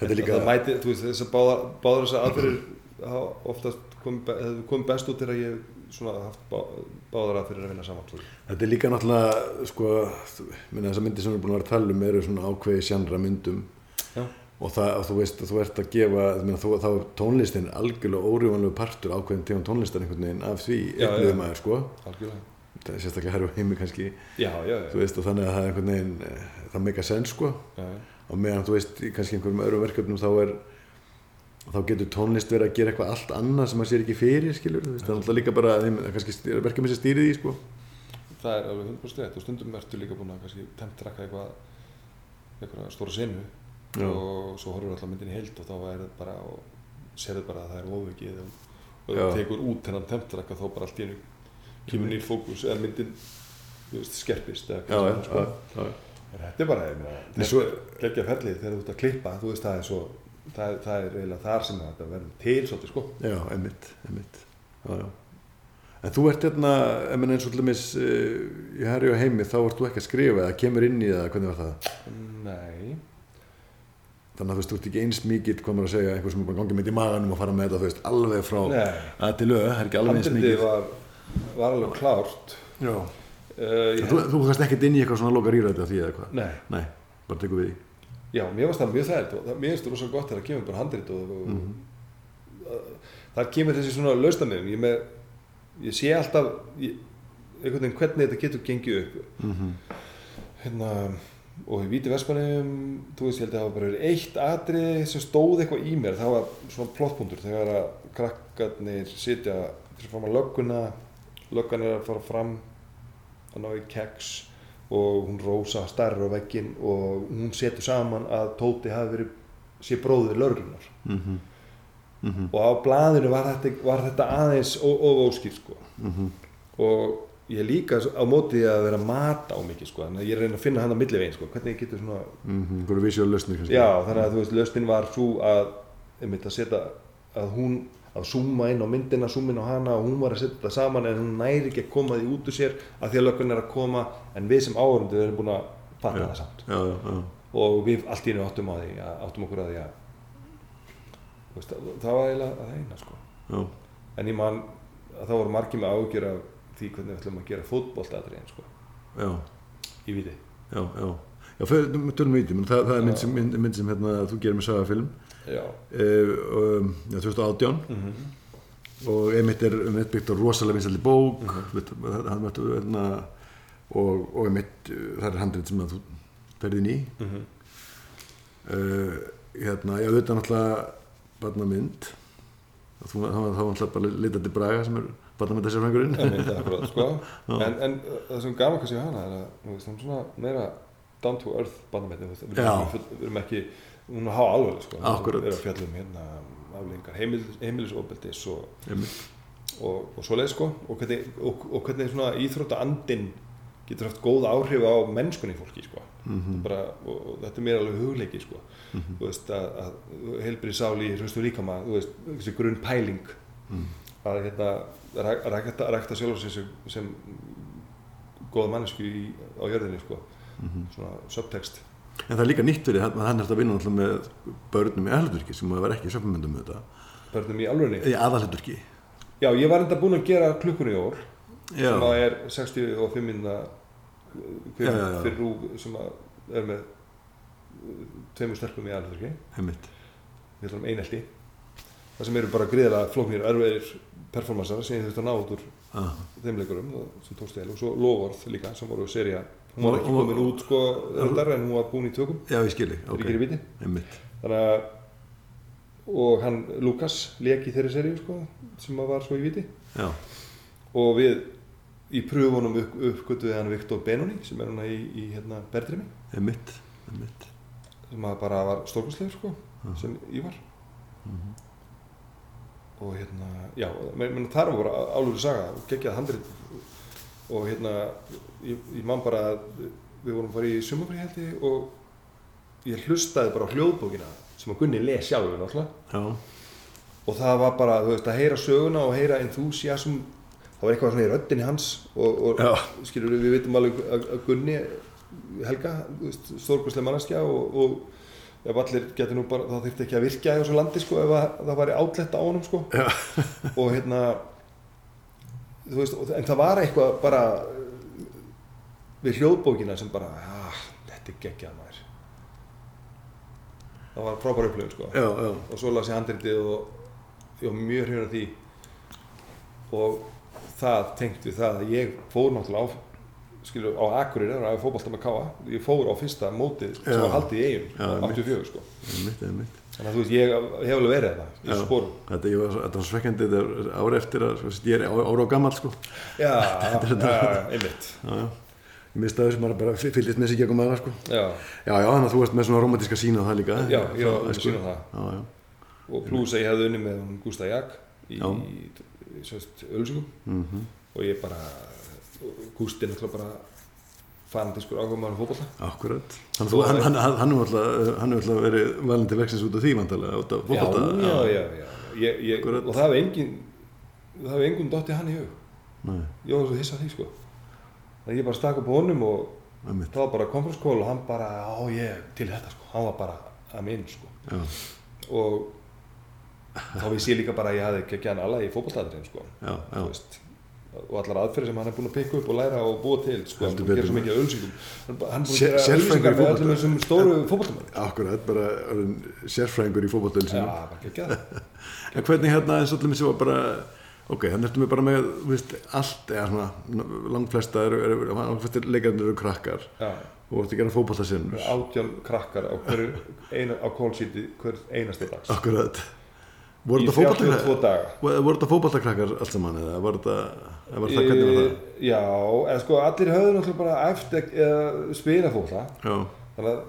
Þetta er líka það mæti, þú veist, þess að báðar, báðar þessar aðferðir hafa oftast hefðu komið best út þegar ég svona haft bá, báðar aðferðir að vinna saman svo. Þetta er líka náttúrulega, sko, minna þessar myndir sem við erum búin að vera að tala um eru svona ákveði sjandra myndum. Já. og það, þú veist, þú ert að gefa, minna, þú, þá er tónlistin algjörlega órjúvanlegu partur ákveðin tegum tónlistar einhvern veginn af því, Já, það sérstaklega herru heimi kannski, já, já, já, veist, og þannig að það er einhvern veginn, eh, það meika sens, sko, og meðan, þú veist, í kannski einhverjum öðrum verkefnum þá er, þá getur tónlist verið að gera eitthvað allt annað sem maður sér ekki fyrir, skilur, það er náttúrulega líka bara, þeim, það kannski verkefni sem stýrið í, sko, það er alveg 100% rétt og stundum ertu líka búin að kannski temptrakka eitthvað eitthvað stóra senu. Já. og svo horfur alltaf myndin í heild og þá er það bara og serðu bara að það er ofvikið og, og það tekur út þennan temptrakka þá bara allt í einu kemur nýr fókus eða myndin veist, skerpist eða er, sko. þetta er bara, er geggja ferlið þegar þú ert að klippa, þú veist, það er svo, það, það er eiginlega þar sem þetta verður til svolítið, sko. Já, einmitt, einmitt. Já, já. En þú ert hérna, eins og til dæmis uh, í Herri og heimi, þá ert þú ekki að skrifa eða kemur inn í það, hvernig var það? Nei. Þannig að þú veist, þú ert ekki eins mikið, maður að segja, einhver sem er bara gangið með í maganum og fara með þetta, þú veist, alveg frá að til lög, það er ekki alveg eins mikið. Var, alveg klárt. Já. Uh, Þú, þú kannst ekkert inn í eitthvað svona loka rýræti af því eða hvað? Nei. Nei, bara tekur við því. Já, mér varst það mjög þægt og mér finnst það rosa gott þegar það kemur bara handrit og, og Mhm. þar kemur þessi svona lausnamiðum. Ég, með, ég sé alltaf, ég, einhvern veginn hvernig þetta getur gengið upp. Mm hérna, og í Víti Vestmannum þú veist, ég held að það var bara eitt atrið sem stóð eitthvað í mér, það var svona plottpunktur þegar að krakkarnir sitja fyrir að lögguna löggan er að fara fram að ná í keks og hún rósa starra á veggin og hún setur saman að Tóti hafi verið sé bróðið lörglunar -hmm. Mm -hmm. og á blaðinu var þetta, var þetta aðeins og óskýr sko Mm og ég er líka á móti því að vera að mata á mikið sko þannig að ég reyna að finna hann að millivegin sko hvernig ég getur svona Einhverju vísjóðu lausnir kannski. já þannig að þú veist lausnin var svo að einmitt að setja að hún að zooma inn á myndina, zooma inn á hana og hún var að setja þetta saman en hún næri ekki að koma því út úr sér að því að löggun er að koma en við sem áhörundu erum búin að fatta Já. það samt Já, já, já. og við allt í einu áttum á því að, áttum okkur að því að veist, það, var eiginlega að eina sko en ég man að það voru margir með ágjör af því hvernig við ætlum að gera fótboltatriðin sko já. í viti Já, já. Já, fyrir, tölum við í því, það, það er mynd sem, mynd, mynd sem hérna, þú gerir með sagafilm já. Uh, um, já, 2018 mm og einmitt er einmitt byggt á rosalega vinsalli bók. Veit, það mættu, hérna, og, og einmitt uh, það er handrið sem þú ferði inn í. -hmm. uh, hérna, þetta er náttúrulega barnamynd. Þá var náttúrulega bara litandi braga sem er akkurat, sko. En, en það sem gaman kannski við hana er að hún er svona meira down to earth við full- við erum ekki hún er há alveg sko. Við erum að fjalla um hérna aflengar heimil, heimilisofbeldis og, og, og svoleið sko og hvernig, og, og hvernig svona íþrótta andin getur haft góð áhrif á mennskunni fólki sko mm bara, og, þetta er mér alveg hugleiki sko Mhm. þú veist að, að heilbrið sáli í hrustu líkama, þú veist, þessi grunn pæling mm. að hérna ræk- rækta, rækta sjálf sig sem, sem góða mannesku í, á jörðinni sko, Mhm. svona subtext en það er líka nýtt fyrir hann hann er að vinna með börnum í aðhaldurki sem að vera ekki í þetta. Börnum í alvörunni. í aðhaldurki Já, ég var enda búinn að gera klukkunni í ól já, sem að er 65 minna fyrir rúf sem að er með uh, tveimur stelpum í einmitt. Við ætlum einelti. Það sem eru bara gríðilega flóknir erfiðir performansar sem ég þurfti að ná út úr ah. þeim leikurum það- sem tókst eða og svo Lovorð líka sem voru seria hún var ekki var- komin út sko reyndar, en hún var búin í tökum. Já, ég skilji, okay. í þannig að og hann Lukas leik í þeirri seríu sko sem var svo í viti. Já, og við í pröfunum upp, uppgötuði hann Viktor Benoni sem er hann í, í hérna Berðrimi sem að bara var stórkostlegur sko Mhm. sem Ívar Mhm. og hérna, já, menn, þar var álur saga og geggjað handrit og hérna ég, ég man bara að við vorum bara í sumafrí held ég og ég hlustaði bara á hljóðbókina sem að Gunni les sjálfur náttúrulega já, og það var bara, þú veist, að heyra söguna og heyra enthusiasm það var eitthvað svona í röddinni hans og, og skilur við vitum alveg að, Gunni Helga, stórkvæslega manneskja og, og ef allir getur nú bara, það þurfti ekki að virka í þessu landi sko, ef að, það væri átletta á honum sko. Já. og hérna veist, en það var eitthvað bara við hljóðbókina sem bara, ah, þetta er geggjað maður. Það var frábær upplifun sko. Já, já, og svo las ég handritið og ég var mjög hrjón af því. Og það tengt við það að ég fór náttúrulega á skilur, á Akureyri, það var fótbolta með Káa ég fór á fyrsta mótið sem var haldið í einmitt. 84 sko. Einmitt, einmitt þannig að þú veist, ég hef alveg verið þetta í spórum Þetta, ég var, þetta var svekkjandi þetta er ári eftir að svo, ég er ára á gammal sko. já, einmitt. Ég misti að þessu maður bara fy- fylgist með sig gegum aðra sko. já, Já, já, þannig að þú ert með svona romantíska sína það líka. Já, ég var Það, að sína það. Já, já. og pluss að ég hefði unni með hún Gústa Jak í, í, í sérst, ölsingum. Mm og ég bara Gústi er náttúrulega bara áhuga maður fótbolta. Akkurat. Að þú- hann, hann, hann, hann hefur alltaf, hann alltaf verið valin til vexins út af því vantarlega út af fótbolta já, já, já. Ég, ég, og það hefði engin það hefði engum dotti hann í hug. Nei, ég var svo hissa á því sko. Þannig að ég bara stakk upp honum og einmitt. það var bara conference call og hann bara á ég til þetta sko, hann var bara að minn sko. Já, og þá vissi ég líka bara að ég hafði ekki að gæna alla í fótballtæðurinn sko. Já, já. Þú veist, og allar aðferði sem hann er búinn að pikka upp og læra og búa til sko, hann gerir svo mikið af ölsingum hann hann er Sér- að gera ölsingar með fótbolta. öllum þessum stóru fótballtæðum Akkurat, bara sérfræðingur í fótboltölu já, bara ekki að En hvernig hérna eins og allir missi var bara Ok, þannig ertu mig bara með, veist, allt eða svona, langt flesta langt flesta leikarnir eru krakkar. Já, og vortu að gera fótboltasinnur átján krakkar á á kólsíti hver einasti dags. Akkurat Voru þetta fótboltakrakkar? 32 daga Voru þetta fótboltakrakkar allt saman eða var þetta, var það, hvernig var það? Já, en sko allir höfðu náttúrulega bara eftir að spila fótbolta Já, þannig að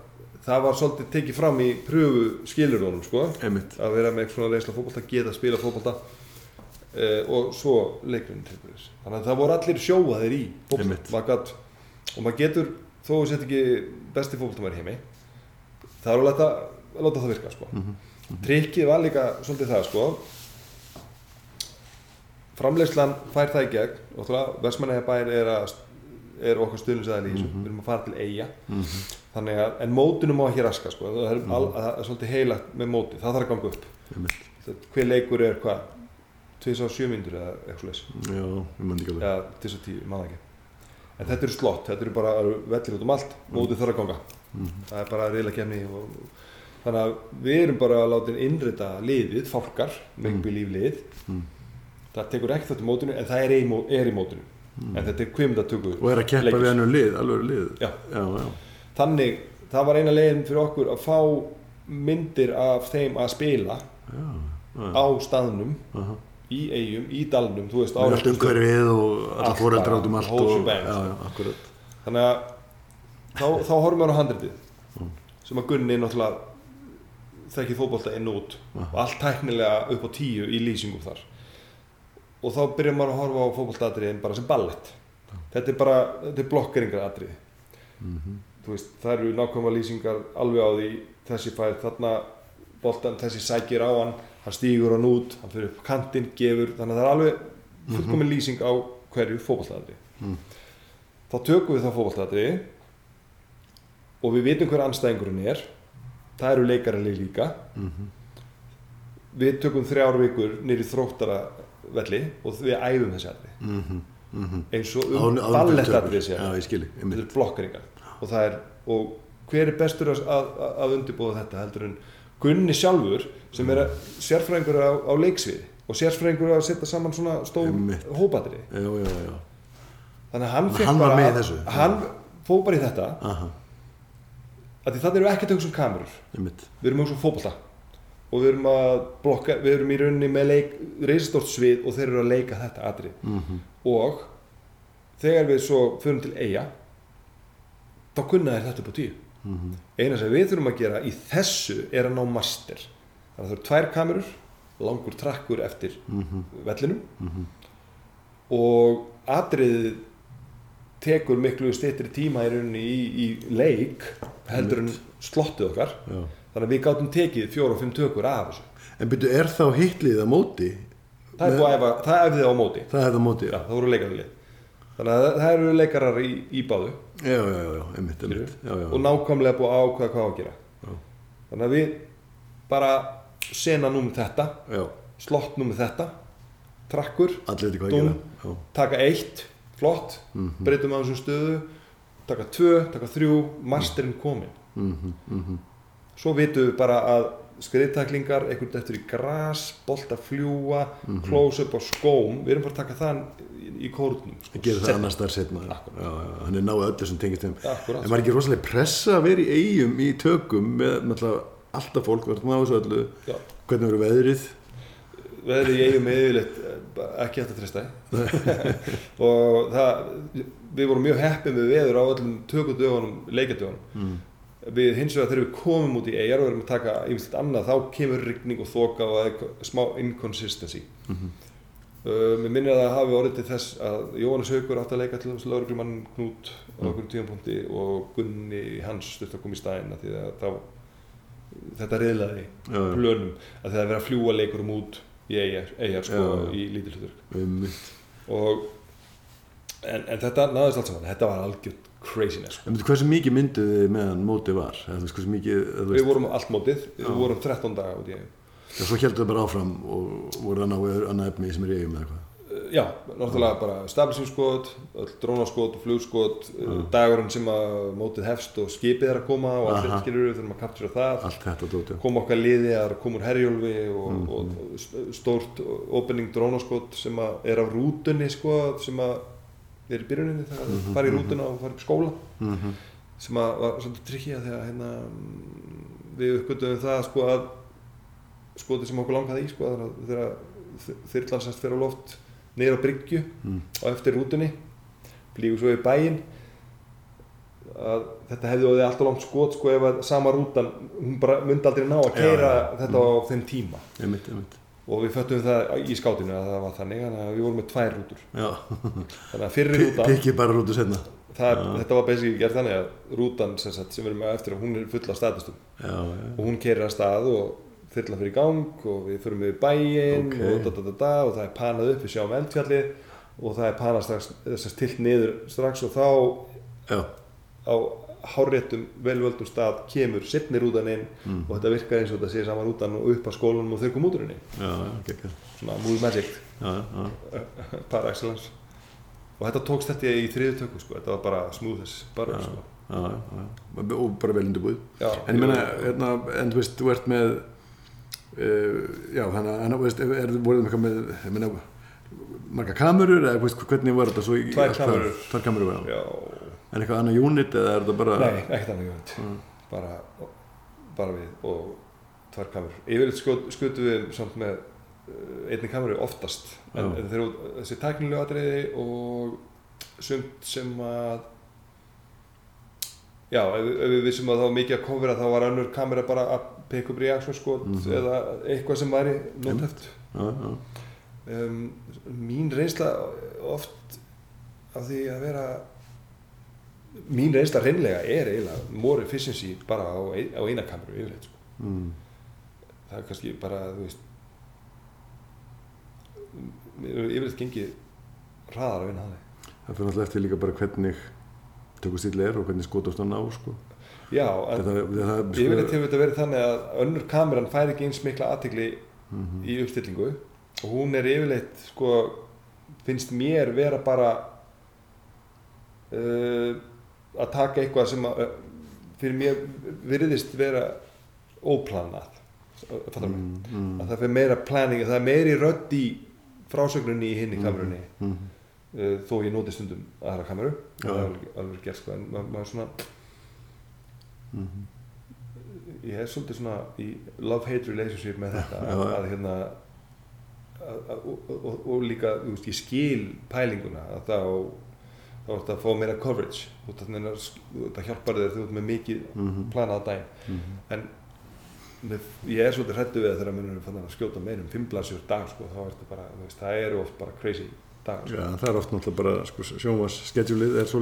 það var svolítið tekið fram í pröfu skilurðunum sko einmitt að vera með svona reynsla fótbolta, geta að spila fótbolta uh, og svo leikurinn tilbyrðis. Þannig að það voru allir sjóaðir í. Maður gat, og maður getur, þó að sett ekki besti fótboltamæri heimi, það er alveg að, láta það virka sko. Mm Trikkið var líka svolítið það sko. Framleiðslan fær það í gegn. Og Vestmannæja bær er, er okkar stuðninsæðal í þessu, við erum að fara til eiga þannig að, en mótunum má ekki raska sko, það er, al, það er svolítið heilagt með móti, það þarf að ganga upp. Hver leikur er hvað? 27 myndur eða eitthvað leys Já, ég mann ekki alveg. Eða 27, ég maður ekki. En þetta eru slott, þetta eru bara vellir út um allt. Mótið þarf að ganga. Það er bara reyla kemni og, þannig að við erum bara að láta innrita liðið, fálkar, make believe lið Mm. það tekur ekki þetta mótinu en það er í, er í mótinu en þetta er kvimdatöku Og er að keppa Leikir. við hennu lið, alveg lið Já. já, já. þannig, það var eina leiðin fyrir okkur að fá myndir af þeim að spila á staðnum Aha. í eigum, í dalnum þú veist, á Það allt umhverfið og Allt fóreldrar bara, út um allt og, já, sko. þannig að þá, þá horfum við á handritið sem að Gunni náttúrulega þekkið fótbolta inn og út. Og allt tæknilega upp á tíu í lýsingum þar. Og þá byrjar maður að horfa á fótboltaatriðin bara sem ballett. Þetta er bara, þetta er blokkeringar atrið þú veist, það eru nákvæmlega lýsingar alveg á því þessi fær þarna boltan, þessi sækir á hann hann stígur hann út, hann fyrir upp kantinn gefur, þannig að það er alveg fullkomin lýsing á hverju fótboltaatri þá tökum við það fótboltaatri og við vitum hver anstæðingurinn er það eru leikaralið líka. Við tökum þrjár vikur nýri þróttara velli og við æfum þessi atri Mhm, mhm. eins og um ég skilji, þetta er blokkeringar og það er og hver er bestur að, að, að undirbúða þetta heldur en Gunni sjálfur sem er sérfræðingur á, á leiksviði og sérfræðingur að setja saman svona já, já þannig að hann Hann var bara fóð bara í þetta. Aha, þannig erum við ekki að tökja sem kamerur. Við erum mjög svo fótbolta. Og við erum að blokka, við erum í rauninni með leik, reysastort svið og þeir eru að leika þetta atri Mhm. og þegar við svo förum til eiga þá kunna þér þetta upp á tíu. Mhm. eina sem við þurfum að gera í þessu er að ná master. Þannig að það eru tvær kamerur langur trakkur eftir Mhm. vellinum. Og atriðið tekur miklu stýttri tíma í rauninni í, í leik heldur en slottið okkar. Já. þannig að við gátum tekið fjóra og fimm tökur af þessu. En byrju, er þá hitlið að móti? það er búið að það æfði á móti. Það er það móti, já, það voru leikaralið þannig að það- eru leikarar í, í báðu. Já, já, já, einmitt, einmitt. Já, já, og nákvæmlega búið að ákveða hvað á að gera. Já. þannig að við bara sena númið þetta já, slott númið þetta trakkur, Já, taka eitt flott, Mhm. breytum á þessum stöðu. Taka tvö, taka þrjú masterinn komin mhm, mhm. Svo vitum við bara að skriðtaklingar, einhvern eftir í gras bolt að fljúa, Mhm. close up á skóm, við erum bara að taka það í, kórnum Það gerir það annars þar setna hann er náðu öllu sem tengist þeim. En maður er ekki rosalega pressa að vera í eigum í tökum með alltaf fólk verður náðu þessu öllu. Já. Hvernig verður veðrið? Veðrið eigum er yfirleitt eh, ekki hægt að treysta því og það, við vorum mjög heppið með veður á öllum tökudögunum, leikadögunum Mm. við hins vegar þegar við komum út í eigjar og erum að taka yfirleitt annað þá kemur rigning og þoka og smá inconsistency Mhm. uh, mér minnir að það hafi orðið til þess að Jóhannes Haugur átti að leika til þess lauruglumann Knút á Mm. okkur tíðanpunkti og Gunni hans stutt að koma í stæðin því að þá þetta reyðlaði plönum að það er verið að fljúa leikurum út í eigjar, sko, Já, í lítil hlutur og en, en þetta náðist allt saman, þetta var algjört craziness sko. En veitu, hversu mikið mynduð þið meðan mótið var? Veist, mikið, við veist, vorum allt mótið, Já. við vorum 13 daga út í eigum og svo heldur það bara áfram og voru að ná annað efni sem er í eigum eða eitthvað. Já, náttúrulega bara stabilisingskot öll drónaskot flugskot Já. dagurinn sem að mótið hefst og skipið er að koma og allir Aha. skilur við þurfum að kaptúra það Allt þetta koma okkar liði að koma úr herjólfi og, Mhm. og, og st- stórt opening drónaskot sem að er af rútunni sko, sem að er í byrjuninni þegar það Mhm, fara í mhm. rútuna og fara upp skóla Mm -hmm. sem að var svolítið trikki að þegar hérna, mm, við uppgötum það sko að skotið sem okkur langaði í sko þegar þyrlan sérst fyrir á loft niður á bryggju Mm. og eftir rútunni flýgur svo í bæinn að þetta hefði óðið alltaf langt skot sko ef að sama rútan hún bara myndi aldrei ná að keira já, já. þetta á þeim tíma Einmitt, einmitt. og við föttum það í skátinu að það var þannig þannig að við vorum með tvær rútur þannig að fyrri rútan pikkið bara rútu senna. það, Já. þetta var basically gert þannig að rútan sem, sagt, sem við erum með eftir hún er full af staðistum Já, já. og hún keirir að stað og þyrla fyrir gang og við fyrir með bæinn Ok. og, da, da, da, og það er panað upp við sjáum eldfjallið og það er panað strax að tilt niður strax og þá Já, á hárréttum velvöldum stað kemur sittni rútan inn Mm. og þetta virkar eins og þetta sé sama rútan og upp að skólanum og þau kom út úr henni gekkað. svona movie magic, par excellence og þetta tókst þetta í þriðu tökku sko. þetta var bara smoothest bara, Já. sko. Já, já. Og bara vel undirbúið. Já, En ég meina, hérna, en þú veist, þú ert með, já, þannig að, veist, er, voruð eitthvað með, ég meina, marga kamerur, eða, veist, hvernig var þetta svo í... Tvær kamerur. Tvær kamerur, já. já, En eitthvað annað unit, eða er þetta bara... nei, ekkert annað jöfnd Mm. bara, bara við og tvær kamerur yfirleitt skutum við samt með uh, einni kameru oftast en, en þegar út- þessi tæknilegu atriði og sumt sem að já, ef, ef við vissum að það var mikið að kofra þá var önnur kamera bara að pick up reaction skot Mhm. eða eitthvað sem væri já, um, mín reynsla oft af því að vera mín reynsla reynlega er eiginlega more efficiency bara á, á eina kameru yfirleitt sko. mm. það er kannski bara þú veist yfirleitt gengið hraðar að vinna þannig Það fyrir náttúrulega eftir líka bara hvernig tökustíl er og hvernig skotast hann á, sko. Já, sko, yfirleitt hefur þetta verið þannig að önnur kameran fær ekki eins mikla aðtikli Mhm. í uppstillingu. Og hún er yfirleitt sko, finnst mér vera bara uh, að taka eitthvað sem að, fyrir mér virðist vera óplanað fattar mig, Mm, mm, að það fyrir meira planning það er meiri rödd í frásögnunni í hinni kamerunni mm, uh, þó ég noti stundum aðra kameru. Það er alveg, alveg gert sko en maður, maður svona mm, ég er svolítið svona í love-hate relationship með þetta að, að hérna að, að, og, og, og líka, þú veist, ég skil pælinguna að þá þá ert að fá meira coverage. Það hjálpar þér þegar þú ert með mikið mm, planað á daginn. Mm, en með, ég er svolítið hrættu við þegar mér er að skjóta meira um fimm blansjur dag sko, þá er þetta bara, þú veist, það eru oft bara crazy dag sko. Já, það er oft náttúrulega bara, sko, sjónvars schedule er svo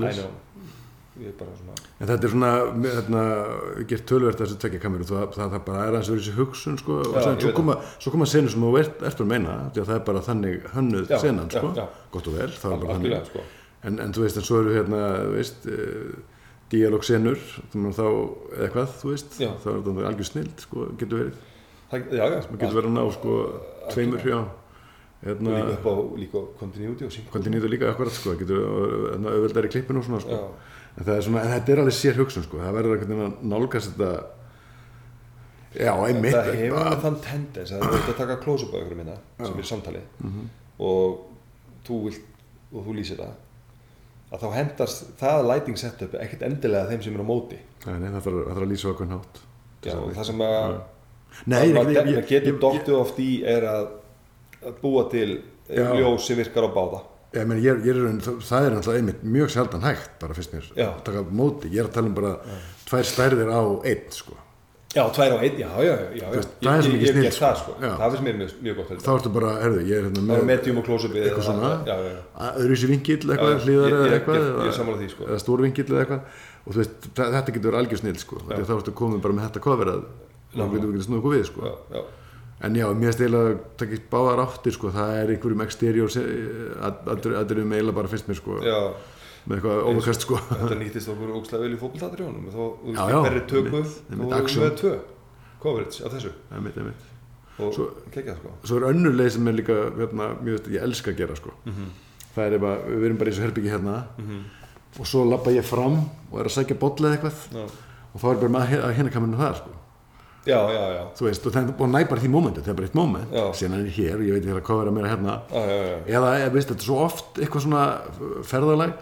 Er En þetta er svona, hérna, gert tölvert þessu tvekja kameru, það, það, það bara er aðeins verið þessi hugsun, sko, og Já, sem, ég svo koma, svo koma senu sem þú ert, ert að meina, því að það er bara þannig hönnuð Já, senan, já, sko, já. gott og vel, það er bara þannig. sko. En, en þú veist, en svo eru hérna, þú veist, uh, dialogsenur, þá, eða hvað, þú veist, Já. þá er þetta algjör snild, sko, getur verið, það, já, já, getur verið að ná, sko, tveimur, já, hérna, og líka upp á, líka á continuity og hvernig nýður líka akkurat, sko, getur, hérna, auðveldar í klippinu og svona, sko. En, það er svona, en þetta er alveg sér hugsun sko. það verður einhvern veginn að nálgast þetta já, einmitt það hefur alveg þann tendens að þú ert að taka close-up á ykkur minna sem Já. er samtali Mhm. og þú vilt og þú lýsir það að þá hendast það lighting setup ekkert endilega þeim sem er á móti Nei, nei, það þarf það að lýsa okkur nátt Já, það sem að Nei, að ég, maður ég, getur dóttu oft í er að, að búa til Já. ljós sem virkar á báða ég meni, ég, ég er, það er náttúrulega einmitt mjög sjaldan hægt bara fyrst mér, Já. að taka móti ég er að tala um bara tvær stærðir á einn sko. Já, tvær á einn, já, já, já, já, já. Ég- það er ég hef snill, það, sko. sko. Já. Það finnst mér mjög, mjög gott þá ertu bara, herðu, ég er hérna er með medium og close-upið eitthvað svona já, já, já. öðruvísi vingill Já, eitthvað, já. hlýðar eða eitthvað er eða- stór vingill eða eitthvað og veist, þetta getur verið algjör snill sko. Þá ertu komin bara með þetta cover að þá getur við ekki snúið okkur við sko. En já, mér eiginlega að taka báðar áttir sko. það er einhverjum exterior aðdurum eiginlega bara fyrst mér sko, já. með eitthvað overkast sko. Þetta nýttist okkur ógslag vel í fótboltatriðunum og þá, þú veist, einmitt, vorum við action. með tvö coverage af þessu einmitt, einmitt. og Svo- kekjað, sko svo er önnur leið sem er líka hérna, mjög, ég elska að gera sko. Mhm. það er ef að við erum bara í þessu herbyggi hérna og svo lappa ég fram og er að sækja bolla eða eitthvað Já, og þá er bara maður að hérna kaminu það sko. Já, já, já, þú veist, og það er búin að næ bara því mómenti það er bara eitt móment, síðan er ég hér og ég veit ég er að kofera mér hérna. Já, já, já, eða, ég veist, þetta er svo oft eitthvað svona ferðalag.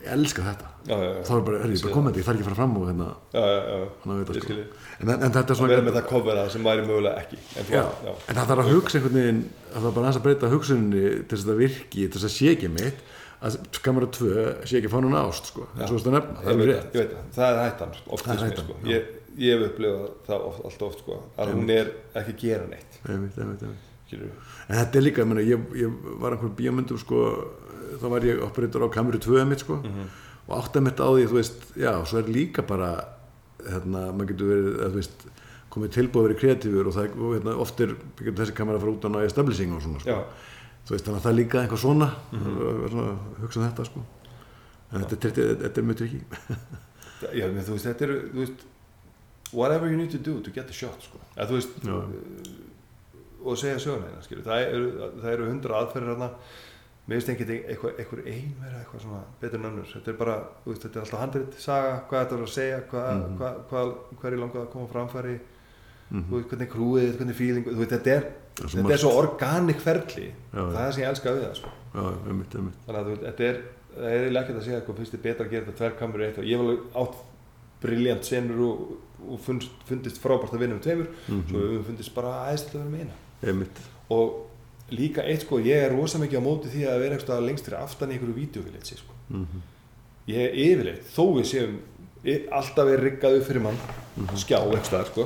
Ég elska þetta. Já, já, já. þá er bara, er ég bara komandi, ég þarf ekki að fara fram og hérna, hann að vita sko. en, en, þetta er að svona vera með það coverað sem væri mögulega ekki en já, en það þarf að hugsa einhvern veginn að það er bara að breyta hugsuninni til þess að það virki, til þess að sé ekki mitt. Að kamera 2 sé ekki fánan ást sko, er nefna, það er það, er hættan er sko. ég, ég hef upplifað það oft, alltaf oft sko, að hún er ekki að gera neitt einmitt, einmitt, einmitt. en þetta er líka, meina, ég, ég var einhver bíómyndum sko, þá var ég operator á kameru 2 mitt sko, og átti mitt á því þú veist, já, svo er líka bara hérna, maður getur verið að, veist, komið tilbúið að vera kreatífur og, það, og hérna, oft er þessi kamera að fara út á næja establishing og svona sko. þú veist, þannig að það er líka eitthvað svona, mm -hmm. hugsa um þetta sko. en þetta, er- þetta, þetta er mjög trikki já, menn, þú veist, þetta eru þú veist, whatever you need to do to get the shot sko. þú veist Já. og segja söguna hérna, það eru, það eru hundra aðferðir hérna mér finnst ekki eitthvað, eitthvað ein vera eitthvað svona betur en önnur. Þetta er bara, veist, þetta er alltaf handrið saga, hvað þetta er að segja hvað, Mhm. hvað, hvað, hvað er langað að koma framfæri. Þú veist, hvernig er krúið, hvernig er veist, þetta er, Það er þetta er svo organic ferli. Já, það er sem ég elska við það, sko. Já, einmitt, einmitt. Þannig að þetta er það er eiginlega ekkert að segja hvað finnst þið betra að gera þetta tværkamur eitt og ég alveg átt briljant senur og, og fundist, fundist frábært að vinna um tveimur. Svo við fundist bara aðeins að vera með eina. Og líka eitt sko, ég er rosa mikið á móti því að vera eitthvað lengst fyrir aftan í einhverju vídeovilitsi sko. mm ég er yfirleitt, þó við séum y- alltaf er riggað upp fyrir mann skjá eitthvað sko.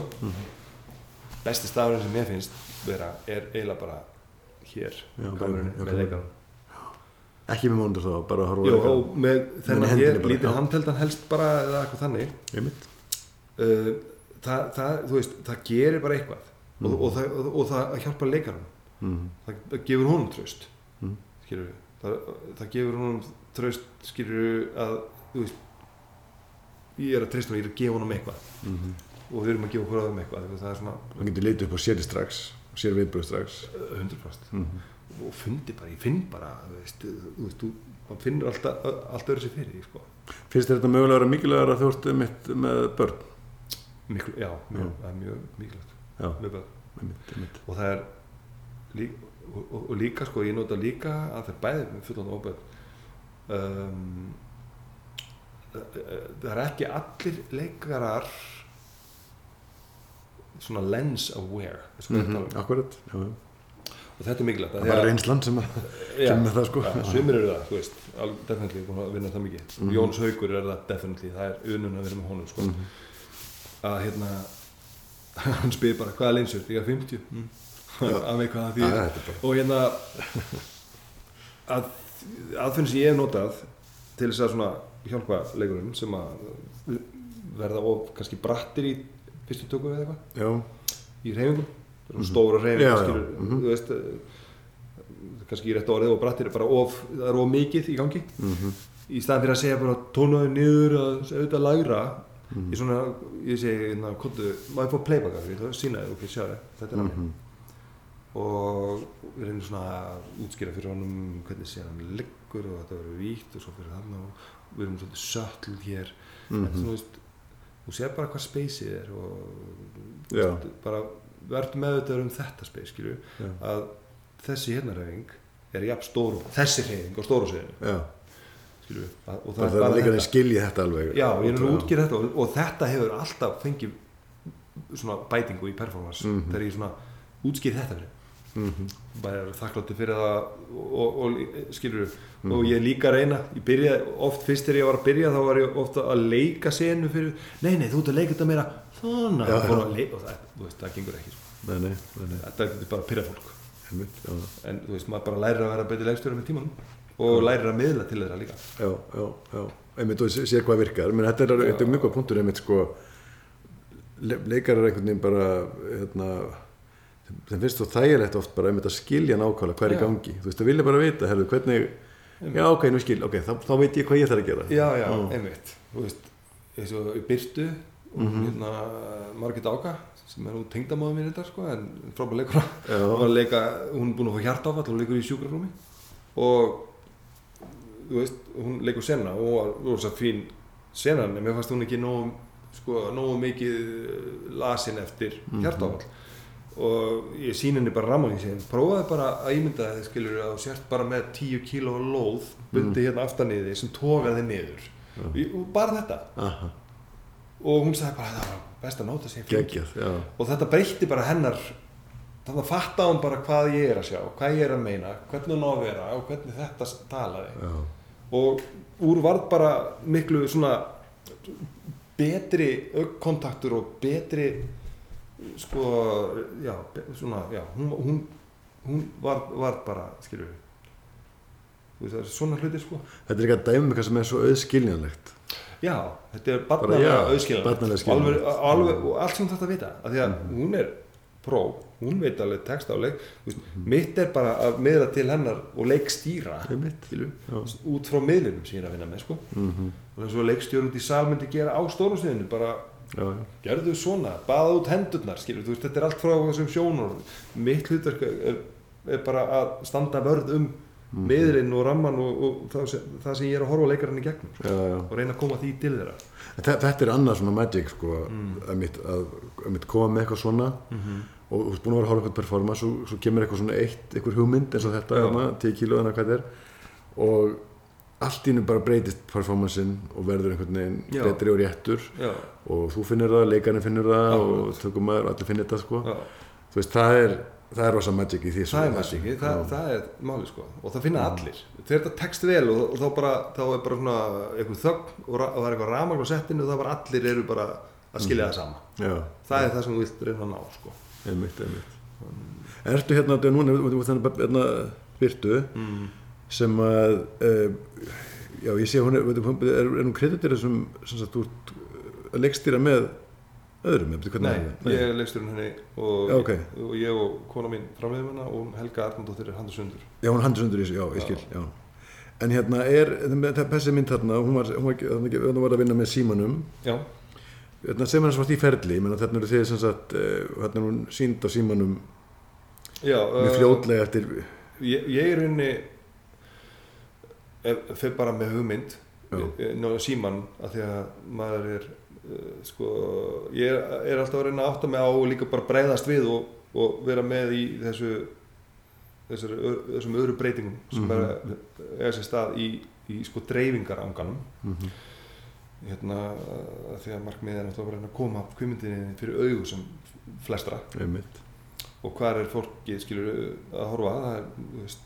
besti stafurinn sem ég finnst vera er eiginlega bara hér Já, kamerunni með kamerunni. Ekki með móndur þá, bara að horfa Jó, og með þennan hendinni bara, lítið handheldan helst bara eða eitthvað þannig. Uh, það, það, þú veist, það gerir bara eitthvað. Og, og, það, og, og það hjálpar leikarum mm það, það gefur honum tröst Mhm. skilur það, það gefur honum tröst skilur að þú veist ég er að treysta honum, ég er að gefa honum eitthvað. -hmm. og við erum að gefa aðeim eitthvað það er svona það getur litið upp á séri strax sér viðbröð strax. Uh, 100% mm og fundi bara, ég finn bara veist, þú veist, þú finnur alltaf, allt öðru sér fyrir sko. finnst þetta mögulega að vera mikilvægur að þú ert mitt með börn Miklu, já, mjög, það er mjög mikilvægt með börn. einmitt, einmitt og það er líka, og, og, og líka sko, ég nota líka að það er bæðið með fullan og börn um, það er ekki allir leikarar svona lens aware tala um? akkurat, já, já. Og þetta er mikilvægt það er bara reynslan sem að með það, sko. já, sumir eru það, þú veist, alveg definitely búin að vinna það mikið Mhm. Jóns Haugur er það definitely, það er unun að vera með honum sko. Mhm. að hérna hann spyr bara, hvaða linsur? Ég er 50 mm. að veit hvað það er bara og hérna að, aðfinn sem ég hef notað til þess að svona hjálpa leikurinn sem að verða of kannski brattir í fyrstu tökum eða eitthvað já, í reyfingum mm. Stóra skilur, mhm. þú veist eh, kannski í rétt orðið og brattir bara of, það er of mikið í gangi mm í staðan fyrir að segja bara tónaði niður að auðvitað lægra Mhm. ég svona, ég segi, hérna, kontu maður fór playback af því, það sína þér, ok, sjá þér þetta er hann Mhm. og við reynum svona að útskýra fyrir honum hvernig sé hann liggur og þetta verður víkt og svo fyrir hann og við erum svolítið subtle hér en Mhm. þú veist, þú sér bara hvað speysið er og þú veist, bara verður meðvitaður um þetta speys, skilju já, að þessi hérna reyfing er jafn stór og þessi reyfing á stóru seðinu já. Skilju, og það, það, er líka að skilja þetta alveg. Já, ég er Ótrúlega. útskýra þetta og, og þetta hefur alltaf fengið svona bætingu í performance Mhm. þegar ég svona útskýri þetta fyrir Mhm. bara er þakkláttur fyrir það og, og skilur og ég líka reyna ég byrja, oft fyrst þegar ég var að byrja þá var ég ofta að leika senu fyrir nei, nei, þú ert að leika þetta meira já. að það, veist, það gengur ekki sko. Nei, nei, nei, nei, þetta er bara að pyrra fólk. Einmitt, já, en þú veist, maður bara lærir að vera betri leikstjóri með tímanum og lærir að miðla til þeirra líka. Já, já, já, einmitt og sé sé hvað virkar, menn þetta er, þetta er mjög punktur einmitt sko, le leikar er einhvern veginn bara, hérna, þeim finnst þú þægilegt oft bara einmitt að skilja nákvæmlega hvað er í gangi, þú veist, það vilja bara vita, herðu, hvernig, já, ok, nú skil, ok, þá, þá veit ég hvað ég þarf að gera. já, já, einmitt. Þú veist, eins og í Byrtu og hérna Margit Áka sem er nú tengdamóðu mín þetta sko en frábæð leikur. Hún var að leika, hún er búin að fá hjartáfall og leikur í sjúkrarúmi og þú veist, hún leikur sena og hún var rosa fín senan en mér fannst hún ekki nógu sko, nógu mikið lasin eftir hjartáfall og ég sín henni bara ramman í sig prófaði bara að ímynda þið skilur að þú sért bara með 10 kíló lóð bundi hérna aftan í því sem tókaði lóð Í- og bara þetta. Aha, og hún sagði bara það var best að nóta sig geggjað, já, og þetta breytti bara hennar þannig að fatta hún bara hvað ég er að sjá hvað ég er að meina, hvernig hún á að vera og hvernig þetta talaði. Já, og úr varð bara miklu svona betri augkontaktur og betri sko já, svona, já hún, hún, hún var, var bara skilur við það er svona hluti sko. Þetta er eitthvað dæmi eitthvað sem er svo auðskiljanlegt. Já, þetta er barnalega auðskiljanlegt. og, alveg, alveg, og allt sem þetta vita af því að hún er pró hún veit alveg text á leik veist, mitt er bara að miðla til hennar og leikstýra skilur, Já. út frá miðlunum sem ég er að vinna með sko. Mm og eins og leikstjórn út í sal myndi gera á stórumsniðinu bara Já, já, gerðu svona, baða út hendurnar skilur, veist, þetta er allt frá þessum sjónur mitt hlutverk er, er bara að standa vörð um miðlinn og ramman og, og það, sem, það sem ég er að horfa leikarinn í gegnum sko, og reyna að koma því til þeirra Þe- Þetta er annað svona magic sko, Mm. að, mitt, að, að mitt koma með eitthvað svona Mhm. og þú ert búin að vera að horfa eitthvað performance og svo kemur eitthvað svona eitt, eitthvað hugmynd eins og þetta, Já. hana, 10 kíló eða hvað þetta er og allt í hennu bara breytist performancein og verður einhvern veginn Já. betri og réttur. Já, og þú finnir það, leikarinn finnur það Akkurat. og tökum maður, allir finnir þetta sko. já. þú veist, það er það er rosa magic í því það er magiki, það, það er máli sko. Og það finna allir, þegar þetta tekst vel og, og þá, bara, þá er bara svona einhver þögn og, og það er eitthvað ramagn á settinu og það bara allir eru bara að skilja það sama. Já, það er það sem vilt reyna að ná sko. Einmitt, einmitt. Ertu hérna, núna, þannig hérna Byrtu mm. Sem að uh, já, ég sé hún er, hún er, er hún kreditir þessum sem sagt, þú ert að leikstýra með öðrum, eftir hvernig Nei, er. ég er leiksturinn henni og, Já, ok. og ég og kona mín framleiðum hennar og Helga Arnaldóttir er handur sundur Já, hún handur sundur í þessu, já, ég skil, já. En hérna er, þetta- þessi mynd þarna, hún var, hún var, þarna hún var að vinna með símanum, Já, hérna, sem er hans vart í ferli, ég meina þarna eru þið sem sagt, þarna er hún sínd á símanum. Já með fljótlega eftir, ég, ég er unni fer bara með hugmynd Já. náðu síman að því að maður er uh, sko, ég er, er alltaf að reyna að átta mig á og líka bara breyðast við og, og vera með í þessu þessar, þessum öðru breytingum sem Mhm. bara er sér stað í, í sko dreifingaranganum. Mm hérna að því að markmiðið er náttúrulega að reyna að koma kvimundinni fyrir augu sem flestra. Einmitt, og hvað er fólki skilur að horfa? Það er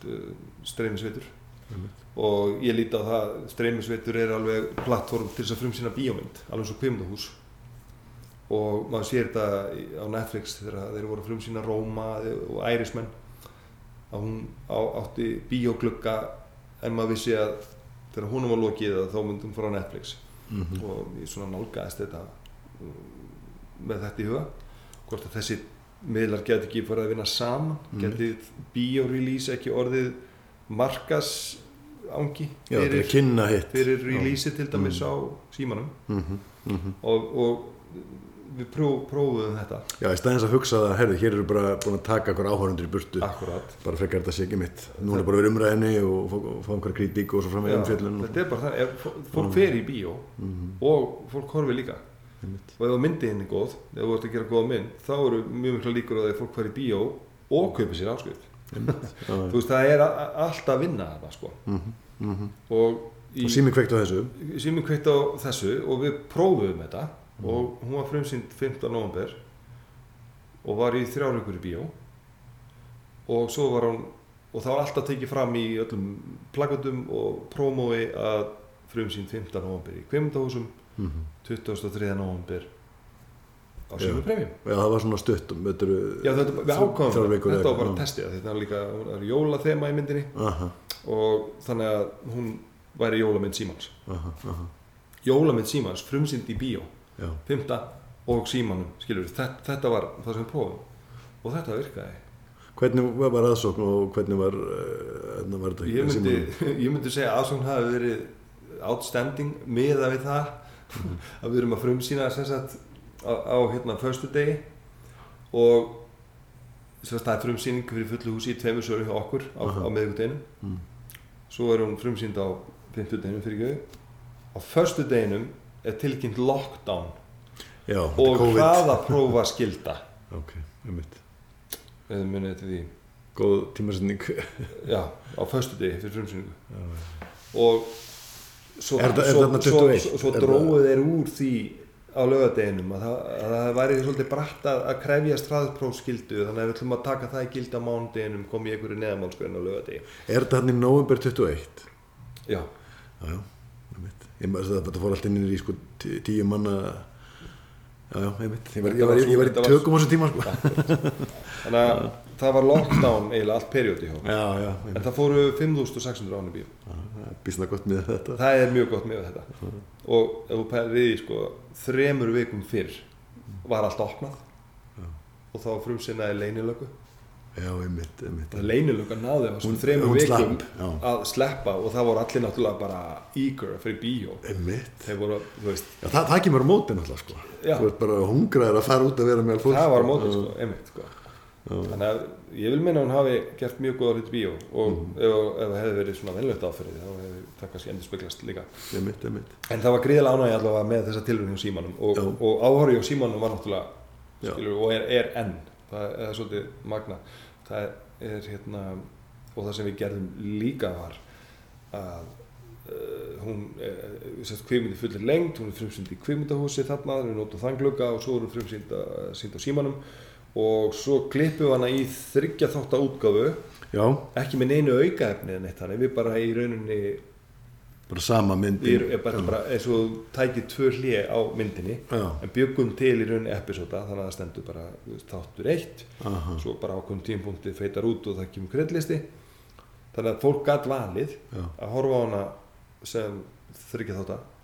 þú einmitt, og ég líti á það streymisveitur er alveg plattform til þess að frumsýna bíómynd alveg eins og kvimundahús og maður sér þetta á Netflix þegar þeir voru að frumsýna Róma og Ærismenn að hún á, átti bíóglugga en maður vissi að þegar húnum var lokið þá myndum frá Netflix. Mm og ég svona nálgæðist þetta um, með þetta í huga. Hvort að þessi miðlar geti ekki farið að vinna saman Mhm. geti bíórelease ekki orðið markas ángi er fyrir, að fyrir release til dæmis Mm. á símanum mm -hmm. og, og við pró, prófuðum þetta Já, í staðins að hugsa það, herðu, hér eru bara búin að taka okkur áhörundur í burtu, akkurat bara frekar þetta sé ekki mitt. Nú er bara verið umræðinni og fá, einhverja kritík og svo fram með Já, umfjöllun. þetta er bara það, fó- fólk fer í bíó Mm og fólk horfir líka Einmitt. og ef myndin er góð, ef þú ert að gera góða mynd þá eru mjög mikla líkur á því að fólk fær í bíó og kaupi sér áskrift þú veist það er a- a- allt að vinna þetta sko mm -hmm. og, í, Og sími kveikt á þessu. síminn kveikt á þessu og við prófuðum þetta Mhm. og hún var frumsýnd 15. november og var í þrjárvíkur í bíó og svo var hún og það var alltaf tekið fram í öllum plakatum og prómói að frumsýn 15. november í Kvimundahúsum mm 23. november á Já. Silfur Premium. Já, það var svona stuttum, þetta var bara eitthvað, testið þetta var líka, jólathema í myndinni. Aha, og þannig að hún væri jólamynd Símans. Aha, aha, Jólamynd Símans, frumsýnd í bíó. Já. 5. og Símanum, skilur þetta, þetta var það sem við prófum og þetta virkaði. Hvernig var aðsókn og hvernig var, uh, var þetta ég myndi, ég myndi segja að aðsókn hafi verið outstanding miða við það að við erum að frumsýna sagt á, á hérna förstu degi og það er frumsýning fyrir fullu húsi í tveimur söru hjá okkur á, Aha. á miðvikudeginu Mm. svo er hún frumsýnd á fimmtudeginum fyrir göðu á förstu deginum er tilkynnt lockdown Já, og hraða prófa skilda Ok, einmitt. eða munið til því Góð tímasetning. já, á förstu degi fyrir frumsýningu Já, og svo, þetta- svo, svo, 21? svo, dróðu þeir úr því á lögadeginum að það, að það væri svolítið bratt að, að krefjast hraðprófskildu þannig að við ætlum að taka það í gildi á mánudeginum komið í einhverju neðamálskveðin á lögadegi Er þetta hann í november 21? já, Já, já. Ég maður þetta fór allt inn í sko tí- tíu manna, já, já. Ég var, ég var, ég var í tökum á þessum tíma, sko. þannig að það var lockdown eiginlega allt periódi hjá Já, já, en það fóru 5600 ánum bíu Býsna gott með þetta. það er mjög gott með þetta og ef þú pælir í sko þremur vikum fyrr var allt opnað Já. og þá frumsinnaði leynilöku Já, einmitt, einmitt. og leynilöka náði á þremur hún vikum slapp, að sleppa og það voru allir náttúrulega bara eager fyrir bíó Einmitt. voru, veist, Já, það, það kemur á móti náttúrulega, sko. Já. Þú ert bara hungraður að fara út að vera með fólk. það var sko. mótið Já. sko, einmitt sko þannig að ég vil minna að hún hafi gert mjög góða hluti í bíó og Mhm. ef, ef það hefði verið svona venlögt áfyrir þá hefði það kannski endur speglast líka Einmitt, einmitt. en það var gríðilega ánægi allavega með þessa hjá símanum og, Já. og áhorfi á símanum var náttúrulega skilur, og er, er enn það er svolítið magna það er hérna og það sem við gerðum líka var að uh, hún sérst kvikmyndi fullir lengt hún er frumsýnd í kvikmyndahúsi þarna við notum þann glugga og svo er hún frumsýnd uh, sýnd á símanum og svo klippum við hana í þryggja þátt útgáfu. Já, ekki með neinu aukaefni en eitt þannig við bara í rauninni bara sama myndin. erum bara, bara eins og þú tækir tvö hlje á myndinni Já, en byggum til í rauninni episóda þannig að það stendur bara þáttur eitt. Aha, svo bara ákveðum tímpunkti feitar út og það kemur kreddlisti þannig að fólk gætt valið já. að horfa á hana sem þryggja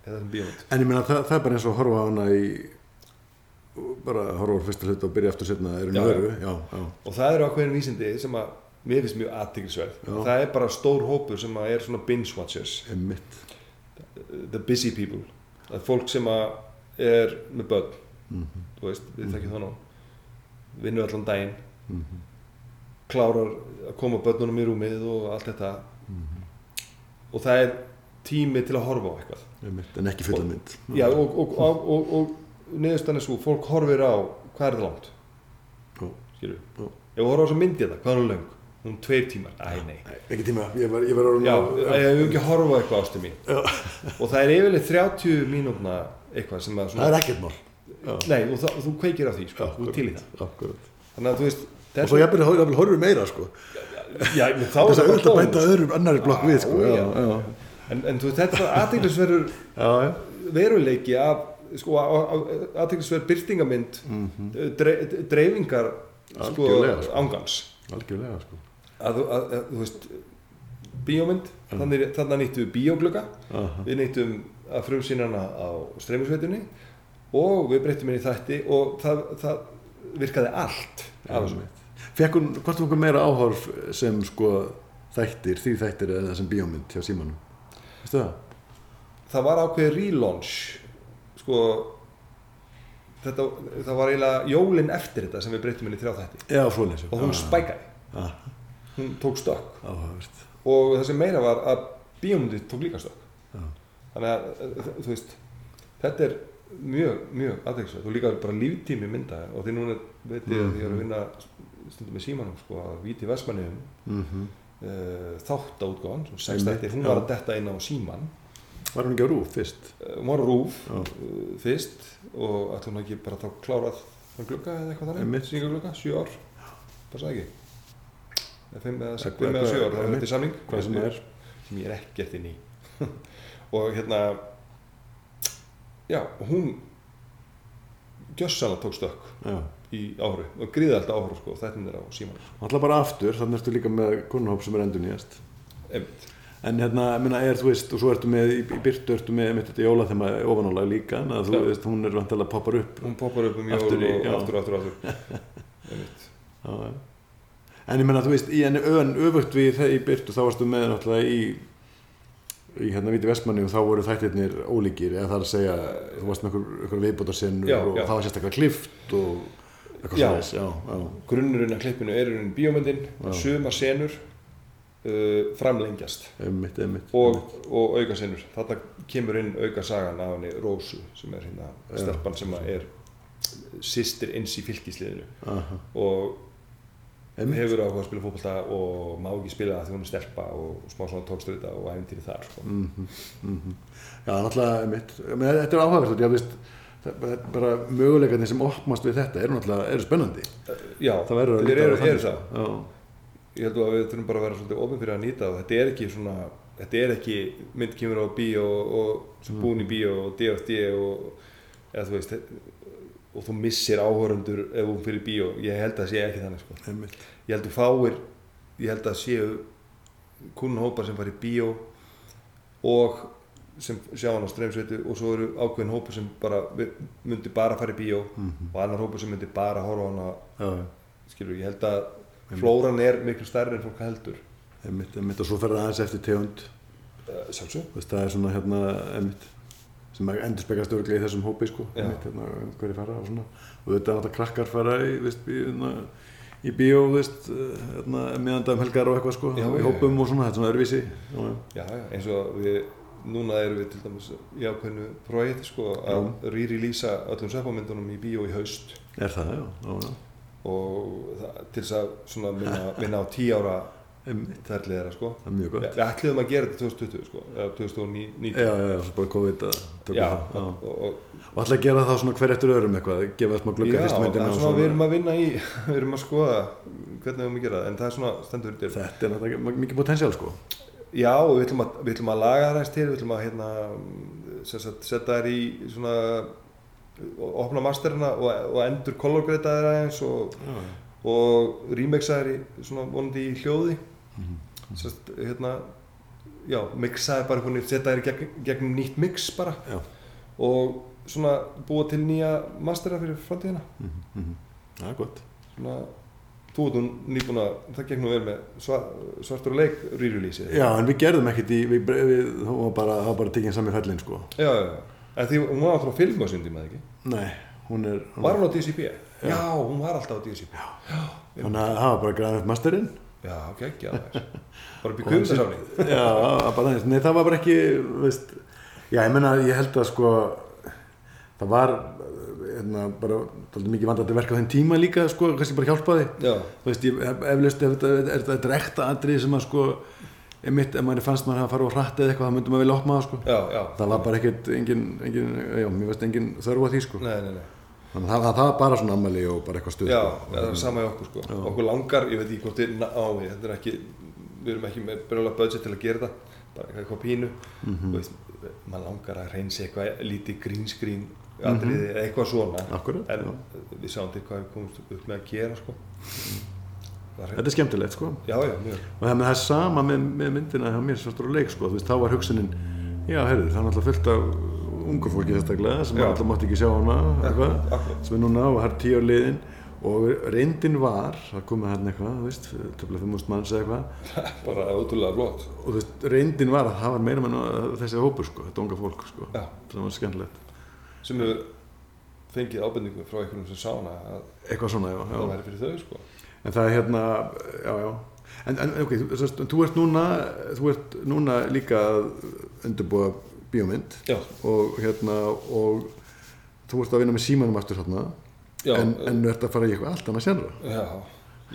bíómynd. En ég meina það, það er bara eins og horfa á hana í bara horfa á fyrsta hlut og byrja eftir setna er Já, já. já, já, og það eru ákveðin vísindi sem að mér finnst mjög aðtiklisverð Já. það er bara stór hópur sem að er svona binge watchers. Einmitt. The busy people. Það er fólk sem að er með börn. Mm þú veist, við þekkjum það nú. Vinnu allan daginn. -hmm. klárar að koma börnunum í rúmið og allt þetta. Mhm. og það er tími til að horfa á eitthvað. Einmitt, en ekki fulla mynd. Já, og, og, og, og, og niðurstann er svo, fólk horfir á hvað er það langt Já. skilur Já. ef þú horfir á þess að myndi þetta, hvað er hún löng hún tveir tímar, æ nei ekki tíma, ég var, ég var orðinn Já, að- ég hef ekki að horfa á eitthvað ástu mín Já. og það er yfirleitt 30 mínútna eitthvað sem að það svona er ekkert mál Já. Nei, og það, þú kveikir á því, sko, þú Akkurat, til í það akkurat. Þannig að þú veist og svo jafnvel jafnvel horfum meira sko Já, þá þess að bara auðvitað bónus. bæta öðrum annari blokk við sko Já, já, já. já, En, en þú veist, þetta er aðteglisverður já, já. veruleiki af sko, aðteglisverð byrtingamind Mhm. dre, dreifingar sko, sko. ángans algjörlega sko að, að, að, þú veist bíómynd, þannig, þannig nýttum við bíóglugga Aha. við nýttum að frumsýna hana á streymisveitunni og við breyttum henni í þætti og það, það virkaði allt af þessu Fekk hún, hvort kom meira áhorf sem sko þættir, því þættir eða sem bíómynd hjá símanum veistu það? það var ákveðið relaunch sko þetta, það var eiginlega jólin eftir þetta sem við breyttum henni í þrjá þætti. Og hún spækaði, hún tók stökk. Og það sem meira var að bíómyndi tók líka stökk. Þannig að eh, þú veist þetta er mjög, mjög aðeinsvægt og líka bara líftími mynda. Og því núna veit ég að ég er að vinna stundum með símanum sko að víti Vestmanniðum mm -hmm. uh, svo sex Einmitt, þættir, hún var að detta inn á síman Var hún ekki á rúf fyrst? hún var á rúf uh, fyrst og ætlum hún ekki bara þá klárað þann glugga eða eitthvað þannig, síningaglugga, sjö ár. Það sagði ekki. 5 eða Hvað- 5 eða 7 ár, það var þetta samning. Hvað sem það er. Sem ég er ekkert inn í. Og hérna já, hún gjössanlega tók stökk Já. í áhru og gríði alltaf áhru sko, þetta er á síman Alltaf bara aftur, þannig ertu líka með konunhóp sem er endur nýjast einmitt, En hérna, minna, er, þú veist, og svo ertu með, í, byrtu ertu með, með þetta jólaþema ofanálag líka, en þú veist, hún er vantilega poppar upp. hún poppar upp um jól Aftur og já. aftur, aftur, aftur Já. En ég menna, þú veist, í enn ön, öfugt við það í byrtu, þá varstu með náttúrulega í, í hérna Víti Vestmanni og þá voru þættirnir ólíkir, eða það er að segja, þú varst með einhver, einhver viðbótarsinnur og já. það var sérstaklega klift og eitthvað svona, grunnurinn af klippinu er Já. suma senur framlengjast einmitt, einmitt. og, og auka senur þarna kemur inn auka sagan af henni Rósu sem er hérna stelpan sem er sýstir eins í fylkisliðinu Aha, og einmitt. hefur áhuga að spila fótbolta og má ekki spila það því hún er stelpa og smá svona tókstöðita og æfintýri þar sko. Mhm, mhm. Já, náttúrulega, einmitt, menn þetta er áhugavert, já, veist, er bara möguleikarnir sem opnast við þetta eru náttúrulega, eru spennandi. já, Það verður eru, þannig, eru það. Já, ég held að við þurfum bara að vera svolítið ofin fyrir að nýta og þetta er ekki svona þetta er ekki mynd kemur á bíó og, og sem búin í bíó og DFD og eða þú veist og þú missir áhörundur ef hún fyrir bíó. Ég held að það sé ekki þannig sko. Einmitt. ég held að fáir ég held að séu kunnhópar sem fara í bíó og sem sjá hann á streymsveitu og svo eru ákveðin hópur sem bara myndi bara fara í bíó Mhm. og annar hópur sem myndi bara horfa á hana. Já, skilur, ég held að flóran er miklu stærri en fólk heldur. Einmitt, einmitt, og svo fer það aðeins eftir tegund, uh, sjálfsög þú veist, það er svona hérna, einmitt, sem endur spekast örglega í þessum hópi, sko, einmitt, hérna, hverju fara og svona, og þetta er náttúrulega krakkar fara í, veist, í, hérna, í bíó, þú veist, hérna, meðandagum helgar og eitthvað, sko, Já, í hópum og svona, þetta er svona öðruvísi, já, já. Eins og við, núna erum við til dæmis í ákveðinu projekti sko að re-releasa öllum sveppamyndunum í bíó í haust. Er það, já, já, já, og það, til þess að svona minna, minna á tí ára þeirra sko. það er mjög gott. Við, ætliðum að gera þetta 2020 sko, eða 2019. Já, já, já, bara COVID að Já, það, já. og, og, Og ætla að gera það svona hver eftir öðrum eitthvað, gefa smá glugga já, fyrst það myndina er svona, við erum að vinna í, við erum að skoða hvernig við erum að gera það, en það er svona stendur til. Þetta er náttúrulega mikið potensjál sko. Já, við ætlum að, við ætlum að laga það til, við ætlum að hérna, setja þær í svona, opna masterina og, og endur kolorgreita þær aðeins og, Já, og remixa í svona vonandi í hljóði, Mhm. sem sagt, hérna, já, mixa þær bara, veginn, setja í gegn, gegnum nýtt mix bara já. og svona búa til nýja mastera fyrir framtíðina. Mm -hmm. Það er gott. Svona, þú nú nýbúin að, það gegn nú vel með svar, svartur leik re-release. Já, en við gerðum ekkert í, við, við, það var bara, bara tekinn sami fellin sko. Já, já, já. En því hún var alltaf að á tíma, eða ekki? Nei, hún er, hún Var hún á DCP? Já. hún var alltaf á DCP. Já, þannig að það var bara græðið upp masterinn. já aðeins. Bara upp í kvimdasáni. Já, það bara, nei, það var bara ekki, veist, já, ég menna, ég held að sko, það var, hérna, bara, dálítið mikið vandandi verk á þeim tíma líka, sko, kannski bara hjálpaði. Já, þú veist, ég eflaust ef þetta er þetta ekta atrið sem að sko einmitt, ef maður fannst maður að fara og hratt eða eitthvað þá myndum maður vilja opna það sko já, já. það var bara ekkert, engin, engin já, mér veist engin þörf á því sko Nei, nei, nei. þannig að það, það, það var bara svona ammali og bara eitthvað stuð Já, sko. það er sama í okkur sko. Okkur langar, ég veit ekki hvort við ná í, þetta er ekki, við erum ekki með brjóla budget til að gera þetta, bara eitthvað pínu. Mhm. Þú veist, maður langar að reynsa eitthvað lítið green screen atriði eða eitthvað svona. Mhm. Akkurat, En já. við sáum til hvað við komumst upp með að gera sko. Það þetta er skemmtilegt sko Já, já, og það, það er sama með, með myndina hjá mér svartur og leik sko, þú veist, þá var hugsunin já, heyrðu, það er náttúrulega fullt af ungu fólki sérstaklega sem alltaf mátti ekki sjá hana eitthvað, sem er núna og það er tíu á liðin og reyndin var, það komið hérna eitthvað, þú veist, töfla 5.000 manns eða eitthvað Bara ótrúlega flott. og þú veist, reyndin var að það var meira með þessi hópur sko, þetta unga fólk sko, Já. það var skemmtilegt Sem hefur fengið ábendingu frá einhvernum sem sá hana að eitthvað svona, já, það já. væri fyrir þau sko. En það er hérna, já, já. En, en ok, þú, þú, þú ert núna þú ert núna líka að undirbúa bíómynd Já, og hérna og þú ert að vinna með símanum aftur hérna en, en þú ert að fara í eitthvað allt annað sérra já,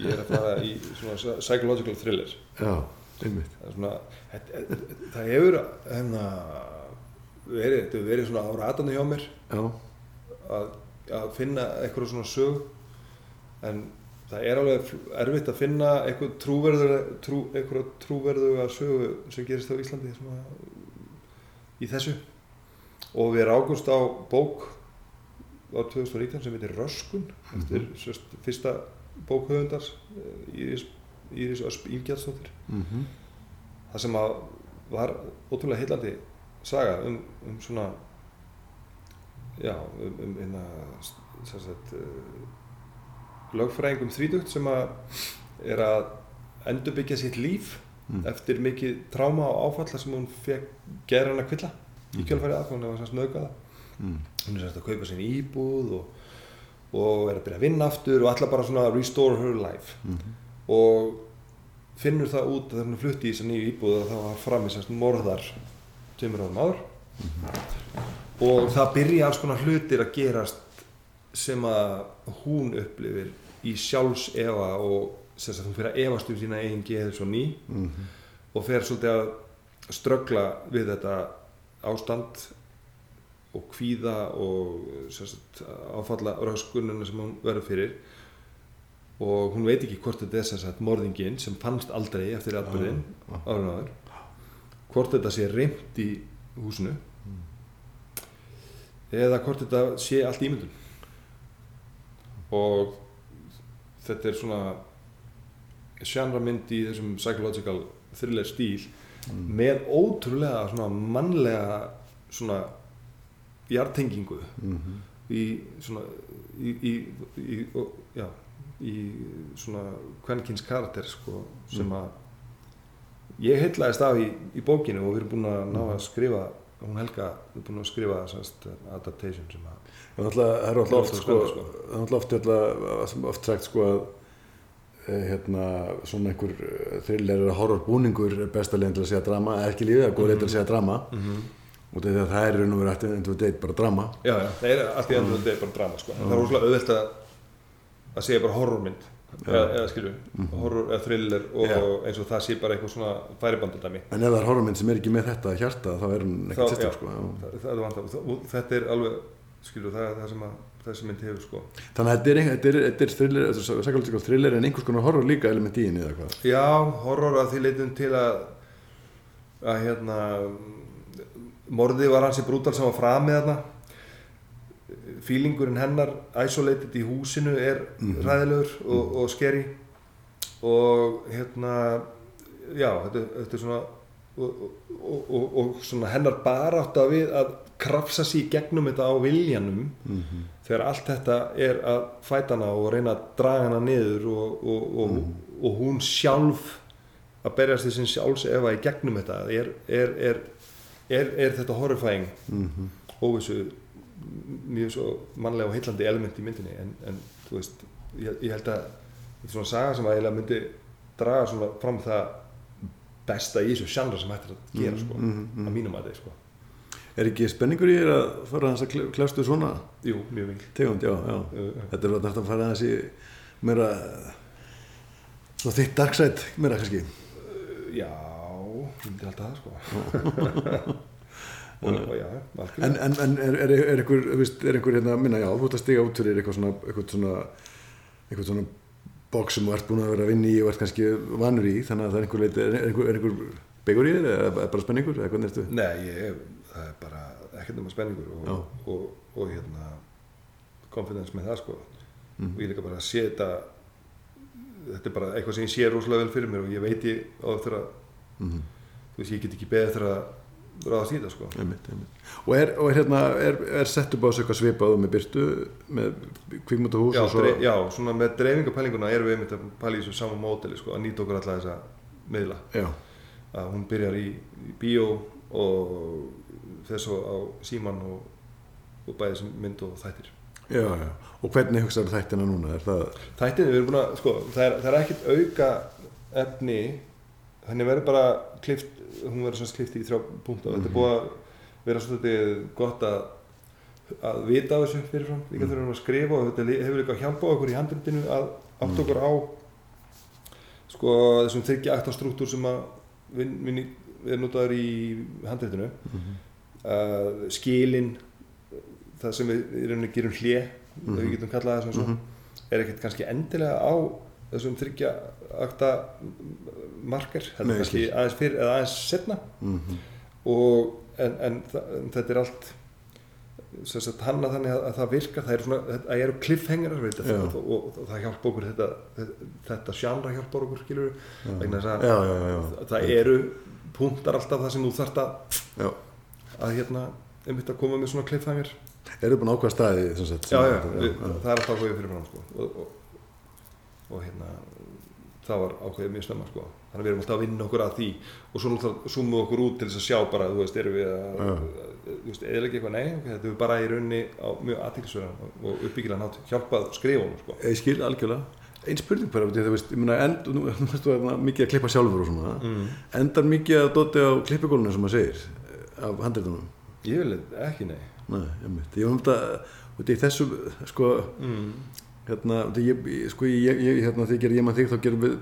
ég er að fara í svona psychological thriller. já, einmitt. Það er svona, það, það hefur hérna verið, þetta hefur verið svona á ratanu hjá mér já, að, að finna eitthvað svona sög en það er alveg erfitt að finna eitthvað trúverður trú, eitthvað trúverðuga sögu sem gerist á Íslandi í þessu. Og við rákumst á bók á 2019 sem heitir Röskun eftir sérst, fyrsta bókhöfundar eh, Íris, Íris Ösp Ílgjardsdóttir Mhm. það sem að var ótrúlega heillandi saga um, um svona já, um, um, um uh, lögfræðingum þrítugt sem að er að endurbyggja sitt líf Mm. eftir mikið tráma og áfalla sem hún fekk gera hann að kvilla í Mhm. kjölfærið að hún var svona snöðgada Mm. hún er sérst að kaupa sinni íbúð og, og er að byrja að vinna aftur og ætla bara svona restore her life Mhm. og finnur það út þegar hún flutti í þessa nýju íbúð að það var framið sérst morðar tveimur árum áður og það byrja alls konar hlutir að gerast sem að hún upplifir í sjálfs efa og sérst að hún fyrir að efast um sína eigin geð svo ný Mhm. og fer svolítið að ströggla við þetta ástand og kvíða og sérst, áfalla röskununa sem hún verður fyrir og hún veit ekki hvort þetta er sérst, morðingin sem fannst aldrei eftir atbyrðin Já, já. árun áður hvort þetta sé reymt í húsinu eða hvort þetta sé allt ímyndun og þetta er svona sjánra mynd í þessum psychological thriller stíl Mm. með ótrúlega svona mannlega svona jartengingu Mhm. í svona í, í, í, og, já, í svona kvenkins karakter sko, sem Mm. að ég heitlaðist af í, í bókinu og við erum búin að ná að skrifa hún Helga, við erum búin að skrifa sannst, adaptation sem að Það er er oft er sko, sko. er hérna, oft sagt sko að eh, hérna, svona einhver thriller horror búningur er besta leginn til að segja drama, eða ekki lífið, það er góð leginn til að segja drama. Út af því að það er raun og verið eftir endur date bara drama. Já, já, það er allt í endur er bara drama sko. það er rosalega auðvelt að að segja bara horrormynd eða, eða skilju, horror eða thriller og Já. eins og það sé bara eitthvað svona færibandudæmi en ef það er horrormynd sem er ekki með þetta hjarta þá er Þá- ekkert sérstök sko já. það, það vandað og þetta er alveg, skilju, það það sem að þessi mynd hefur sko. Þannig að þetta er, er, þetta er thriller, er psychological thriller en einhvers konar horror líka element í henni eða hvað? Já, horror að því leitum til að að hérna morðið var hansi brútal sem var framið þarna. Fílingurinn hennar isolated í húsinu er Mhm. ræðilegur og, og skeri og hérna já, þetta, þetta er svona og, og, og, og svona hennar barátta við að krafsa sér í gegnum þetta á viljanum Mhm. þegar allt þetta er að fæta hana og reyna að draga hana niður og, og, og, Mhm. og hún sjálf að berjast þessin sjálfs efa í gegnum þetta er, er, er, er, er þetta horrifying Mhm. óvissu mjög svo mannlega og heillandi element í myndinni en, en þú veist, ég, ég held að þetta er svona saga sem að myndi draga svona fram það besta í þessu sjandra sem hættir að gera sko, Mhm, mhm. að mínum að þetta sko. Er ekki spenningur í þér að fara hans að kljástu svona? Jú, mjög mikil tegund, já, já. Uh, þetta er þetta að fara hans í meira svo þitt dark side meira kannski? Já, ég myndi alltaf það sko. Og, og já, En, en, en er, er, er einhver, veist, er einhver hérna, minna, já, þú ert að stiga út fyrir eitthvað svona, eitthvað svona, eitthvað svona box sem þú ert búin að vera að vinna í og ert kannski vanur í, þannig að það er einhver er einhver, er einhver beigur í þér eða bara spenningur, eða hvernig ertu? Nei, ég, það er bara ekkert nema spenningur Já. og, og, og, hérna confidence með það sko Mhm. og ég líka bara að sé þetta þetta er bara eitthvað sem ég sé rosalega vel fyrir mér og ég veit ég á eftir að Mm þú veist, ég get ekki beðið eftir að ráðast í þetta sko einmitt, einmitt. Og er, og hérna, er, er sett upp á þessu eitthvað svipað og með byrtu, með kvikmyndahús já, og svo? já, svona með dreifingapælinguna erum við einmitt að pæla í þessu sama móteli sko, að nýta okkur alla þessa miðla Já, að hún byrjar í, í bíó og þess á síman og, og bæði sem mynd og þættir. Já, já. Og hvernig hugsaður þættina núna? Það, Þættinni, við erum búin að, sko, það er, það er ekkert auka efni. Þannig verður bara klift, hún verður svona klift í þrjá punkta og þetta er búið að vera svolítið gott að að vita af þessu fyrirfram, líka við erum að skrifa og þetta hefur líka hjálpað okkur í handritinu að átt okkur á sko þessum þryggja akta struktúr sem að vin, vin, er notaður í handritinu uh, skilin það sem við í rauninni gerum hlje Mhm. við getum kallað það svona svo Mhm. er ekkert kannski endilega á þessum þryggja akta Nei, heldur kannski aðeins fyrr eða aðeins setna Mhm. og en, en, en þetta er allt sem sagt hanna þannig að, að það virkar það eru svona, það eru cliffhangerar veit, Já. og, og, og, það hjálpa okkur þetta, þetta sjánra hjálpar okkur skilur þess að Já, já, já, já. það eru punktar alltaf það sem þú þarft að, Já. Að hérna, einmitt að koma með svona cliffhanger Eru búin að ákvæða staði sagt, já, já, þetta- við, það er alltaf ákveðið fyrir fram sko. og, og, og hérna það var ákveðið mjög snemma sko. þannig að við erum alltaf að vinna okkur að því og svo zoomum við okkur út til þess að sjá bara, þú veist, erum við að Já. þú veist, eða ekki eitthvað, nei, ok, þetta er bara í raunni á mjög aðtíklisverðan og uppbyggilega nátt hjálpað skrifa honum, sko Ég skil algjörlega Einn spurning bara, þú veist, ég meina, end, nú, þú að mikið að klippa sjálfur og svona mm. Endar mikið að doti á klippigólunum sem maður segir af handreitunum vil ekki, nei. Nei, ég myndi, ég var og þetta í þessu, sko mm. hérna, ég, sko, ég, ég, hérna, þegar ég gerir ég maður þig, þá gerum við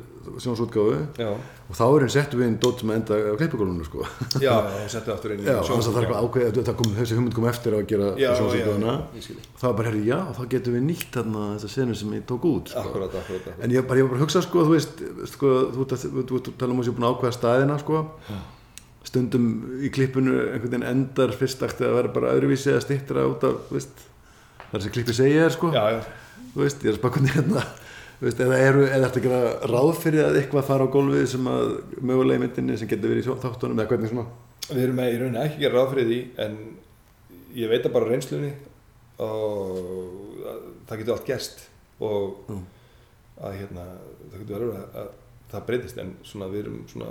sjónsútgáfu. Já, og þá er einn settum við einn dót sem enda á klippigólunum, sko. Já, já, settu aftur inn í Já, þannig að það er eitthvað ákveð, það kom, þessi hugmynd kom eftir að gera já, já, sjónsútgáfuna. ég skil. Og það var bara, herri, já, þá getum við nýtt þarna þessa senu sem ég tók út, sko. Akkurat, akkurat, akkurat. En ég, bara, ég var bara að hugsa sko, þú veist, sko, þú að, þú, þú Stundum í klippinu einhvern veginn endar fyrst aktið að vera bara öðruvísi eða stýttra út af, veist, það er sem klippi segja þér sko. já, já, Þú veist, ég er að hvernig hérna, veist, eða eru, eða ertu að ráð fyrir að eitthvað fara á gólfið sem að mögulega í myndinni sem getur verið í þáttunum eða hvernig svona. Við erum með í rauninni ekki að gera ráð fyrir því en ég veit að bara reynslunni og að það getur allt gerst og Mm. að hérna, það getur verið að, að það breytist en svona við erum svona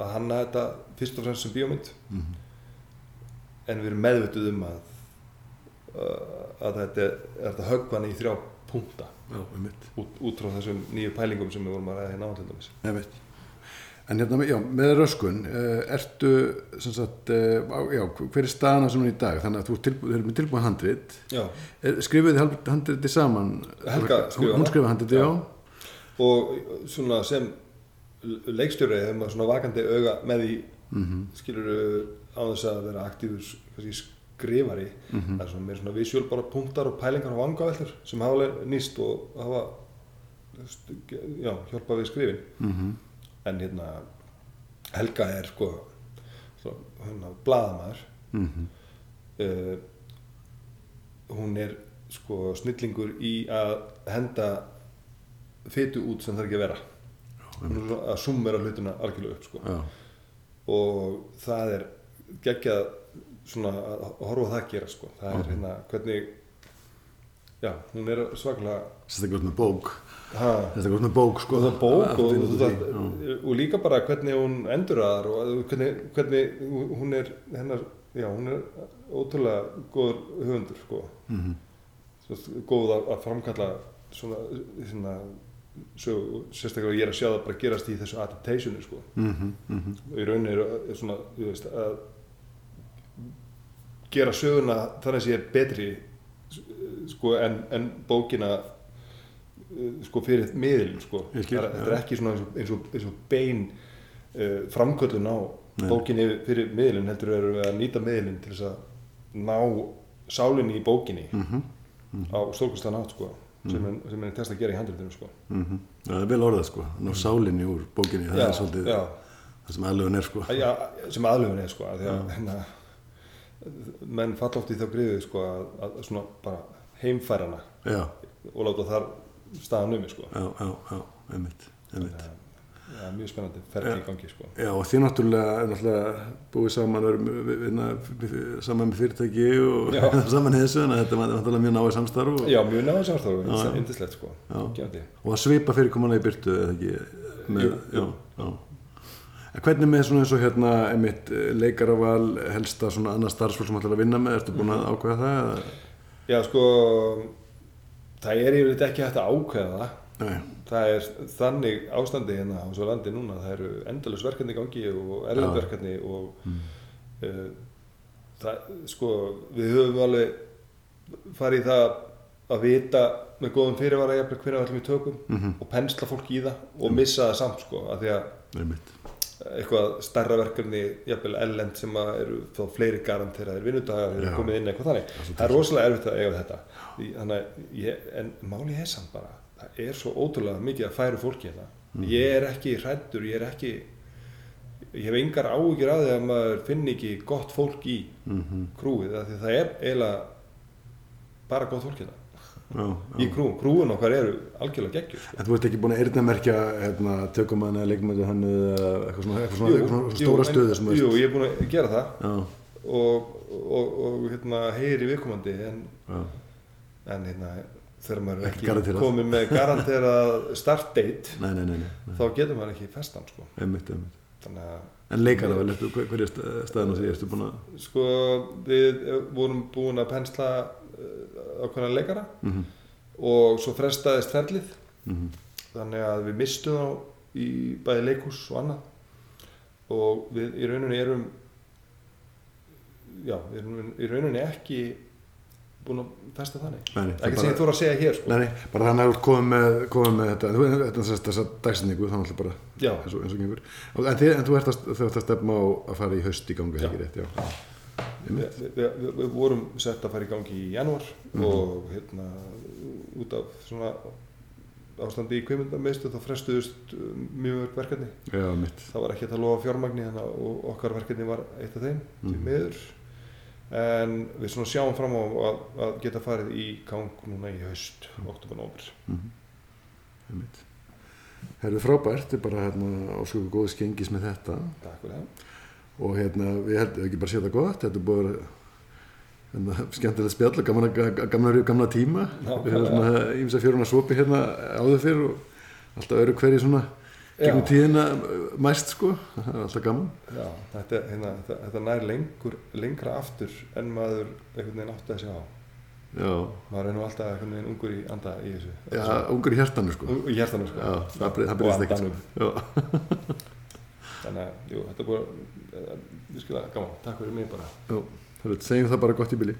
að hanna þetta fyrst og fremst sem bíómynd Mm en við erum meðvituð um að að þetta er, er þetta höggvan í þrjá punkta Já, út, út frá þessum nýju pælingum sem við vorum að ræða hérna á til dæmis Ég veit. En hérna, já, með röskun, uh, ertu, sem sagt, uh, á, já, hver er staðana sem hún í dag? Þannig að þú tilbúið, með tilbúið handrit. Er, skrifuðu þið handriti saman? Helga Hún, skrifaði hún það. skrifaði handriti, já. já. og svona sem leikstjóri hefur maður svona vakandi auga með því Mm skilur á þess að vera aktífur skrifari Mhm. það er svona meira svona visual bara punktar og pælingar og vangaveltur sem hafa nýst og hafa já, hjálpa við skrifin. -hmm. en hérna Helga er sko hérna, blaðamaður. Mm uh, hún er sko snillingur í að henda fytu út sem það er ekki að vera. Er að summera hlutina algjörlega upp sko og það er geggjað svona að horfa það að gera sko. það er hérna hvernig já, hún er svaklega sérstaklega með bók. Sérstaklega með bók, sko. og það bók og, inn og, úr það, og líka bara hvernig hún endurraðar og hvernig, hvernig hún er hennar, já, hún er ótrúlega góður höfundur sko. Mhm. Svo góð að, að framkalla svona, svona svo, sérstaklega ég er að sjá það bara gerast í þessu adaptationu sko. Mhm, mhm. og í rauninni er, er svona veist, að gera söguna þar að sé betri sko, en, en bókina eh, sko, fyrir miðlun sko. Skil, Það er- þetta er ekki svona eins og, eins og, eins og bein uh, framköllun á Nei. bókinni fyrir miðlun heldur við að nýta miðlun til þess að ná sálinni í bókinni Mhm, á stórkvæmslega nátt sko, sem, er, sem er test að gera í handritinu sko. mhm. Það er vel orðað, sko. Ná sálinni úr bókinni, það er svolítið já. það sem aðlöfun er, sko. Já, sem aðlöfun er sko að að hérna, menn falla oft í þá griðu sko að, að svona bara heimfæra hana Já, og láta þar staðan um sko. já, já, já, einmitt, einmitt. Já, mjög spennandi ferði í gangi sko. Já, og þið náttúrulega, er náttúrulega búið saman, saman með fyrirtæki og Já. saman þessu, en þetta er náttúrulega mjög náið samstarf og, Já, mjög náða samstofur, Já, það já. er indislegt sko. Já. Og að svipa fyrirkomulega í byrtu, eða ekki? Með, Jú, já, já. En hvernig með svona eins og hérna, einmitt, leikaraval, helsta svona annað starfsfólk sem ætlar að vinna með, ertu búin að ákveða það? Já, sko það er yfirleitt ekki hægt að ákveða það Nei, það er þannig ástandi hérna á svo landi núna, það eru endalus verkefni gangi og erlend Já. verkefni og uh, það, sko, við höfum alveg farið í það að vita með góðum fyrirvara jafnvel hvernig við ætlum í tökum Mhm. og pensla fólk í það og missa það samt sko, af því að einmitt. eitthvað starra verkefni jafnvel ellend sem að eru þá fleiri garanteraðir vinnudagar Já. eru komið inn eitthvað þannig það er rosalega erfitt að eiga þetta þannig að ég, en máli er samt bara það er svo ótrúlega mikið að færu fólki hérna. Mhm. ég er ekki hrættur, ég er ekki ég hef engar áhyggjur af því að maður finn ekki gott fólk í mm krúið því að það er eiginlega bara gott fólk hérna. Já, í já. krúin, krúin okkar eru algjörlega geggjur sko. En þú ert ekki búin að eyrnamerkja hérna, tökumann eða leikmæti hann eða eitthvað svona, eitthvað svona, eitthvað svona stóra en- stöðu þú jú, ég er búin að gera það. Já, og, og, og hérna, heyri viðkomandi en, en hérna, þegar maður er Ekki garanterað. komið með garanterað start date nei, nei, nei, þá getur maður ekki festan sko. Einmitt, einmitt. En leikara vel, ertu, hver, hver er sta- staðan á því, ertu búin að sko við eh, vorum búin að pensla uh, ákveðna leikara mm og svo frestaðist ferlið -hmm. þannig að við mistum þá í bæði leikhús og annað og við í rauninni erum já, við erum í rauninni ekki búin að festa þannig Nei, ekki sem ég þóra að segja hér sko. Nei, nei, bara þannig að þú komið með, þetta, þú þess- þessa dagsendingu, þannig að bara eins og, eins og gengur. En, þið, en þú ert að, þú ert að stefna á að fara í haust í gangi, ekki rétt, já. við, við, við, við vorum sett að fara í gangi í janúar Mhm. og hérna út af svona ástandi í kveimundamistu þá frestuðust uh, mjög verkefni Já, það var ekki að lofa fjármagni að og okkar verkefni var eitt af þeim Mhm. til miður en við svona sjáum fram á að, að geta farið í gang núna í haust, oktober, nómur Mm Einmitt. Herðu frábært, þetta er bara hérna ásköku góð skengis með þetta. Takk fyrir það. Og hérna við heldum ekki bara séð það gott, þetta er að vera hérna, skemmtilega spjall og gamla, gamla, gamla tíma. Já, við hefum svona ímsa fjöruna svopi hérna áður fyrr og alltaf öru hverju svona gegnum tíðina uh, mæst sko, það er alltaf gaman. Já, þetta, hérna, þetta, þetta nær lengur, lengra aftur en maður einhvern veginn átti að segja á Já, maður er nú alltaf einhvern veginn ungur í anda í þessu. Já ungur í hjartanu sko. Í hjertanum sko. Já, það, það breyðist ekki sko. þannig að jú, þetta er búið að- virkilega gaman, takk fyrir mig bara. Segjum það bara gott í bili